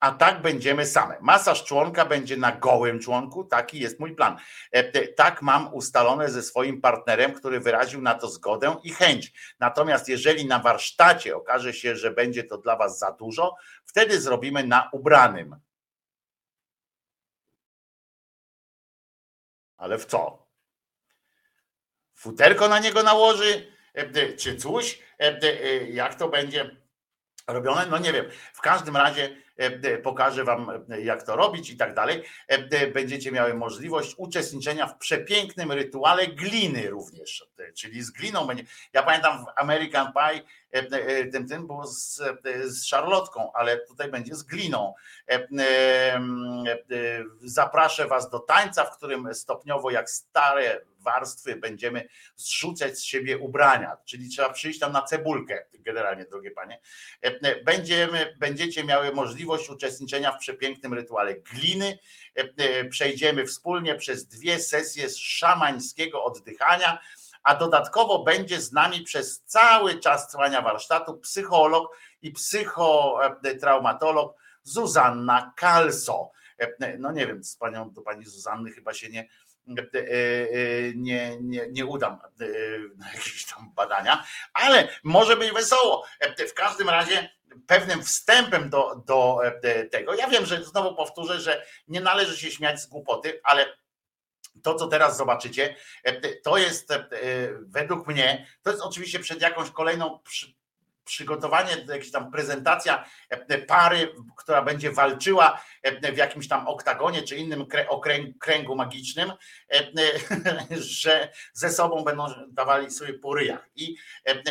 A tak będziemy same. Masaż członka będzie na gołym członku, taki jest mój plan. E, Tak mam ustalone ze swoim partnerem, który wyraził na to zgodę i chęć. Natomiast jeżeli na warsztacie okaże się, że będzie to dla Was za dużo, wtedy zrobimy na ubranym. Ale w co? Futerko na niego nałoży, e, e, czy coś? Jak to będzie robione? No nie wiem. W każdym razie pokażę Wam, e, jak to robić i tak dalej. E, Będziecie miały możliwość uczestniczenia w przepięknym rytuale gliny również, e, czyli z gliną. Ja pamiętam w American Pie e, e, tym, tym było z, e, z szarlotką, ale tutaj będzie z gliną. E, e, Zapraszę Was do tańca, w którym stopniowo jak stare warstwy będziemy zrzucać z siebie ubrania, czyli trzeba przyjść tam na cebulkę, generalnie, drogie panie. Będziemy, będziecie miały możliwość uczestniczenia w przepięknym rytuale gliny. Przejdziemy wspólnie przez dwie sesje szamańskiego oddychania a dodatkowo będzie z nami przez cały czas trwania warsztatu psycholog i psychotraumatolog Zuzanna Kalso. No nie wiem, z panią, do pani Zuzanny chyba się nie, nie, nie, nie udam na jakieś tam badania, ale może być wesoło. W każdym razie pewnym wstępem do, do tego, ja wiem, że znowu powtórzę, że nie należy się śmiać z głupoty, ale to, co teraz zobaczycie, to jest według mnie, to jest oczywiście przed jakąś kolejną przy, przygotowanie, jakaś tam prezentacja pary, która będzie walczyła w jakimś tam oktagonie czy innym kręgu magicznym, że ze sobą będą dawali sobie po ryjach. I,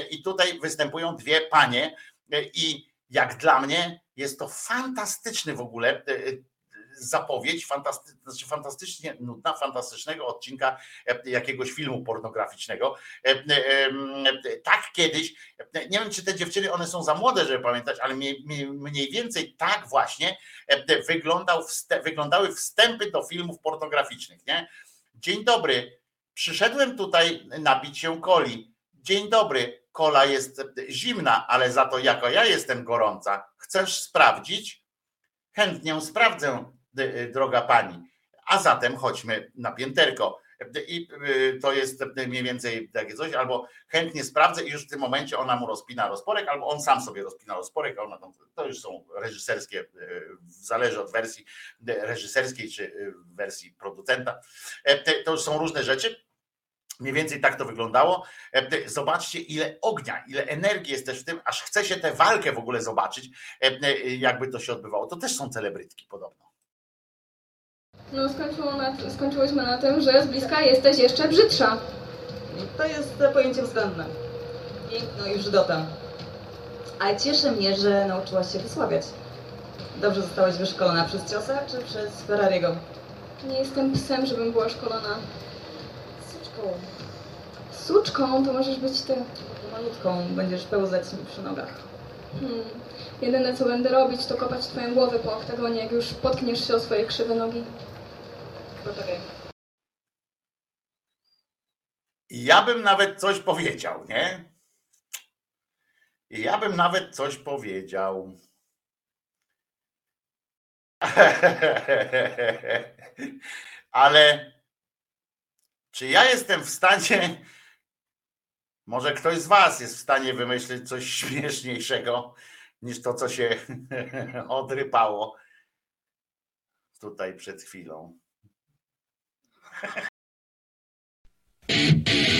I tutaj występują dwie panie i jak dla mnie jest to fantastyczny w ogóle zapowiedź fantasty, znaczy fantastycznie nudna, fantastycznego odcinka jakiegoś filmu pornograficznego. Tak kiedyś, nie wiem czy te dziewczyny, one są za młode, żeby pamiętać, ale mniej więcej tak właśnie wyglądał, wyglądały wstępy do filmów pornograficznych. Nie? Dzień dobry, przyszedłem tutaj napić się coli. Dzień dobry, kola jest zimna, ale za to jako ja jestem gorąca. Chcesz sprawdzić? Chętnie sprawdzę, droga pani. A zatem chodźmy na pięterko. I to jest mniej więcej takie coś, albo chętnie sprawdzę i już w tym momencie ona mu rozpina rozporek, albo on sam sobie rozpina rozporek, a ona tam, to już są reżyserskie, zależy od wersji reżyserskiej czy wersji producenta. To już są różne rzeczy. Mniej więcej tak to wyglądało. Zobaczcie, ile ognia, ile energii jest też w tym, aż chce się tę walkę w ogóle zobaczyć, jakby to się odbywało. To też są celebrytki podobno. No skończyło na, skończyłyśmy na tym, że z bliska jesteś jeszcze brzydsza. To jest pojęcie względne. Piękno i brzydota. Ale cieszy mnie, że nauczyłaś się wysławiać. Dobrze zostałaś wyszkolona przez ciosa czy przez Ferrariego? Nie jestem psem, żebym była szkolona. Suczką. Suczką to możesz być ty. Malutką będziesz pełzać mi przy nogach. Hmm. Jedyne co będę robić, to kopać twoją głowę po oktagonie, jak już potkniesz się o swoje krzywe nogi. Poczekaj. Ja bym nawet coś powiedział, nie? Ja bym nawet coś powiedział. Ale czy ja jestem w stanie, może ktoś z Was jest w stanie wymyślić coś śmieszniejszego niż to, co się odrypało tutaj przed chwilą. Thank you.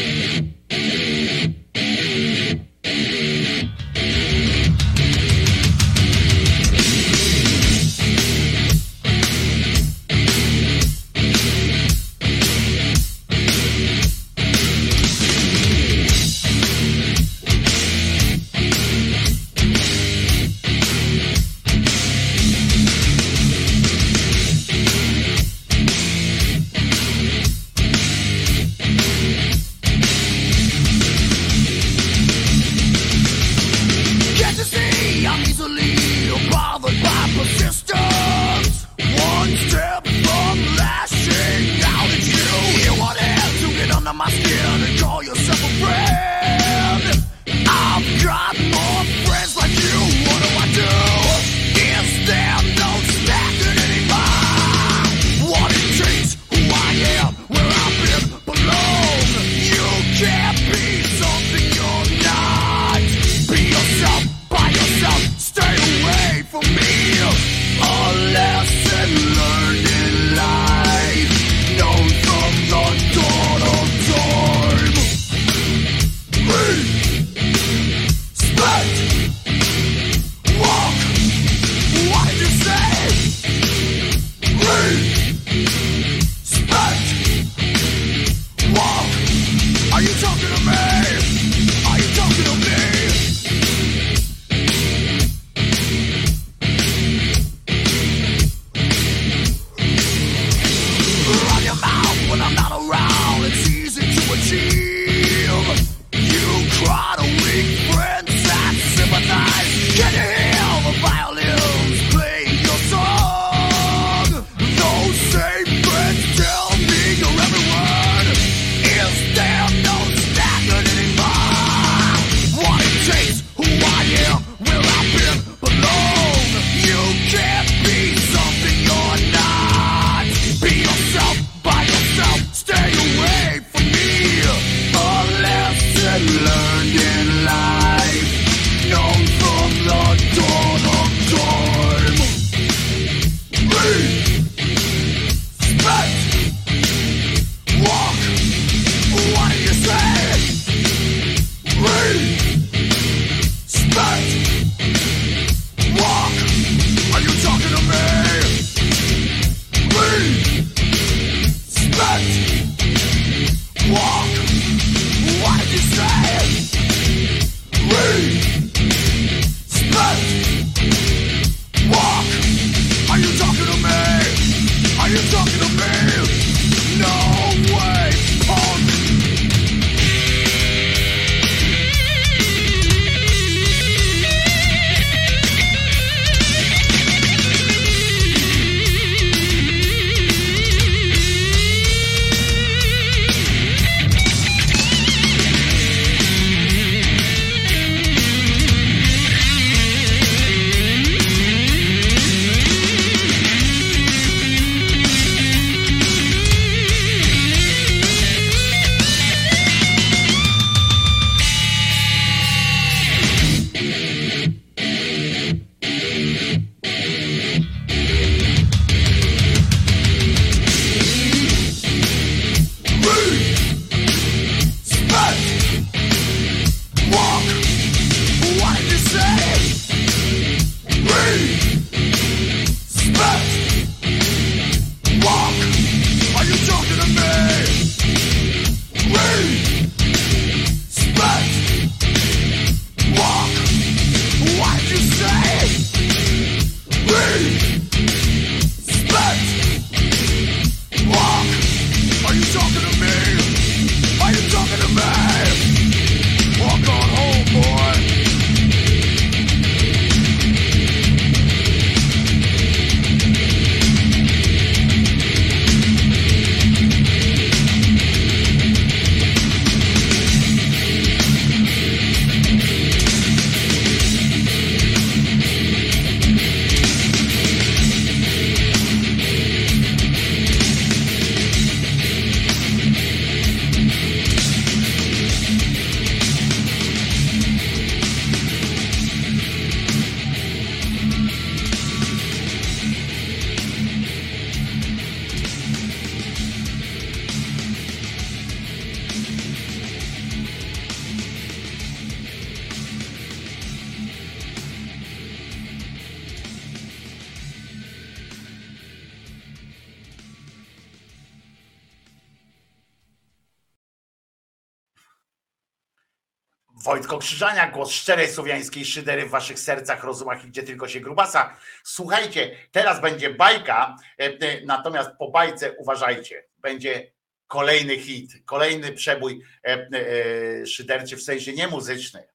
Krzyżania, głos szczerej słowiańskiej szydery w waszych sercach, rozumach i gdzie tylko się grubasa. Słuchajcie, teraz będzie bajka, e, e, natomiast po bajce uważajcie, będzie kolejny hit, kolejny przebój e, szyderczy w sensie nie muzyczny,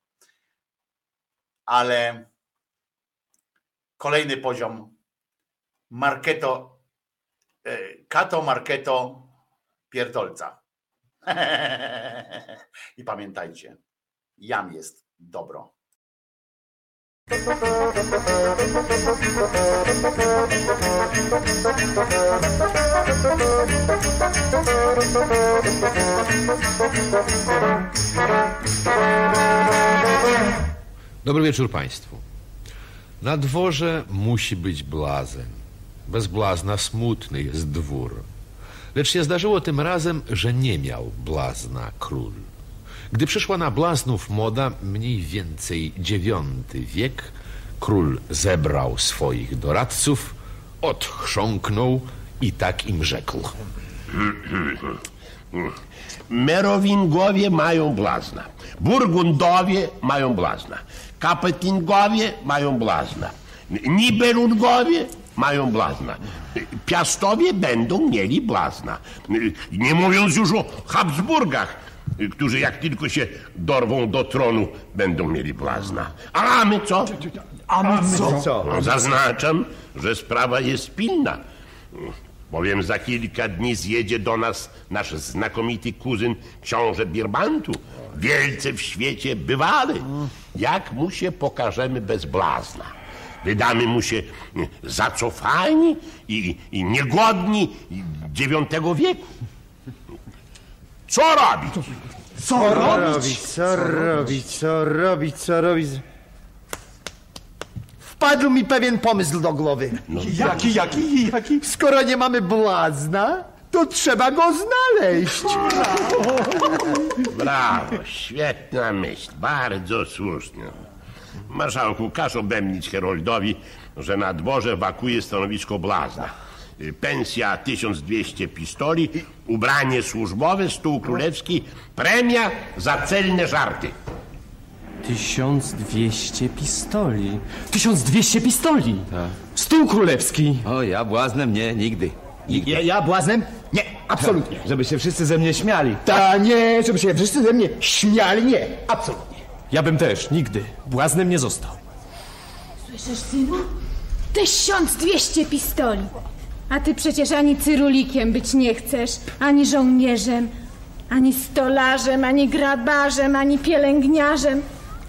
ale kolejny poziom Marketo, Kato Marketo Pierdolca. I pamiętajcie, jam jest dobro. Dobry wieczór Państwu. Na dworze musi być blazen. Bez blazna smutny jest dwór. Lecz się zdarzyło tym razem, że nie miał blazna król. Gdy przyszła na blaznów moda, mniej więcej dziewiąty wiek, król zebrał swoich doradców, odchrząknął i tak im rzekł. Merowingowie mają blazna. Burgundowie mają blazna. Kapetingowie mają blazna. Nibelungowie mają blazna. Piastowie będą mieli blazna. Nie mówiąc już o Habsburgach, którzy jak tylko się dorwą do tronu, będą mieli blazna. A my co? A my co? No, zaznaczam, że sprawa jest pilna. Bowiem za kilka dni zjedzie do nas nasz znakomity kuzyn książę Birbantu, wielce w świecie bywały. Jak mu się pokażemy bez blazna? Wydamy mu się zacofani i, i niegodni dziewiątego wieku. Co robić? Co robić? Co robić? Co robić? Co robić? Wpadł mi pewien pomysł do głowy. Jaki, jaki, jaki? Skoro nie mamy blazna, to trzeba go znaleźć. Brawo, świetna myśl, bardzo słuszna. Marszałku, każ obemnić Heroldowi, że na dworze wakuje stanowisko blazna. Y, Pensja 1200 pistoli, ubranie służbowe, stół królewski, premia za celne żarty. 1200 pistoli. 1200 pistoli? Stół królewski. O, ja błaznem nie, nigdy. Ja, ja błaznem? Nie, absolutnie. Żeby się wszyscy ze mnie śmiali. Ta nie, żeby się wszyscy ze mnie śmiali, nie, absolutnie. Ja bym też nigdy błaznem nie został. Słyszysz, synu? 1200 pistoli. A ty przecież ani cyrulikiem być nie chcesz, ani żołnierzem, ani stolarzem, ani grabarzem, ani pielęgniarzem.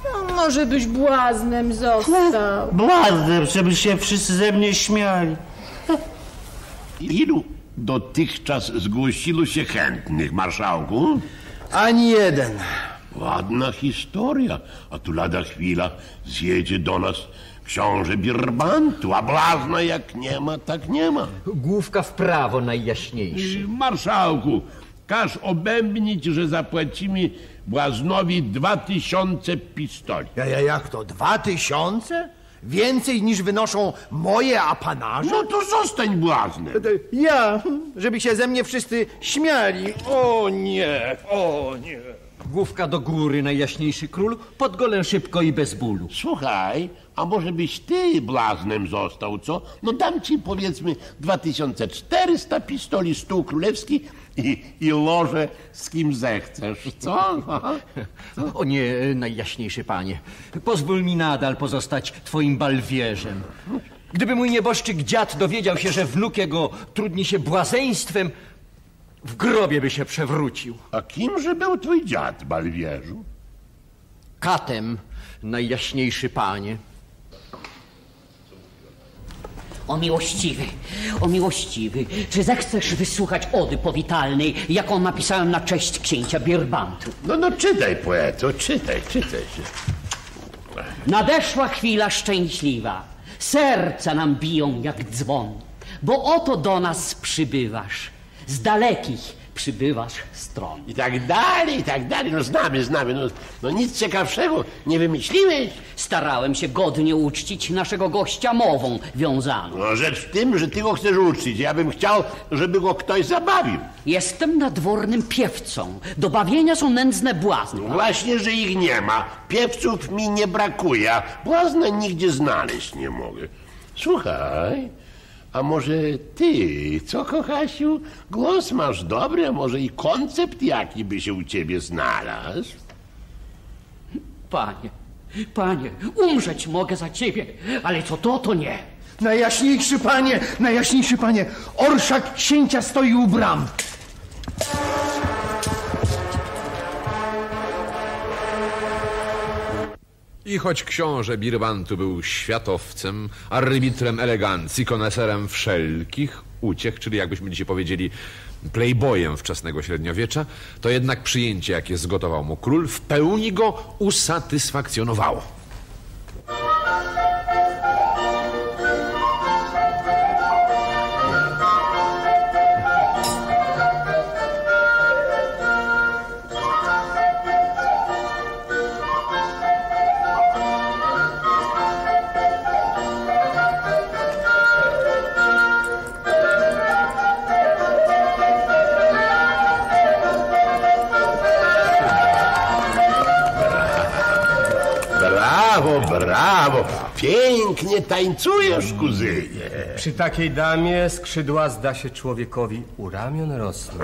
No, może byś błaznem został. Błaznem, żeby się wszyscy ze mnie śmiali. Ilu dotychczas zgłosiło się chętnych, marszałku? Ani jeden. Ładna historia, a tu lada chwila zjedzie do nas książę Birbantu, a blazna jak nie ma, tak nie ma. Główka w prawo najjaśniejszy. Marszałku, każ obębnić, że zapłacimy błaznowi dwa tysiące pistoli. Ja, ja, jak to? Dwa tysiące? Więcej niż wynoszą moje apanarze? No to zostań błaznem. Ja, żeby się ze mnie wszyscy śmiali. O nie, o nie. Główka do góry najjaśniejszy król, pod golem szybko i bez bólu. Słuchaj, a może byś ty blaznem został, co? No dam ci powiedzmy 2400 pistoli, stół królewski i, i loże z kim zechcesz, co? O nie, najjaśniejszy panie. Pozwól mi nadal pozostać twoim balwierzem. Gdyby mój nieboszczyk dziad dowiedział się, że wnuk jego trudni się błazeństwem, w grobie by się przewrócił. A kimże był twój dziad, balwierzu? Katem, najjaśniejszy panie. O miłościwy, o miłościwy, czy zechcesz wysłuchać ody powitalnej, jaką napisałem na cześć księcia Birbantu? No, no czytaj, poeto, czytaj, czytaj. Nadeszła chwila szczęśliwa, serca nam biją jak dzwon, bo oto do nas przybywasz, z dalekich, przybywasz stron. I tak dalej, i tak dalej. No znamy, znamy. No, no nic ciekawszego nie wymyśliłeś. Starałem się godnie uczcić naszego gościa mową wiązaną. No rzecz w tym, że ty go chcesz uczyć. Ja bym chciał, żeby go ktoś zabawił. Jestem nadwornym piewcą. Do bawienia są nędzne błazny. No właśnie, że ich nie ma. Piewców mi nie brakuje, a błazna nigdzie znaleźć nie mogę. Słuchaj, a może ty, co kochasiu? Głos masz dobry, a może i koncept jaki by się u ciebie znalazł? Panie, panie, umrzeć mogę za ciebie, ale co to, to nie. Najjaśniejszy panie, najjaśniejszy panie, orszak księcia stoi u bram. I choć książę Birbantu był światowcem, arbitrem elegancji, koneserem wszelkich uciech, czyli jakbyśmy dzisiaj powiedzieli playboyem wczesnego średniowiecza, to jednak przyjęcie, jakie zgotował mu król, w pełni go usatysfakcjonowało. Brawo! Pięknie tańcujesz, kuzynie. Przy takiej damie skrzydła zda się człowiekowi u ramion rosną.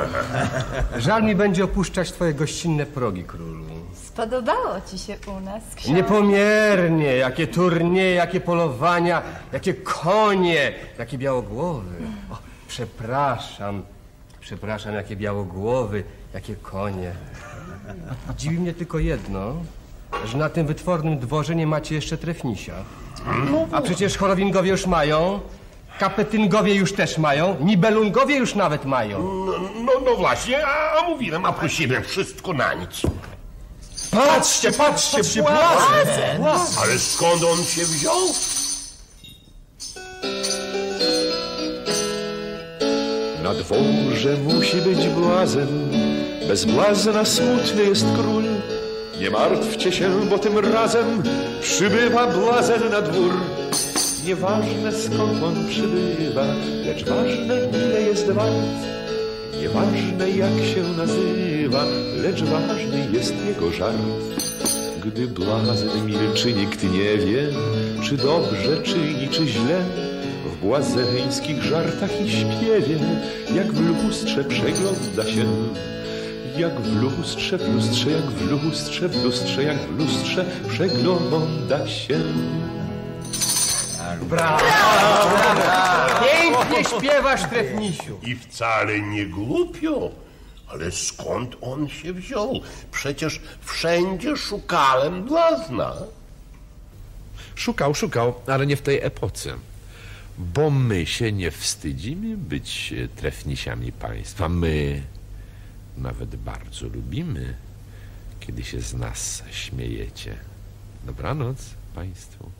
Żal mi będzie opuszczać twoje gościnne progi, królu. Spodobało ci się u nas, książę? Niepomiernie, jakie turnieje, jakie polowania, jakie konie, jakie białogłowy. O, przepraszam, przepraszam, jakie białogłowy, jakie konie. Dziwi mnie tylko jedno, że na tym wytwornym dworze nie macie jeszcze trefnisia. A przecież chorowingowie już mają, kapetyngowie już też mają, nibelungowie już nawet mają. No, no, no właśnie, a, a mówiłem, a prosimy wszystko na nic. Patrzcie, patrzcie, patrzcie błazen! Błazen. Ale skąd on się wziął? Na dworze musi być błazen, bez błazna smutny jest król. Nie martwcie się, bo tym razem przybywa błazen na dwór. Nieważne skąd on przybywa, lecz ważne ile jest wart. Nieważne jak się nazywa, lecz ważny jest jego żart. Gdy błazen milczy, nikt nie wie, czy dobrze czyni, czy źle. W błazeńskich żartach i śpiewie, jak w lustrze przegląda się. Jak w lustrze, w lustrze, jak w lustrze, w lustrze, jak w lustrze przegląda się. Brawo! Pięknie śpiewasz, trefnisiu. I wcale nie głupio. Ale skąd on się wziął? Przecież wszędzie szukałem blazna. Szukał, szukał, ale nie w tej epoce. Bo my się nie wstydzimy być trefnisiami państwa. My nawet bardzo lubimy, kiedy się z nas śmiejecie. Dobranoc Państwu.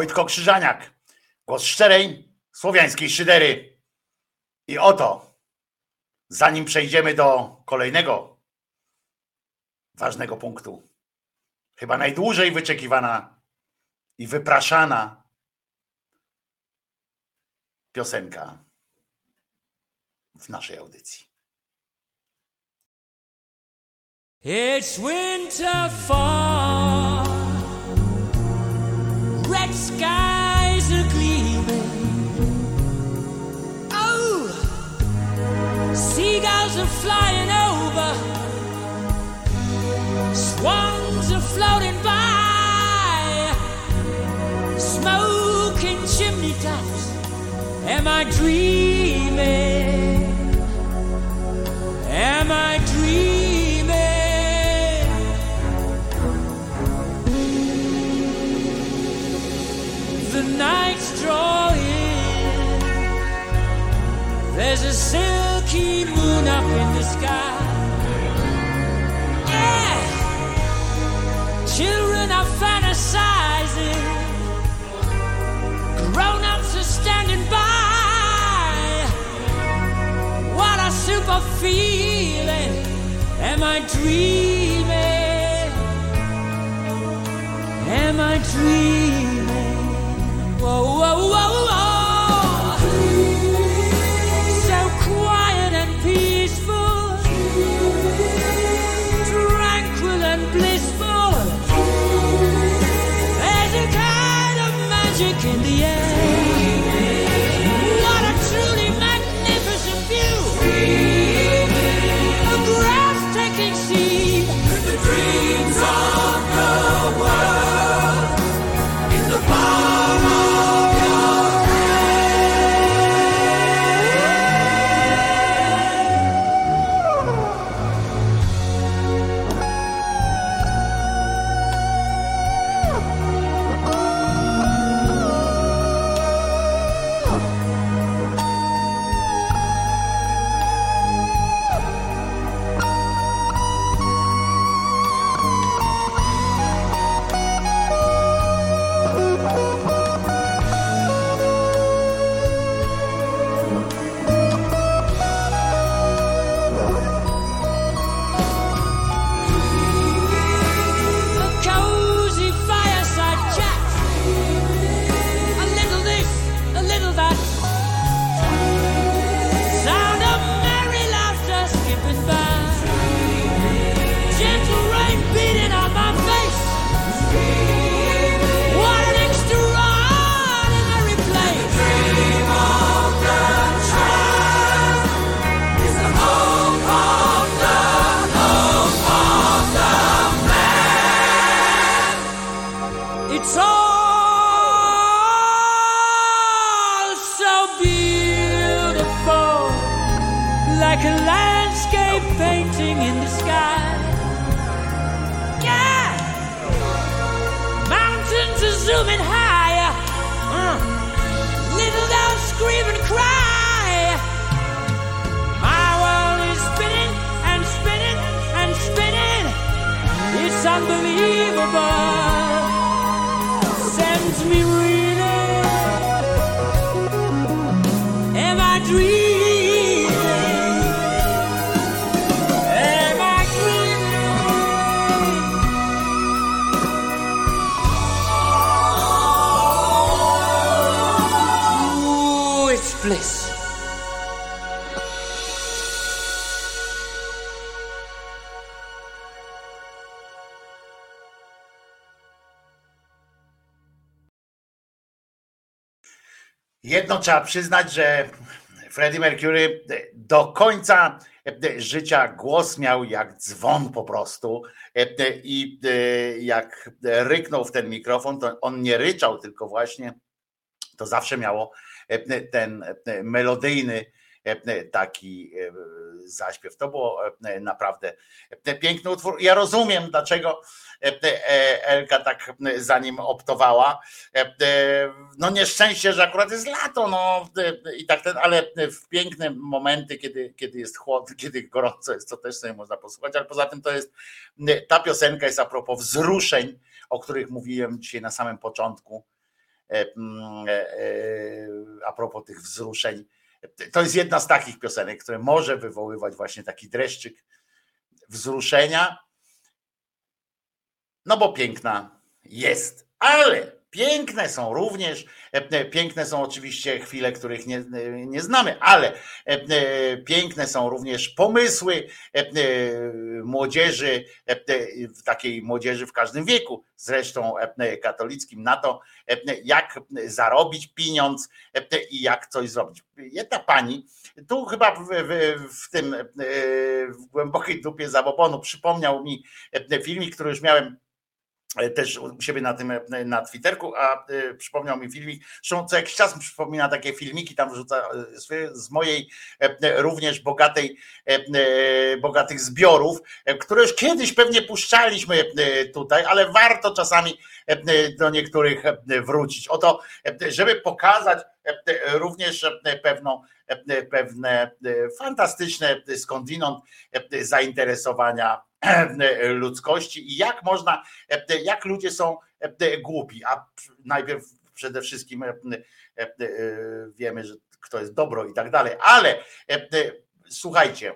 Wojtko Krzyżaniak, głos szczerej słowiańskiej szydery. I oto, zanim przejdziemy do kolejnego ważnego punktu, chyba najdłużej wyczekiwana i wypraszana piosenka w naszej audycji. It's winter fall. Red skies are gleaming. Oh, seagulls are flying over. Swans are floating by. Smoking chimney tops. Am I dreaming? Am I dreaming? Night's drawing. There's a silky moon up in the sky. Yeah, children are fantasizing. Grown ups are standing by. What a super feeling. Am I dreaming? Am I dreaming? Whoa, whoa, whoa, whoa. Jedno trzeba przyznać, że Freddie Mercury do końca życia głos miał jak dzwon po prostu. I jak ryknął w ten mikrofon, to on nie ryczał, tylko właśnie to zawsze miało ten melodyjny taki zaśpiew. To było naprawdę piękny utwór. Ja rozumiem, dlaczego Elka tak za nim optowała. No nieszczęście, że akurat jest lato, no i tak ten, ale w piękne momenty, kiedy, kiedy jest chłodno, kiedy gorąco jest, to też sobie można posłuchać, ale poza tym to jest, ta piosenka jest a propos wzruszeń, o których mówiłem dzisiaj na samym początku e, e, a propos tych wzruszeń. To jest jedna z takich piosenek, które może wywoływać właśnie taki dreszczyk wzruszenia, no bo piękna jest, ale Piękne są również, e, piękne są oczywiście chwile, których nie, nie znamy, ale e, piękne są również pomysły e, młodzieży, takiej młodzieży w każdym wieku, zresztą katolickim, na to, jak zarobić pieniądz i jak coś zrobić. Jedna pani, tu chyba w, w, w tym w głębokiej dupie zabobonu przypomniał mi filmik, który już miałem E, też u siebie na tym e, na Twitterku, a y, przypomniał mi filmik, zresztą co jakiś czas mi przypomina takie filmiki, tam wrzuca z mojej również bogatej, bogatych zbiorów, które już kiedyś pewnie puszczaliśmy tutaj, ale warto czasami do niektórych wrócić. Oto, żeby pokazać również pewną, pewne fantastyczne skądinąd zainteresowania ludzkości i jak można, jak ludzie są głupi, a najpierw przede wszystkim wiemy, że kto jest dobro i tak dalej, ale słuchajcie.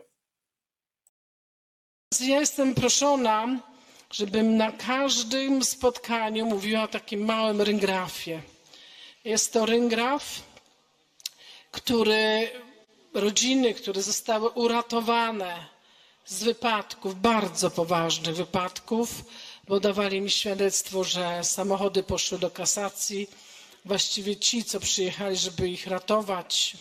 Ja jestem proszona, żebym na każdym spotkaniu mówiła o takim małym ryngrafie. Jest to ryngraf, który rodziny, które zostały uratowane z wypadków, bardzo poważnych wypadków, bo dawali mi świadectwo, że samochody poszły do kasacji. Właściwie ci, co przyjechali, żeby ich ratować,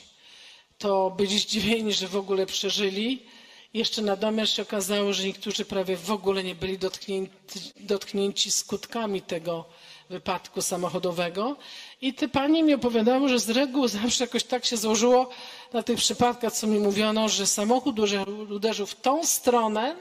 to byli zdziwieni, że w ogóle przeżyli. Jeszcze na domiar się okazało, że niektórzy prawie w ogóle nie byli dotknięci, dotknięci skutkami tego wypadku samochodowego. I te panie mi opowiadały, że z reguły zawsze jakoś tak się złożyło na tych przypadkach, co mi mówiono, że samochód uderzył w tą stronę,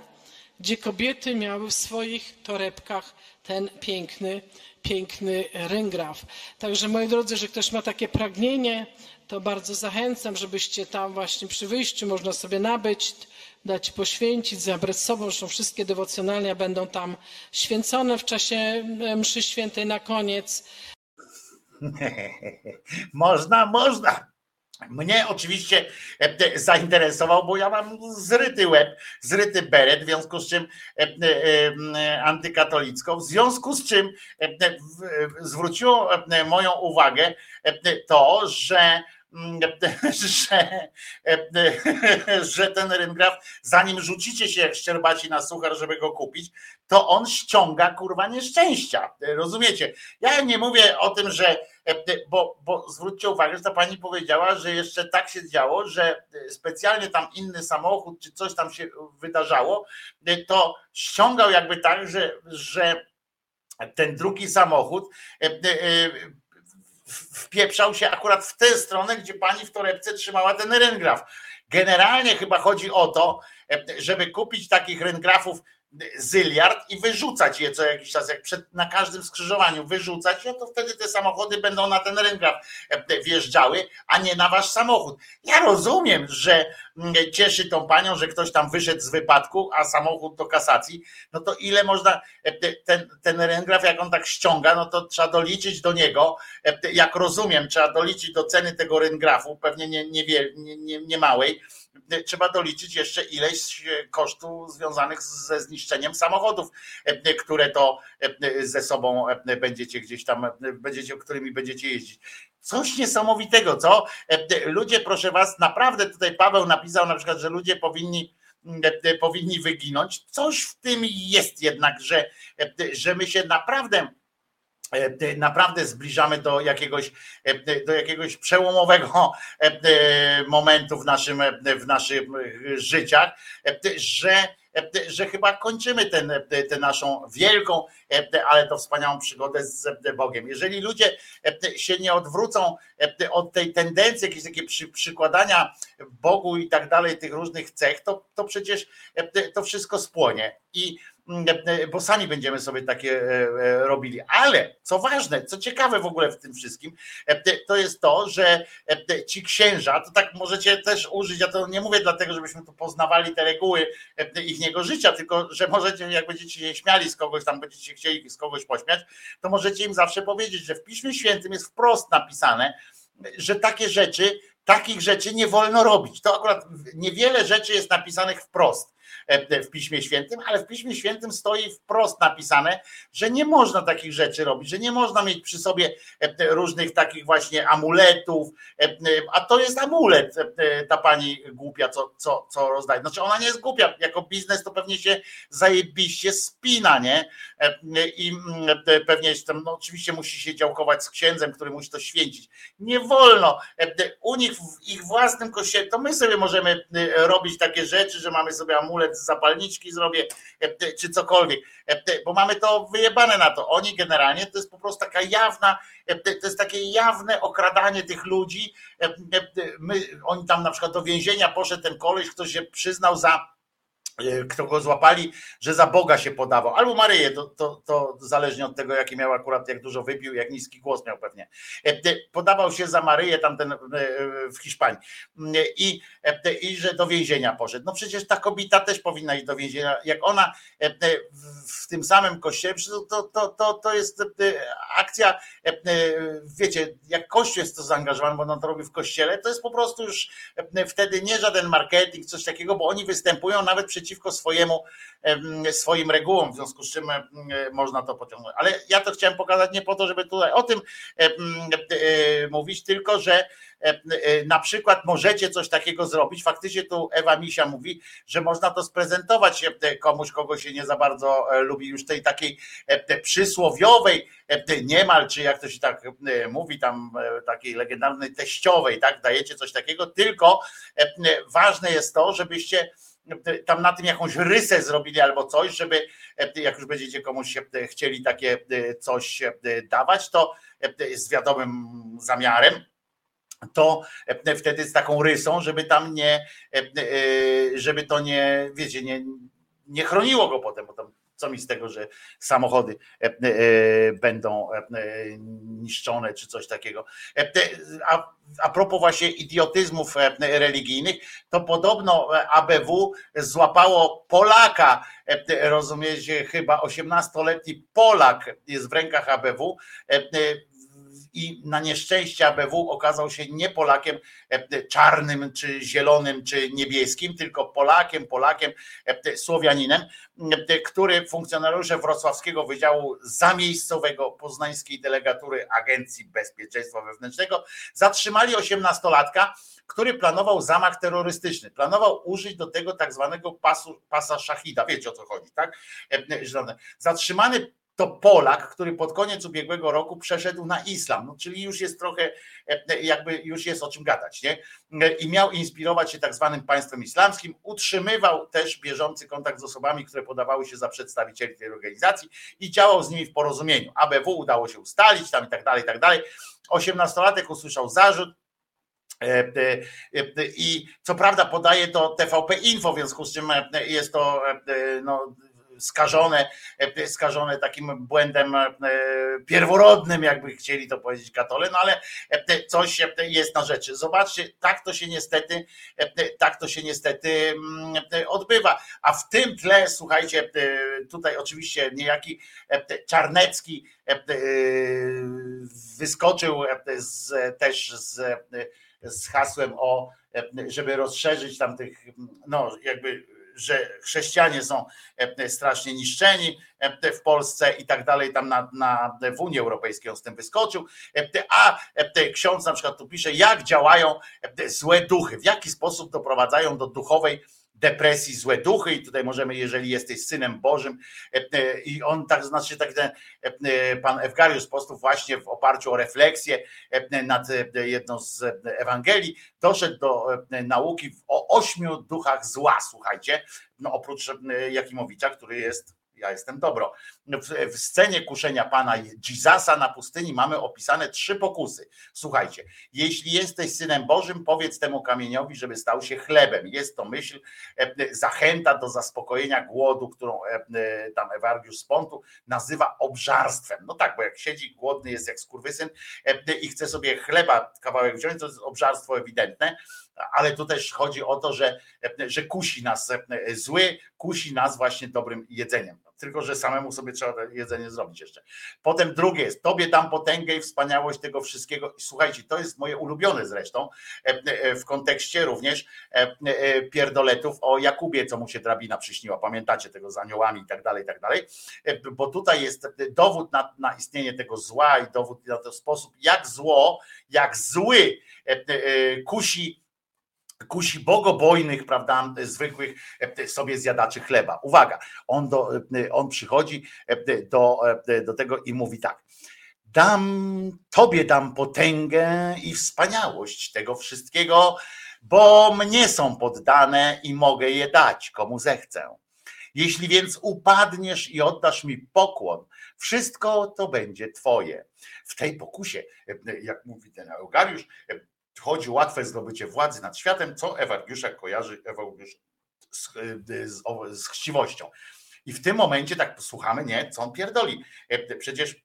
gdzie kobiety miały w swoich torebkach ten piękny, piękny ryngraf. Także moi drodzy, że ktoś ma takie pragnienie, to bardzo zachęcam, żebyście tam właśnie przy wyjściu można sobie nabyć, dać poświęcić, zabrać sobą. Zresztą wszystkie dewocjonalnia będą tam święcone w czasie mszy świętej na koniec. można, można. Mnie oczywiście e, zainteresował, bo ja mam zryty łeb, zryty beret, w związku z czym e, e, antykatolicką, w związku z czym zwróciło moją uwagę to, że że, że ten ryngraf, zanim rzucicie się szczerbaci na suchar, żeby go kupić, to on ściąga kurwa nieszczęścia. Rozumiecie? Ja nie mówię o tym, że bo, bo zwróćcie uwagę, że ta pani powiedziała, że jeszcze tak się działo, że specjalnie tam inny samochód, czy coś tam się wydarzało, to ściągał jakby tak, że, że ten drugi samochód wpieprzał się akurat w tę stronę, gdzie pani w torebce trzymała ten ryngraf. Generalnie chyba chodzi o to, żeby kupić takich ryngrafów zyliard i wyrzucać je co jakiś czas, jak przed, na każdym skrzyżowaniu wyrzucać, no to wtedy te samochody będą na ten ryngraf wjeżdżały, a nie na wasz samochód. Ja rozumiem, że cieszy tą panią, że ktoś tam wyszedł z wypadku, a samochód do kasacji, no to ile można, ten, ten ryngraf jak on tak ściąga, no to trzeba doliczyć do niego, jak rozumiem, trzeba doliczyć do ceny tego ryngrafu, pewnie nie, nie, nie, nie, nie małej, trzeba doliczyć jeszcze ileś kosztów związanych ze zniszczeniem samochodów, które to ze sobą będziecie gdzieś tam, będziecie, którymi będziecie jeździć. Coś niesamowitego, co? Ludzie, proszę was, naprawdę tutaj Paweł napisał na przykład, że ludzie powinni powinni wyginąć. Coś w tym jest jednak, że, że my się naprawdę E, naprawdę zbliżamy do jakiegoś, e, do jakiegoś przełomowego e, momentu w, naszym, w naszych życiach, że, że chyba kończymy tę naszą wielką, ale to wspaniałą przygodę z Bogiem. Jeżeli ludzie się nie odwrócą od tej tendencji, jakieś takie przy, przykładania Bogu i tak dalej, tych różnych cech, to, to przecież to wszystko spłonie. I e, bo sami będziemy sobie takie e, e, robili. Ale co ważne, co ciekawe w ogóle w tym wszystkim, e, to jest to, że e, ci księża, to tak możecie też użyć, ja to nie mówię dlatego, żebyśmy tu poznawali te reguły e, ich niego życia, tylko że możecie, jak będziecie się śmiali z kogoś, tam będziecie chcieli z kogoś pośmiać, to możecie im zawsze powiedzieć, że w Piśmie Świętym jest wprost napisane, że takie rzeczy, takich rzeczy nie wolno robić. To akurat niewiele rzeczy jest napisanych wprost e, w Piśmie Świętym, ale w Piśmie Świętym stoi wprost napisane, że nie można takich rzeczy robić, że nie można mieć przy sobie e, różnych takich właśnie amuletów, e, a to jest amulet, ta pani głupia, co, co, co rozdaje. Znaczy ona nie jest głupia, jako biznes to pewnie się zajebiście spina, nie? I mm, pewnie jest tam, no oczywiście musi się działkować z księdzem, który musi to święcić. Nie wolno. U nich w ich własnym kościele, to my sobie możemy robić takie rzeczy, że mamy sobie amulet z zapalniczki zrobię, czy cokolwiek, bo mamy to wyjebane na to. Oni generalnie to jest po prostu taka jawna, to jest takie jawne okradanie tych ludzi. My, oni tam na przykład do więzienia poszedł ten koleś, kto się przyznał za E, kto go złapali, że za Boga się podawał, albo Maryję, to, to, to zależnie od tego, jaki miał akurat, jak dużo wypił, jak niski głos miał pewnie. E, podawał się za Maryję tamten e, w Hiszpanii i, i że do więzienia poszedł. No przecież ta kobieta też powinna iść do więzienia. Jak ona w tym samym kościele, to, to, to, to jest akcja, wiecie, jak kościół jest to zaangażowany, bo on to robi w kościele, to jest po prostu już wtedy nie żaden marketing, coś takiego, bo oni występują nawet przeciwko przeciwko swojemu, swoim regułom, w związku z czym można to pociągnąć. Ale ja to chciałem pokazać nie po to, żeby tutaj o tym mówić, tylko że na przykład możecie coś takiego zrobić. Faktycznie tu Ewa Misia mówi, że można to sprezentować komuś, kogo się nie za bardzo e, lubi, już tej takiej przysłowiowej niemal, czy jak to się tak mówi, tam e, takiej legendarnej teściowej, tak, dajecie coś takiego, tylko ważne jest to, żebyście tam na tym jakąś rysę zrobili albo coś, żeby jak już będziecie komuś chcieli takie coś dawać, to z wiadomym zamiarem, to wtedy z taką rysą, żeby tam nie, żeby to nie, wiecie, nie, nie chroniło go potem, bo tam co mi z tego, że samochody e, e, będą e, niszczone czy coś takiego. A, a propos właśnie idiotyzmów religijnych, to podobno ABW złapało Polaka, rozumiecie, chyba 18-letni Polak jest w rękach ABW i na nieszczęście ABW okazał się nie Polakiem e, czarnym, czy zielonym, czy niebieskim, tylko Polakiem, Polakiem, e, Słowianinem, e, który funkcjonariusze Wrocławskiego Wydziału Zamiejscowego Poznańskiej Delegatury Agencji Bezpieczeństwa Wewnętrznego zatrzymali osiemnastolatka, który planował zamach terrorystyczny. Planował użyć do tego tak zwanego pasu, pasa szachida. Wiecie o co chodzi, tak? Zatrzymany to Polak, który pod koniec ubiegłego roku przeszedł na islam, no, czyli już jest trochę, e, jakby już jest o czym gadać, nie? I miał inspirować się tak zwanym państwem islamskim, utrzymywał też bieżący kontakt z osobami, które podawały się za przedstawicieli tej organizacji i działał z nimi w porozumieniu. ABW udało się ustalić tam i tak dalej, i tak dalej. Osiemnastolatek usłyszał zarzut, e, e, i co prawda podaje to TVP Info, w związku z czym jest to no, skażone, e, skażone takim błędem e, pierworodnym, jakby chcieli to powiedzieć katole, no ale e, coś jest na rzeczy. Zobaczcie, tak to się niestety, tak to się niestety mm, odbywa. A w tym tle, słuchajcie, tutaj oczywiście niejaki Czarnecki wyskoczył z, też z, z hasłem o, żeby rozszerzyć tam tych, no jakby że chrześcijanie są e, strasznie niszczeni e, w Polsce i tak dalej, tam na, na, w Unii Europejskiej on z tym wyskoczył, e, a ksiądz na przykład tu pisze, jak działają złe duchy, w jaki sposób doprowadzają do duchowej depresji, złe duchy i tutaj możemy, jeżeli jesteś synem Bożym i on tak znaczy tak ten pan Ewgariusz Postów właśnie w oparciu o refleksję nad jedną z Ewangelii doszedł do nauki o ośmiu duchach zła, słuchajcie, no oprócz Jakimowicza, który jest ja jestem dobro. W, w scenie kuszenia Pana Jezusa na pustyni mamy opisane trzy pokusy. Słuchajcie, jeśli jesteś Synem Bożym, powiedz temu kamieniowi, żeby stał się chlebem. Jest to myśl, e, zachęta do zaspokojenia głodu, którą e, e, tam Ewargiusz z Pontu nazywa obżarstwem. No tak, bo jak siedzi głodny jest jak skurwysyn i chce sobie chleba kawałek wziąć, to jest obżarstwo ewidentne, ale tu też chodzi o to, że, że kusi nas zły, kusi nas właśnie dobrym jedzeniem. Tylko, że samemu sobie trzeba jedzenie zrobić jeszcze. Potem drugie jest, tobie dam potęgę i wspaniałość tego wszystkiego. Słuchajcie, to jest moje ulubione zresztą, e, e, w kontekście również e, e, pierdoletów o Jakubie, co mu się drabina przyśniła. Pamiętacie tego z aniołami i tak dalej, i tak dalej. E, Bo tutaj jest dowód na, na istnienie tego zła i dowód na to sposób, jak zło, jak zły e, e, kusi kusi bogobojnych, prawda, zwykłych e, sobie zjadaczy chleba. Uwaga, on, do, on przychodzi e, do, e, do tego i mówi tak. Dam, tobie dam potęgę i wspaniałość tego wszystkiego, bo mnie są poddane i mogę je dać, komu zechcę. Jeśli więc upadniesz i oddasz mi pokłon, wszystko to będzie twoje. W tej pokusie, jak mówi ten Eugariusz, chodzi łatwe zdobycie władzy nad światem, co Ewargiusza kojarzy Ewargiusz z, z, z chciwością. I w tym momencie tak słuchamy, nie, co on pierdoli. E, Przecież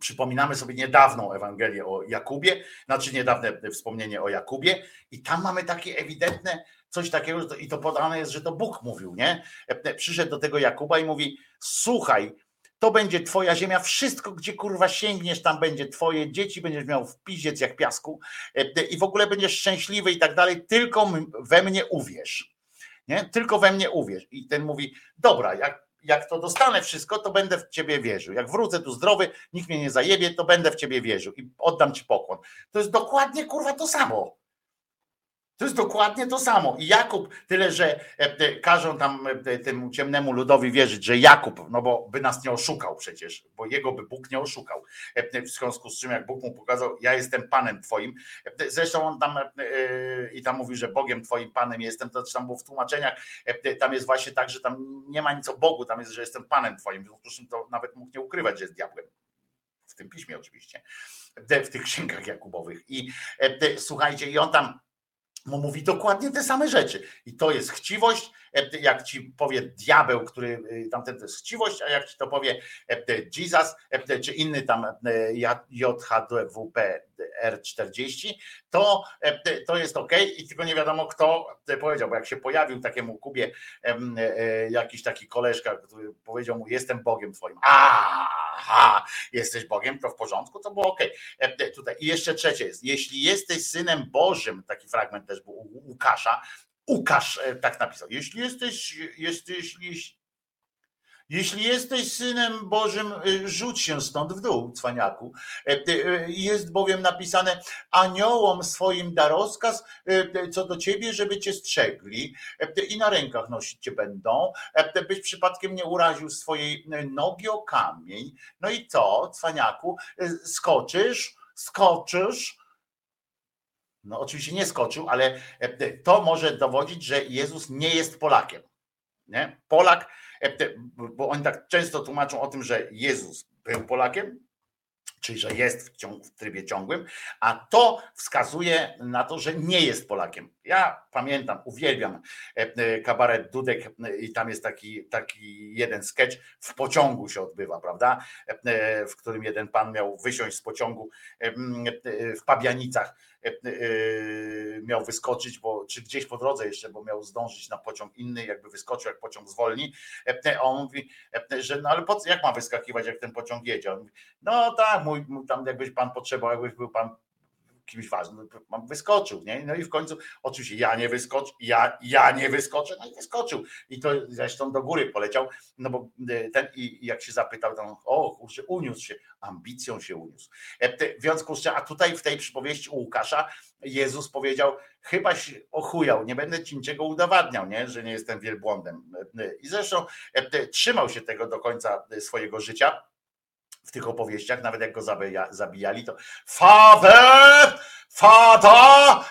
przypominamy sobie niedawną Ewangelię o Jakubie, znaczy niedawne wspomnienie o Jakubie i tam mamy takie ewidentne coś takiego, i to podane jest, że to Bóg mówił, nie? E, Przyszedł do tego Jakuba i mówi, słuchaj, to będzie twoja ziemia, wszystko, gdzie kurwa sięgniesz, tam będzie twoje, dzieci będziesz miał w piździec jak piasku e, i w ogóle będziesz szczęśliwy i tak dalej, tylko we mnie uwierz. Nie? Tylko we mnie uwierz. I ten mówi, dobra, jak, jak to dostanę wszystko, to będę w ciebie wierzył. Jak wrócę tu zdrowy, nikt mnie nie zajebie, to będę w ciebie wierzył i oddam ci pokłon. To jest dokładnie kurwa to samo. To jest dokładnie to samo. I Jakub, tyle że e, e, każą tam e, temu ciemnemu ludowi wierzyć, że Jakub, no bo by nas nie oszukał przecież, bo jego by Bóg nie oszukał. W związku z czym, jak Bóg mu pokazał, ja jestem Panem Twoim. Zresztą on tam i tam mówi, że Bogiem Twoim Panem jestem, to tam było w tłumaczeniach, tam jest właśnie tak, że tam nie ma nic o Bogu, tam jest, że jestem Panem Twoim. W związku z czym to nawet mógł nie ukrywać, że jest diabłem. W tym piśmie oczywiście, w tych księgach Jakubowych. I słuchajcie, i on tam mu mówi dokładnie te same rzeczy. I to jest chciwość, jak ci powie diabeł, który y, tamten to jest chciwość, a jak ci to powie e, Jesus, e, czy inny tam JHWP R40, to, to jest ok, i tylko nie wiadomo kto powiedział, bo jak się pojawił takiemu Kubie e, jakiś taki koleżka, który powiedział mu jestem Bogiem twoim, aha, jesteś Bogiem, to w porządku, to było ok. Tutaj. I jeszcze trzecie jest, jeśli jesteś synem Bożym, taki fragment też był u Łukasza, Łukasz e, tak napisał, jeśli jesteś, jesteś, jeśli, jeśli jesteś synem Bożym, y, rzuć się stąd w dół, cwaniaku. E, Jest bowiem napisane, aniołom swoim da rozkaz co do ciebie, żeby cię strzegli. E, i na rękach nosić cię będą, e, byś przypadkiem nie uraził swojej nogi o kamień. No i co, cwaniaku, skoczysz, skoczysz, no oczywiście nie skoczył, ale e, to może dowodzić, że Jezus nie jest Polakiem. Nie? Polak, e, bo oni tak często tłumaczą o tym, że Jezus był Polakiem, czyli że jest w, w trybie ciągłym, a to wskazuje na to, że nie jest Polakiem. Ja pamiętam, uwielbiam e, e, kabaret Dudek e, i tam jest taki, taki jeden sketch, w pociągu się odbywa, prawda? E, W którym jeden pan miał wysiąść z pociągu e, e, w Pabianicach, e, e, miał wyskoczyć, bo czy gdzieś po drodze jeszcze, bo miał zdążyć na pociąg inny, jakby wyskoczył, jak pociąg zwolni. E, On mówi, e, że no ale po jak ma wyskakiwać, jak ten pociąg jedzie? On mówi, no tak, mój, mój, tam jakbyś pan potrzebował, jakbyś był pan kimś ważnym, no, wyskoczył, nie? No i w końcu, oczywiście ja nie wyskoczę, ja, ja nie wyskoczę, no i wyskoczył. I to zresztą do góry poleciał, no bo e, ten i jak się zapytał, tam, o kurczę, uniósł się, ambicją się uniósł. E, W związku z czym, a tutaj w tej przypowieści u Łukasza Jezus powiedział, chyba się ochujał, nie będę ci niczego udowadniał, nie? że nie jestem wielbłądem. E, I zresztą trzymał się tego do końca swojego życia. W tych opowieściach, nawet jak go zabija, zabijali, to Father! Fata!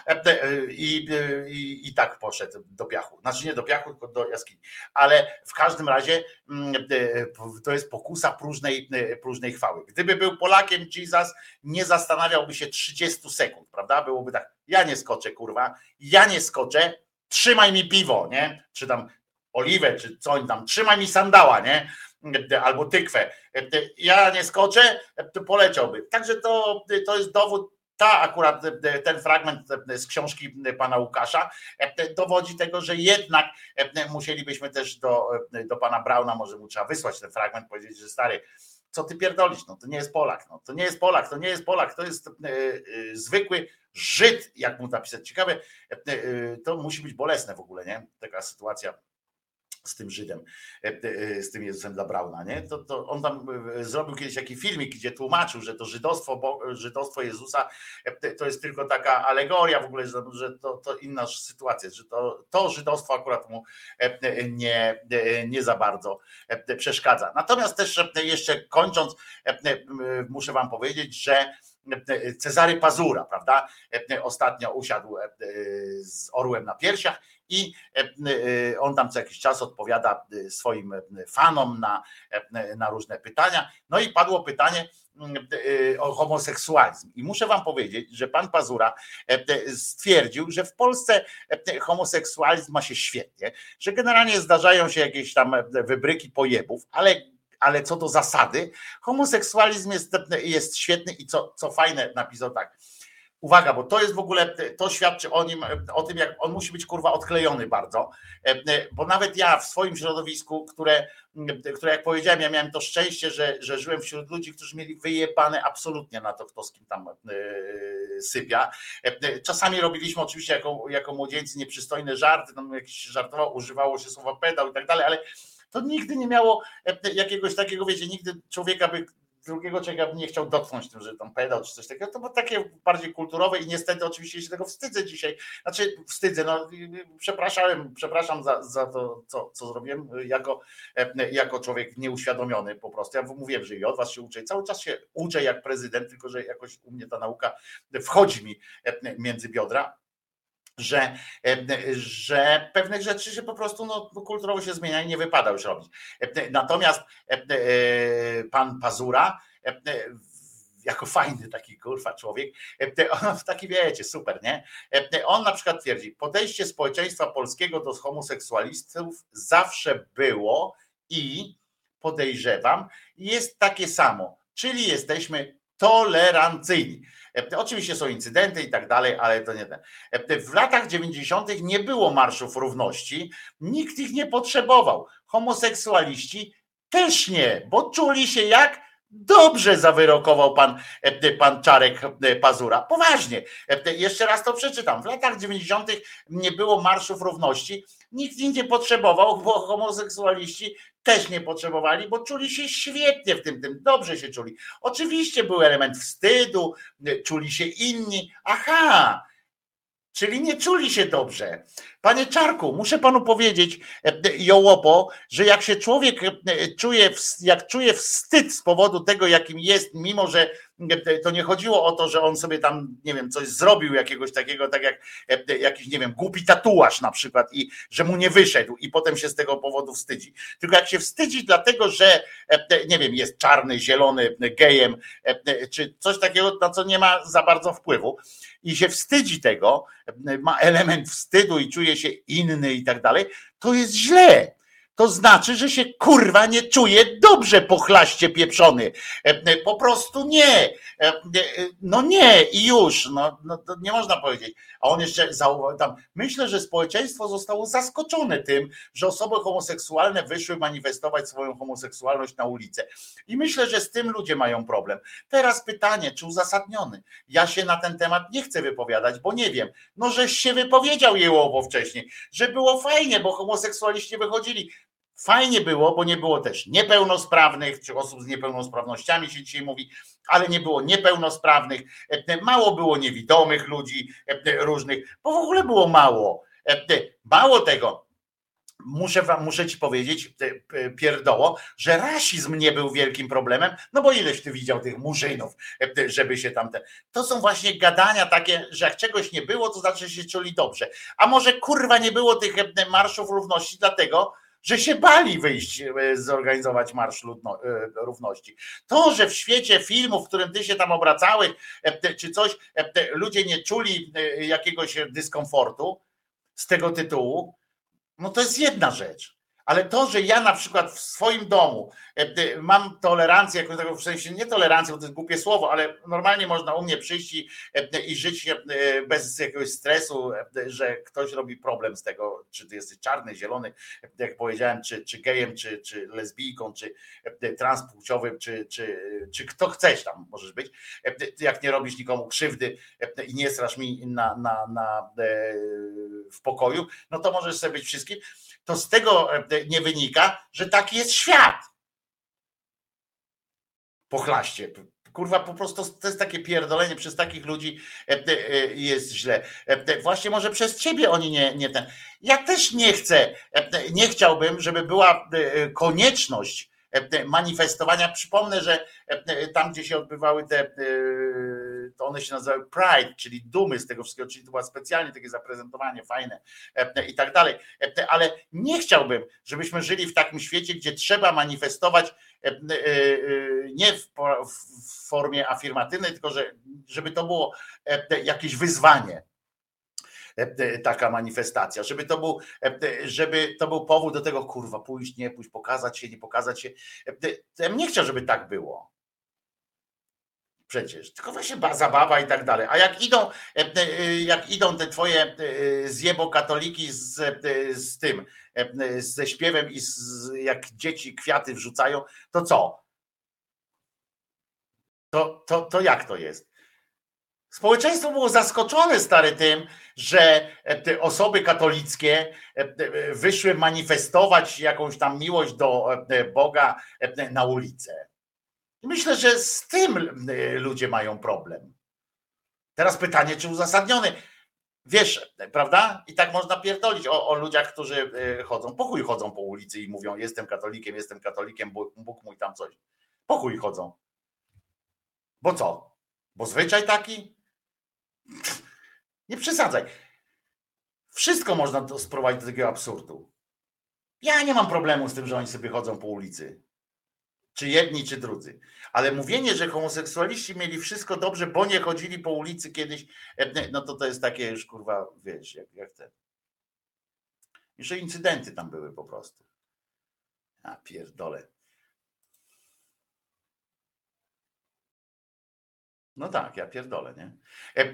I, i, I tak poszedł do piachu. Znaczy nie do piachu, tylko do jaskini. Ale w każdym razie mm, to jest pokusa próżnej, próżnej chwały. Gdyby był Polakiem, Jesus nie zastanawiałby się 30 sekund, prawda? Byłoby tak, ja nie skoczę, kurwa, ja nie skoczę, trzymaj mi piwo, nie? Czy tam oliwę, czy co oni tam, trzymaj mi sandała, nie? Albo tykwę. Ja nie skoczę, poleciałby. Także to, to jest dowód ta akurat ten fragment z książki pana Łukasza dowodzi tego, że jednak musielibyśmy też do, do pana Brauna, może mu trzeba wysłać ten fragment, powiedzieć, że stary, co ty pierdolisz, no to nie jest Polak, no to nie jest Polak, to nie jest Polak, to jest zwykły Żyd, jak mu napisać. Ciekawe, to musi być bolesne w ogóle, nie? Taka sytuacja z tym Żydem, e, e, z tym Jezusem dla Brauna, nie? To, to on tam e, zrobił kiedyś taki filmik, gdzie tłumaczył, że to żydostwo, bo, żydostwo Jezusa to jest tylko taka alegoria w ogóle, że, to, to inna sytuacja, że to, to żydostwo akurat mu nie, nie za bardzo przeszkadza. Z też jeszcze kończąc, muszę wam powiedzieć, że Cezary Pazura, prawda? Ostatnio usiadł z orłem na piersiach i on tam co jakiś czas odpowiada swoim fanom na, na różne pytania. No i padło pytanie o homoseksualizm. I muszę wam powiedzieć, że pan Pazura stwierdził, że w Polsce homoseksualizm ma się świetnie, że generalnie zdarzają się jakieś tam wybryki pojebów, ale ale co do zasady, homoseksualizm jest, jest świetny i co, co fajne, napisał tak. Uwaga, bo to jest w ogóle, to świadczy o nim, o tym, jak on musi być kurwa odklejony bardzo, bo nawet ja w swoim środowisku, które, które jak powiedziałem, ja miałem to szczęście, że, że żyłem wśród ludzi, którzy mieli wyjebane absolutnie na to, kto z kim tam sypia. Czasami robiliśmy oczywiście jako, jako młodzieńcy nieprzystojne żarty, tam jakiś żartował, używało się słowa pedał i tak dalej, ale to nigdy nie miało jakiegoś takiego, wiecie, nigdy człowieka by drugiego człowieka nie chciał dotknąć tym, tam pedał czy coś takiego, to było takie bardziej kulturowe i niestety oczywiście się tego wstydzę dzisiaj. Znaczy wstydzę, no przepraszam, przepraszam za, za to, co, co zrobiłem jako, jako człowiek nieuświadomiony po prostu. Ja mówiłem, że i od was się uczę cały czas się uczę jak prezydent, tylko że jakoś u mnie ta nauka wchodzi mi między biodra że, że pewnych rzeczy się po prostu no, kulturowo się zmienia i nie wypada już robić. Natomiast pan Pazura, jako fajny taki kurwa człowiek, on taki wiecie, super, nie? On na przykład twierdzi, podejście społeczeństwa polskiego do homoseksualistów zawsze było i podejrzewam, jest takie samo, czyli jesteśmy tolerancyjni. E, oczywiście są incydenty i tak dalej, ale to nie ten. E, w latach 90. nie było marszów równości, nikt ich nie potrzebował. Homoseksualiści też nie, bo czuli się jak Dobrze zawyrokował pan, e, pan Czarek Pazura. Poważnie. Jeszcze raz to przeczytam. W latach 90. nie było marszów równości. Nikt ich nie potrzebował, bo homoseksualiści też nie potrzebowali, bo czuli się świetnie w tym, tym dobrze się czuli. Oczywiście był element wstydu, czuli się inni. Aha, czyli nie czuli się dobrze. Panie Czarku, muszę panu powiedzieć, e, Jołopo, że jak się człowiek e, czuje, jak czuje wstyd z powodu tego, jakim jest, mimo że to nie chodziło o to, że on sobie tam, nie wiem, coś zrobił jakiegoś takiego, tak jak jakiś, nie wiem, głupi tatuaż na przykład i że mu nie wyszedł i potem się z tego powodu wstydzi. Tylko jak się wstydzi dlatego, że, nie wiem, jest czarny, zielony, gejem, czy coś takiego, na co nie ma za bardzo wpływu i się wstydzi tego, ma element wstydu i czuje się inny i tak dalej, to jest źle. To znaczy, że się kurwa nie czuje dobrze pochlaście pieprzony. E, e, po prostu nie. E, no nie i już. No, no nie można powiedzieć. A on jeszcze zauważył tam. Myślę, że społeczeństwo zostało zaskoczone tym, że osoby homoseksualne wyszły manifestować swoją homoseksualność na ulicę. I myślę, że z tym ludzie mają problem. Teraz pytanie, czy uzasadniony? Ja się na ten temat nie chcę wypowiadać, bo nie wiem. No, żeś się wypowiedział jełowo wcześniej, że było fajnie, bo homoseksualiści wychodzili. Fajnie było, bo nie było też niepełnosprawnych, czy osób z niepełnosprawnościami się dzisiaj mówi, ale nie było niepełnosprawnych, mało było niewidomych ludzi różnych, bo w ogóle było mało. Mało tego, muszę wam, muszę ci powiedzieć, pierdoło, że rasizm nie był wielkim problemem, no bo ileś ty widział tych murzynów, e, żeby się tamte. To są właśnie gadania takie, że jak czegoś nie było, to znaczy się czuli dobrze. A może kurwa nie było tych e, marszów równości, dlatego, że się bali wyjść, e, zorganizować marsz ludno, e, równości. To, że w świecie filmów, w którym ty się tam obracałeś, czy coś, e, ludzie nie czuli jakiegoś dyskomfortu z tego tytułu, no to jest jedna rzecz. Ale to, że ja na przykład w swoim domu e, e, mam tolerancję, jakąś taką w sensie nie tolerancję, bo to jest głupie słowo, ale normalnie można u mnie przyjść i, e, i żyć e, bez jakiegoś stresu, e, że ktoś robi problem z tego, czy ty jesteś czarny, zielony, e, jak powiedziałem, czy, czy gejem, czy, czy lesbijką, czy e, transpłciowym, czy, czy, czy kto chcesz tam możesz być, e, jak nie robisz nikomu krzywdy e, i nie strasz mi na, na, na, e, w pokoju, no to możesz sobie być wszystkim to z tego e, nie wynika, że taki jest świat. Pochlaście. Kurwa, po prostu to jest takie pierdolenie przez takich ludzi e, e, jest źle. Właśnie może przez ciebie oni nie, nie ten. Ja też nie chcę, nie chciałbym, żeby była konieczność manifestowania. Przypomnę, że tam, gdzie się odbywały te, to one się nazywały Pride, czyli dumy z tego wszystkiego, czyli to było specjalnie takie zaprezentowanie fajne e, i tak dalej. E, Ale nie chciałbym, żebyśmy żyli w takim świecie, gdzie trzeba manifestować e, nie w, formie afirmatywnej, tylko że, żeby to było jakieś wyzwanie taka manifestacja, żeby to był, żeby to był powód do tego, kurwa, pójść, nie pójść, pokazać się, nie pokazać się. Ja bym nie chciał, żeby tak było. Przecież, tylko właśnie ba- zabawa i tak dalej. A jak idą, e, e, jak idą te twoje e, zjebo katoliki z, z tym, ze śpiewem i z, jak dzieci kwiaty wrzucają, to co? To, to, to jak to jest? Społeczeństwo było zaskoczone stary tym, że te osoby katolickie wyszły manifestować jakąś tam miłość do Boga na ulicę. Myślę, że z tym e, ludzie mają problem. Teraz pytanie, czy uzasadniony. Wiesz, prawda? I tak można pierdolić o, o ludziach, którzy e, chodzą. Po chuj chodzą po ulicy i mówią: Jestem katolikiem, jestem katolikiem, Bóg, Bóg mój tam coś. Po chuj chodzą. Bo co? Bo zwyczaj taki? Nie przesadzaj. Wszystko można sprowadzić do takiego absurdu. Ja nie mam problemu z tym, że oni sobie chodzą po ulicy. Czy jedni, czy drudzy. Ale mówienie, że homoseksualiści mieli wszystko dobrze, bo nie chodzili po ulicy kiedyś, e, no to to jest takie już kurwa, wiesz, jak, jak te. Jeszcze incydenty tam były po prostu. A pierdolę. No tak, ja pierdolę, nie? E,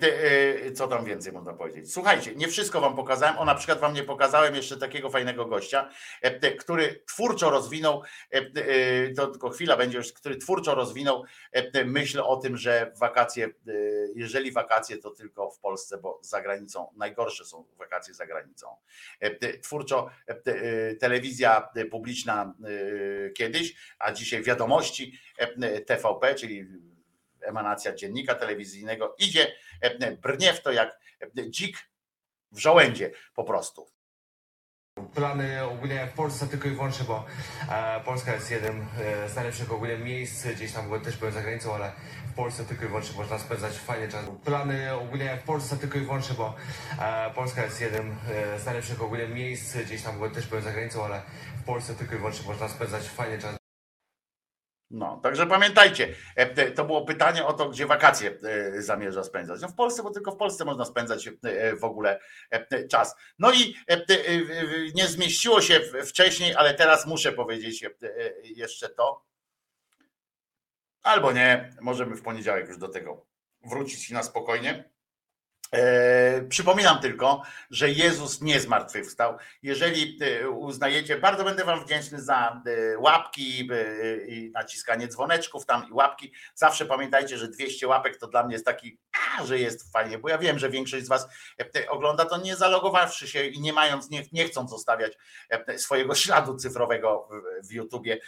e, Co tam więcej można powiedzieć? Słuchajcie, nie wszystko wam pokazałem. O, na przykład wam nie pokazałem jeszcze takiego fajnego gościa, e, który twórczo rozwinął, to tylko chwila będzie już, który twórczo rozwinął myśl o tym, że wakacje, jeżeli wakacje, to tylko w Polsce, bo za granicą najgorsze są wakacje za granicą. Twórczo te, telewizja publiczna kiedyś, a dzisiaj wiadomości TVP, czyli emanacja dziennika telewizyjnego, idzie, e, brnie w to jak e, dzik w żołędzie po prostu. Plany ogólnie w Polsce tylko i wyłącznie, bo e, Polska jest jednym z najlepszych ogólnie miejsc, gdzieś tam też byłem za granicą, ale w Polsce tylko i wyłącznie można spędzać fajnie czas. Plany ogólnie w Polsce tylko i wyłącznie, bo Polska jest jednym z najlepszych ogólnie miejsc, gdzieś tam też byłem za granicą, ale w Polsce tylko i wyłącznie można spędzać fajnie czas. No, także pamiętajcie, e, to było pytanie o to, gdzie wakacje e, zamierza spędzać. No w Polsce, bo tylko w Polsce można spędzać e, w ogóle czas. No i nie zmieściło się wcześniej, ale teraz muszę powiedzieć jeszcze to. Albo nie, możemy w poniedziałek już do tego wrócić na spokojnie. E, przypominam tylko, że Jezus nie zmartwychwstał. Jeżeli e, uznajecie, bardzo będę Wam wdzięczny za e, łapki i naciskanie dzwoneczków tam i łapki. Zawsze pamiętajcie, że 200 łapek to dla mnie jest taki, że jest fajnie, bo ja wiem, że większość z Was ogląda to nie zalogowawszy się i nie mając, nie, nie chcąc zostawiać swojego śladu cyfrowego w, YouTubie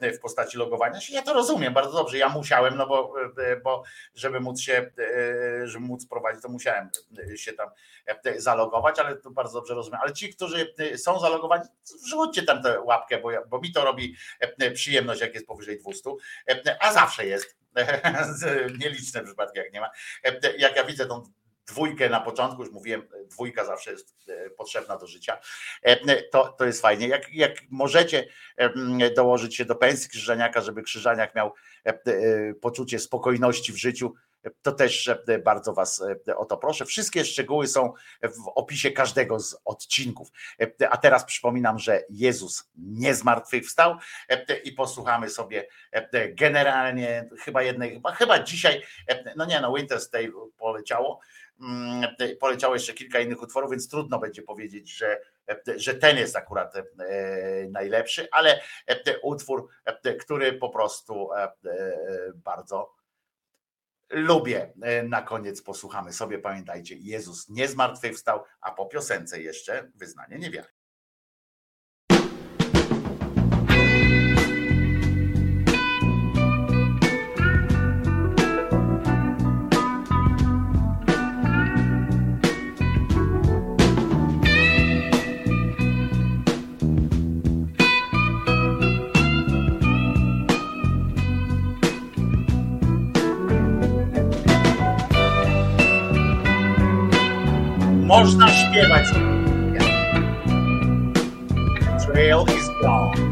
w postaci logowania się. Ja to rozumiem bardzo dobrze. Ja musiałem, no bo, bo żeby móc się, żeby móc prowadzić, to musiałem się tam e, zalogować, ale to bardzo dobrze rozumiem. Ale ci, którzy e, są zalogowani, wrzućcie tam tę łapkę, bo, bo mi to robi e, przyjemność, jak jest powyżej 200, e, a zawsze jest. Nieliczne przypadki, jak nie ma. E, Jak ja widzę tą dwójkę na początku, już mówiłem, dwójka zawsze jest e, potrzebna do życia, e, to, to jest fajnie. Jak, jak możecie e, dołożyć się do pensji Krzyżaniaka, żeby Krzyżaniak miał e, e, poczucie spokojności w życiu, e, to też e, bardzo Was e, o to proszę. Wszystkie szczegóły są w opisie każdego z odcinków. E, A teraz przypominam, że Jezus nie zmartwychwstał i posłuchamy sobie generalnie chyba jednej, chyba, chyba dzisiaj, no nie no, Winter's Tale poleciało, Mm, poleciało jeszcze kilka innych utworów, więc trudno będzie powiedzieć, że, że ten jest akurat najlepszy, ale utwór, który po prostu bardzo lubię. E, Na koniec posłuchamy sobie, pamiętajcie, Jezus nie zmartwychwstał, a po piosence jeszcze wyznanie niewiary. Można śpiewać. Trail is gone.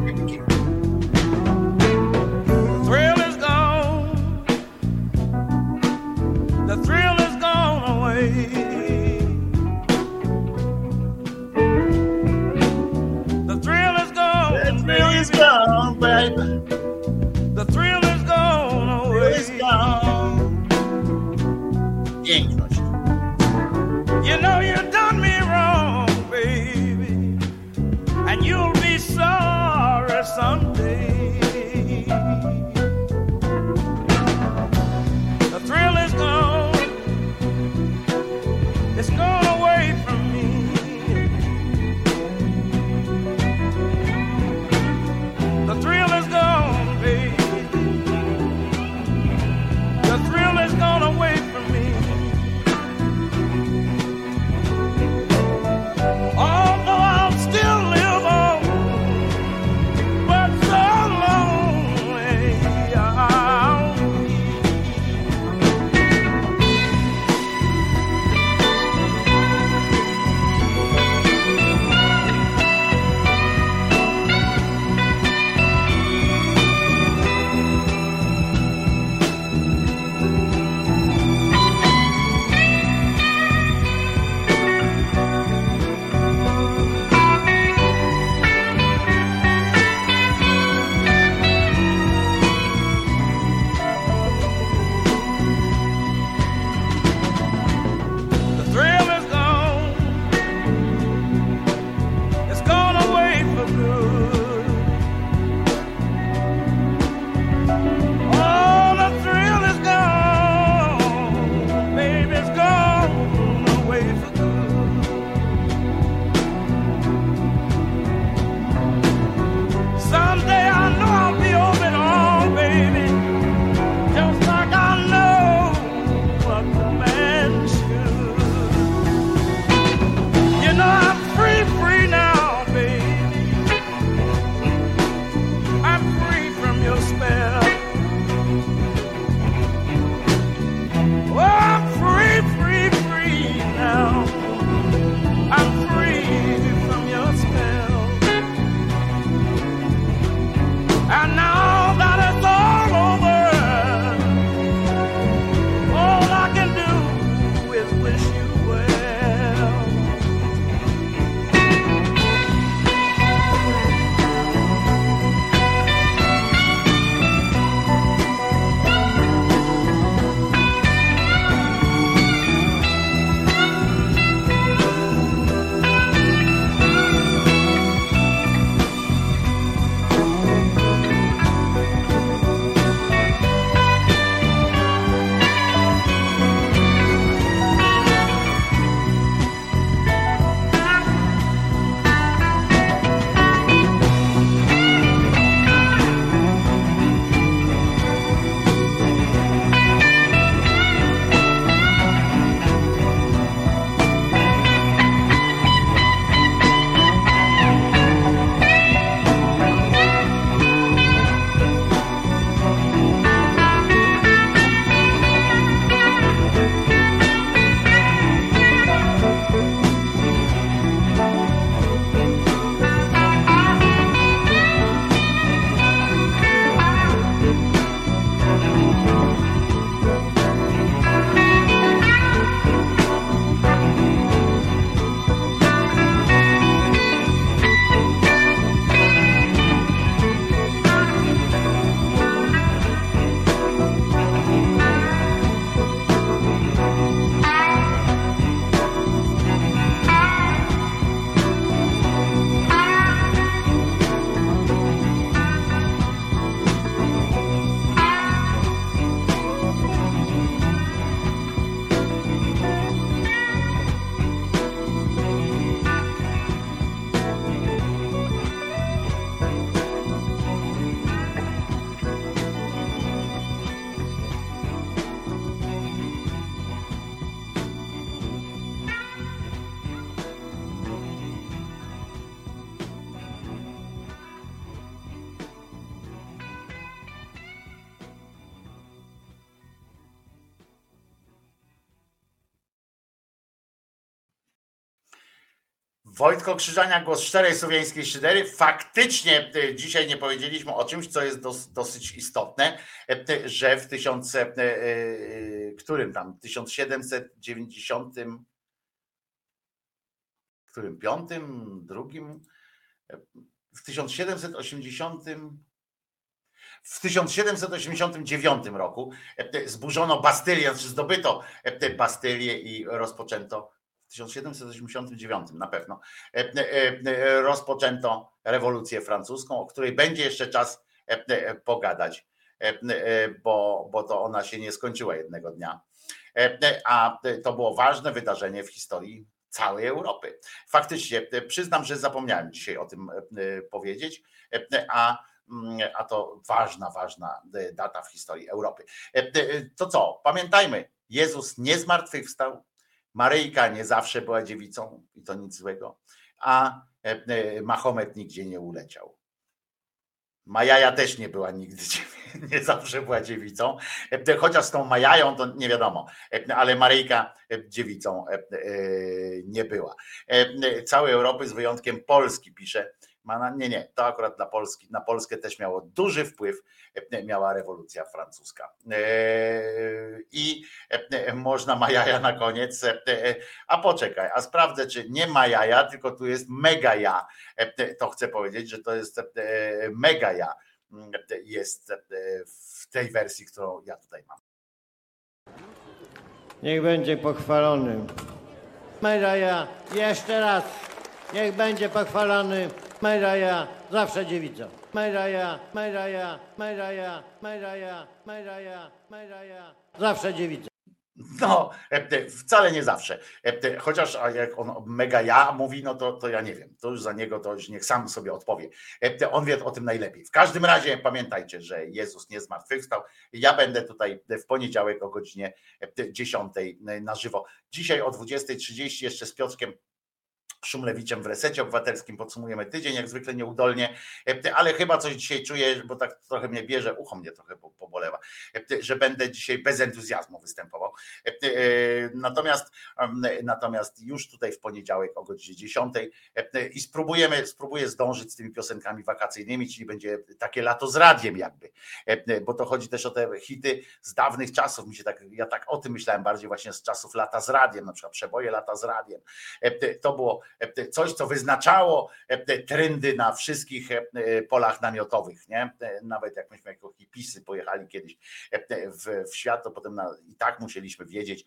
Wojtko Krzyżania, głos szczerej słowiańskiej szydery. Faktycznie e, dzisiaj nie powiedzieliśmy o czymś, co jest dos, dosyć istotne, e, że w tysiąc, e, e, którym tam, 1790, którym? Piątym, drugim, e, w 1780 w 1789 roku e, zburzono Bastylię, znaczy zdobyto e, Bastylię i rozpoczęto 1789 na pewno e, e, rozpoczęto rewolucję francuską, o której będzie jeszcze czas e, e, pogadać, e, e, bo, bo to ona się nie skończyła jednego dnia. E, e, A to było ważne wydarzenie w historii całej Europy. Faktycznie, e, przyznam, że zapomniałem dzisiaj o tym e, e, powiedzieć, e, a mm, a to ważna, ważna e, data w historii Europy. E, e, To co? Pamiętajmy, Jezus nie zmartwychwstał, Maryjka nie zawsze była dziewicą i to nic złego, a e, e, Mahomet nigdzie nie uleciał. Majaja też nie była nigdy, nie zawsze była dziewicą, E, chociaż z tą Majają to nie wiadomo, ale Maryjka dziewicą nie była. Całej Europy z wyjątkiem Polski pisze, ma nie, nie, to akurat dla Polski, na Polskę też miało duży wpływ, e, miała rewolucja francuska. E, I e, można Majaja na koniec, a poczekaj, a sprawdzę, czy nie Majaja, tylko tu jest mega ja. To chcę powiedzieć, że to jest mega ja mm, jest w tej wersji, którą ja tutaj mam. Niech będzie pochwalony. Majaja, jeszcze raz. Niech będzie pochwalony. Majaja, zawsze dziewica. Majaja, Majaja, Majaja, Majaja, Majaja, Majaja, zawsze dziewica. No, e, wcale nie zawsze. E, Chociaż jak on mega ja mówi, no to, to ja nie wiem. To już za niego to już niech sam sobie odpowie. E, On wie o tym najlepiej. W każdym razie pamiętajcie, że Jezus nie zmartwychwstał. Ja będę tutaj w poniedziałek o godzinie 10 na żywo. Dzisiaj o 20.30 jeszcze z Piotrkiem Szumlewiczem w resecie obywatelskim podsumujemy tydzień, jak zwykle nieudolnie, ale chyba coś dzisiaj czuję, bo tak trochę mnie bierze, ucho mnie trochę po- pobolewa, że będę dzisiaj bez entuzjazmu występował. E, Natomiast, natomiast już tutaj w poniedziałek o godzinie 10 e, i spróbujemy, spróbuję zdążyć z tymi piosenkami wakacyjnymi, czyli będzie takie lato z radiem jakby, bo to chodzi też o te hity z dawnych czasów, mi się tak, ja tak o tym myślałem bardziej właśnie z czasów lata z radiem, na przykład przeboje lata z radiem. To było coś, co wyznaczało e, trendy na wszystkich e, polach namiotowych, nie? E, Nawet jak myśmy jako hipisy pojechali kiedyś e, w, w świat, to potem na, i tak musieliśmy wiedzieć,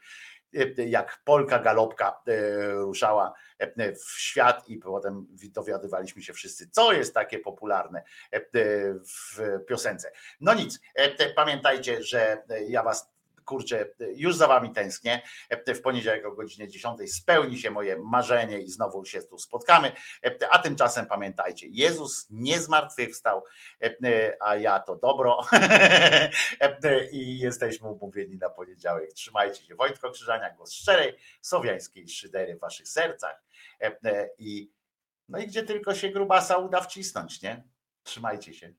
e, jak Polka Galopka e, ruszała e, w świat i potem dowiadywaliśmy się wszyscy, co jest takie popularne e, w piosence. No nic, e, pamiętajcie, że ja was kurczę, już za wami tęsknię. W poniedziałek o godzinie 10 spełni się moje marzenie i znowu się tu spotkamy. A tymczasem pamiętajcie, Jezus nie zmartwychwstał, a ja to dobro. I jesteśmy umówieni na poniedziałek. Trzymajcie się. Wojtko Krzyżania, głos szczerej, słowiańskiej szydery w waszych sercach. I no i gdzie tylko się grubasa uda wcisnąć, nie? Trzymajcie się.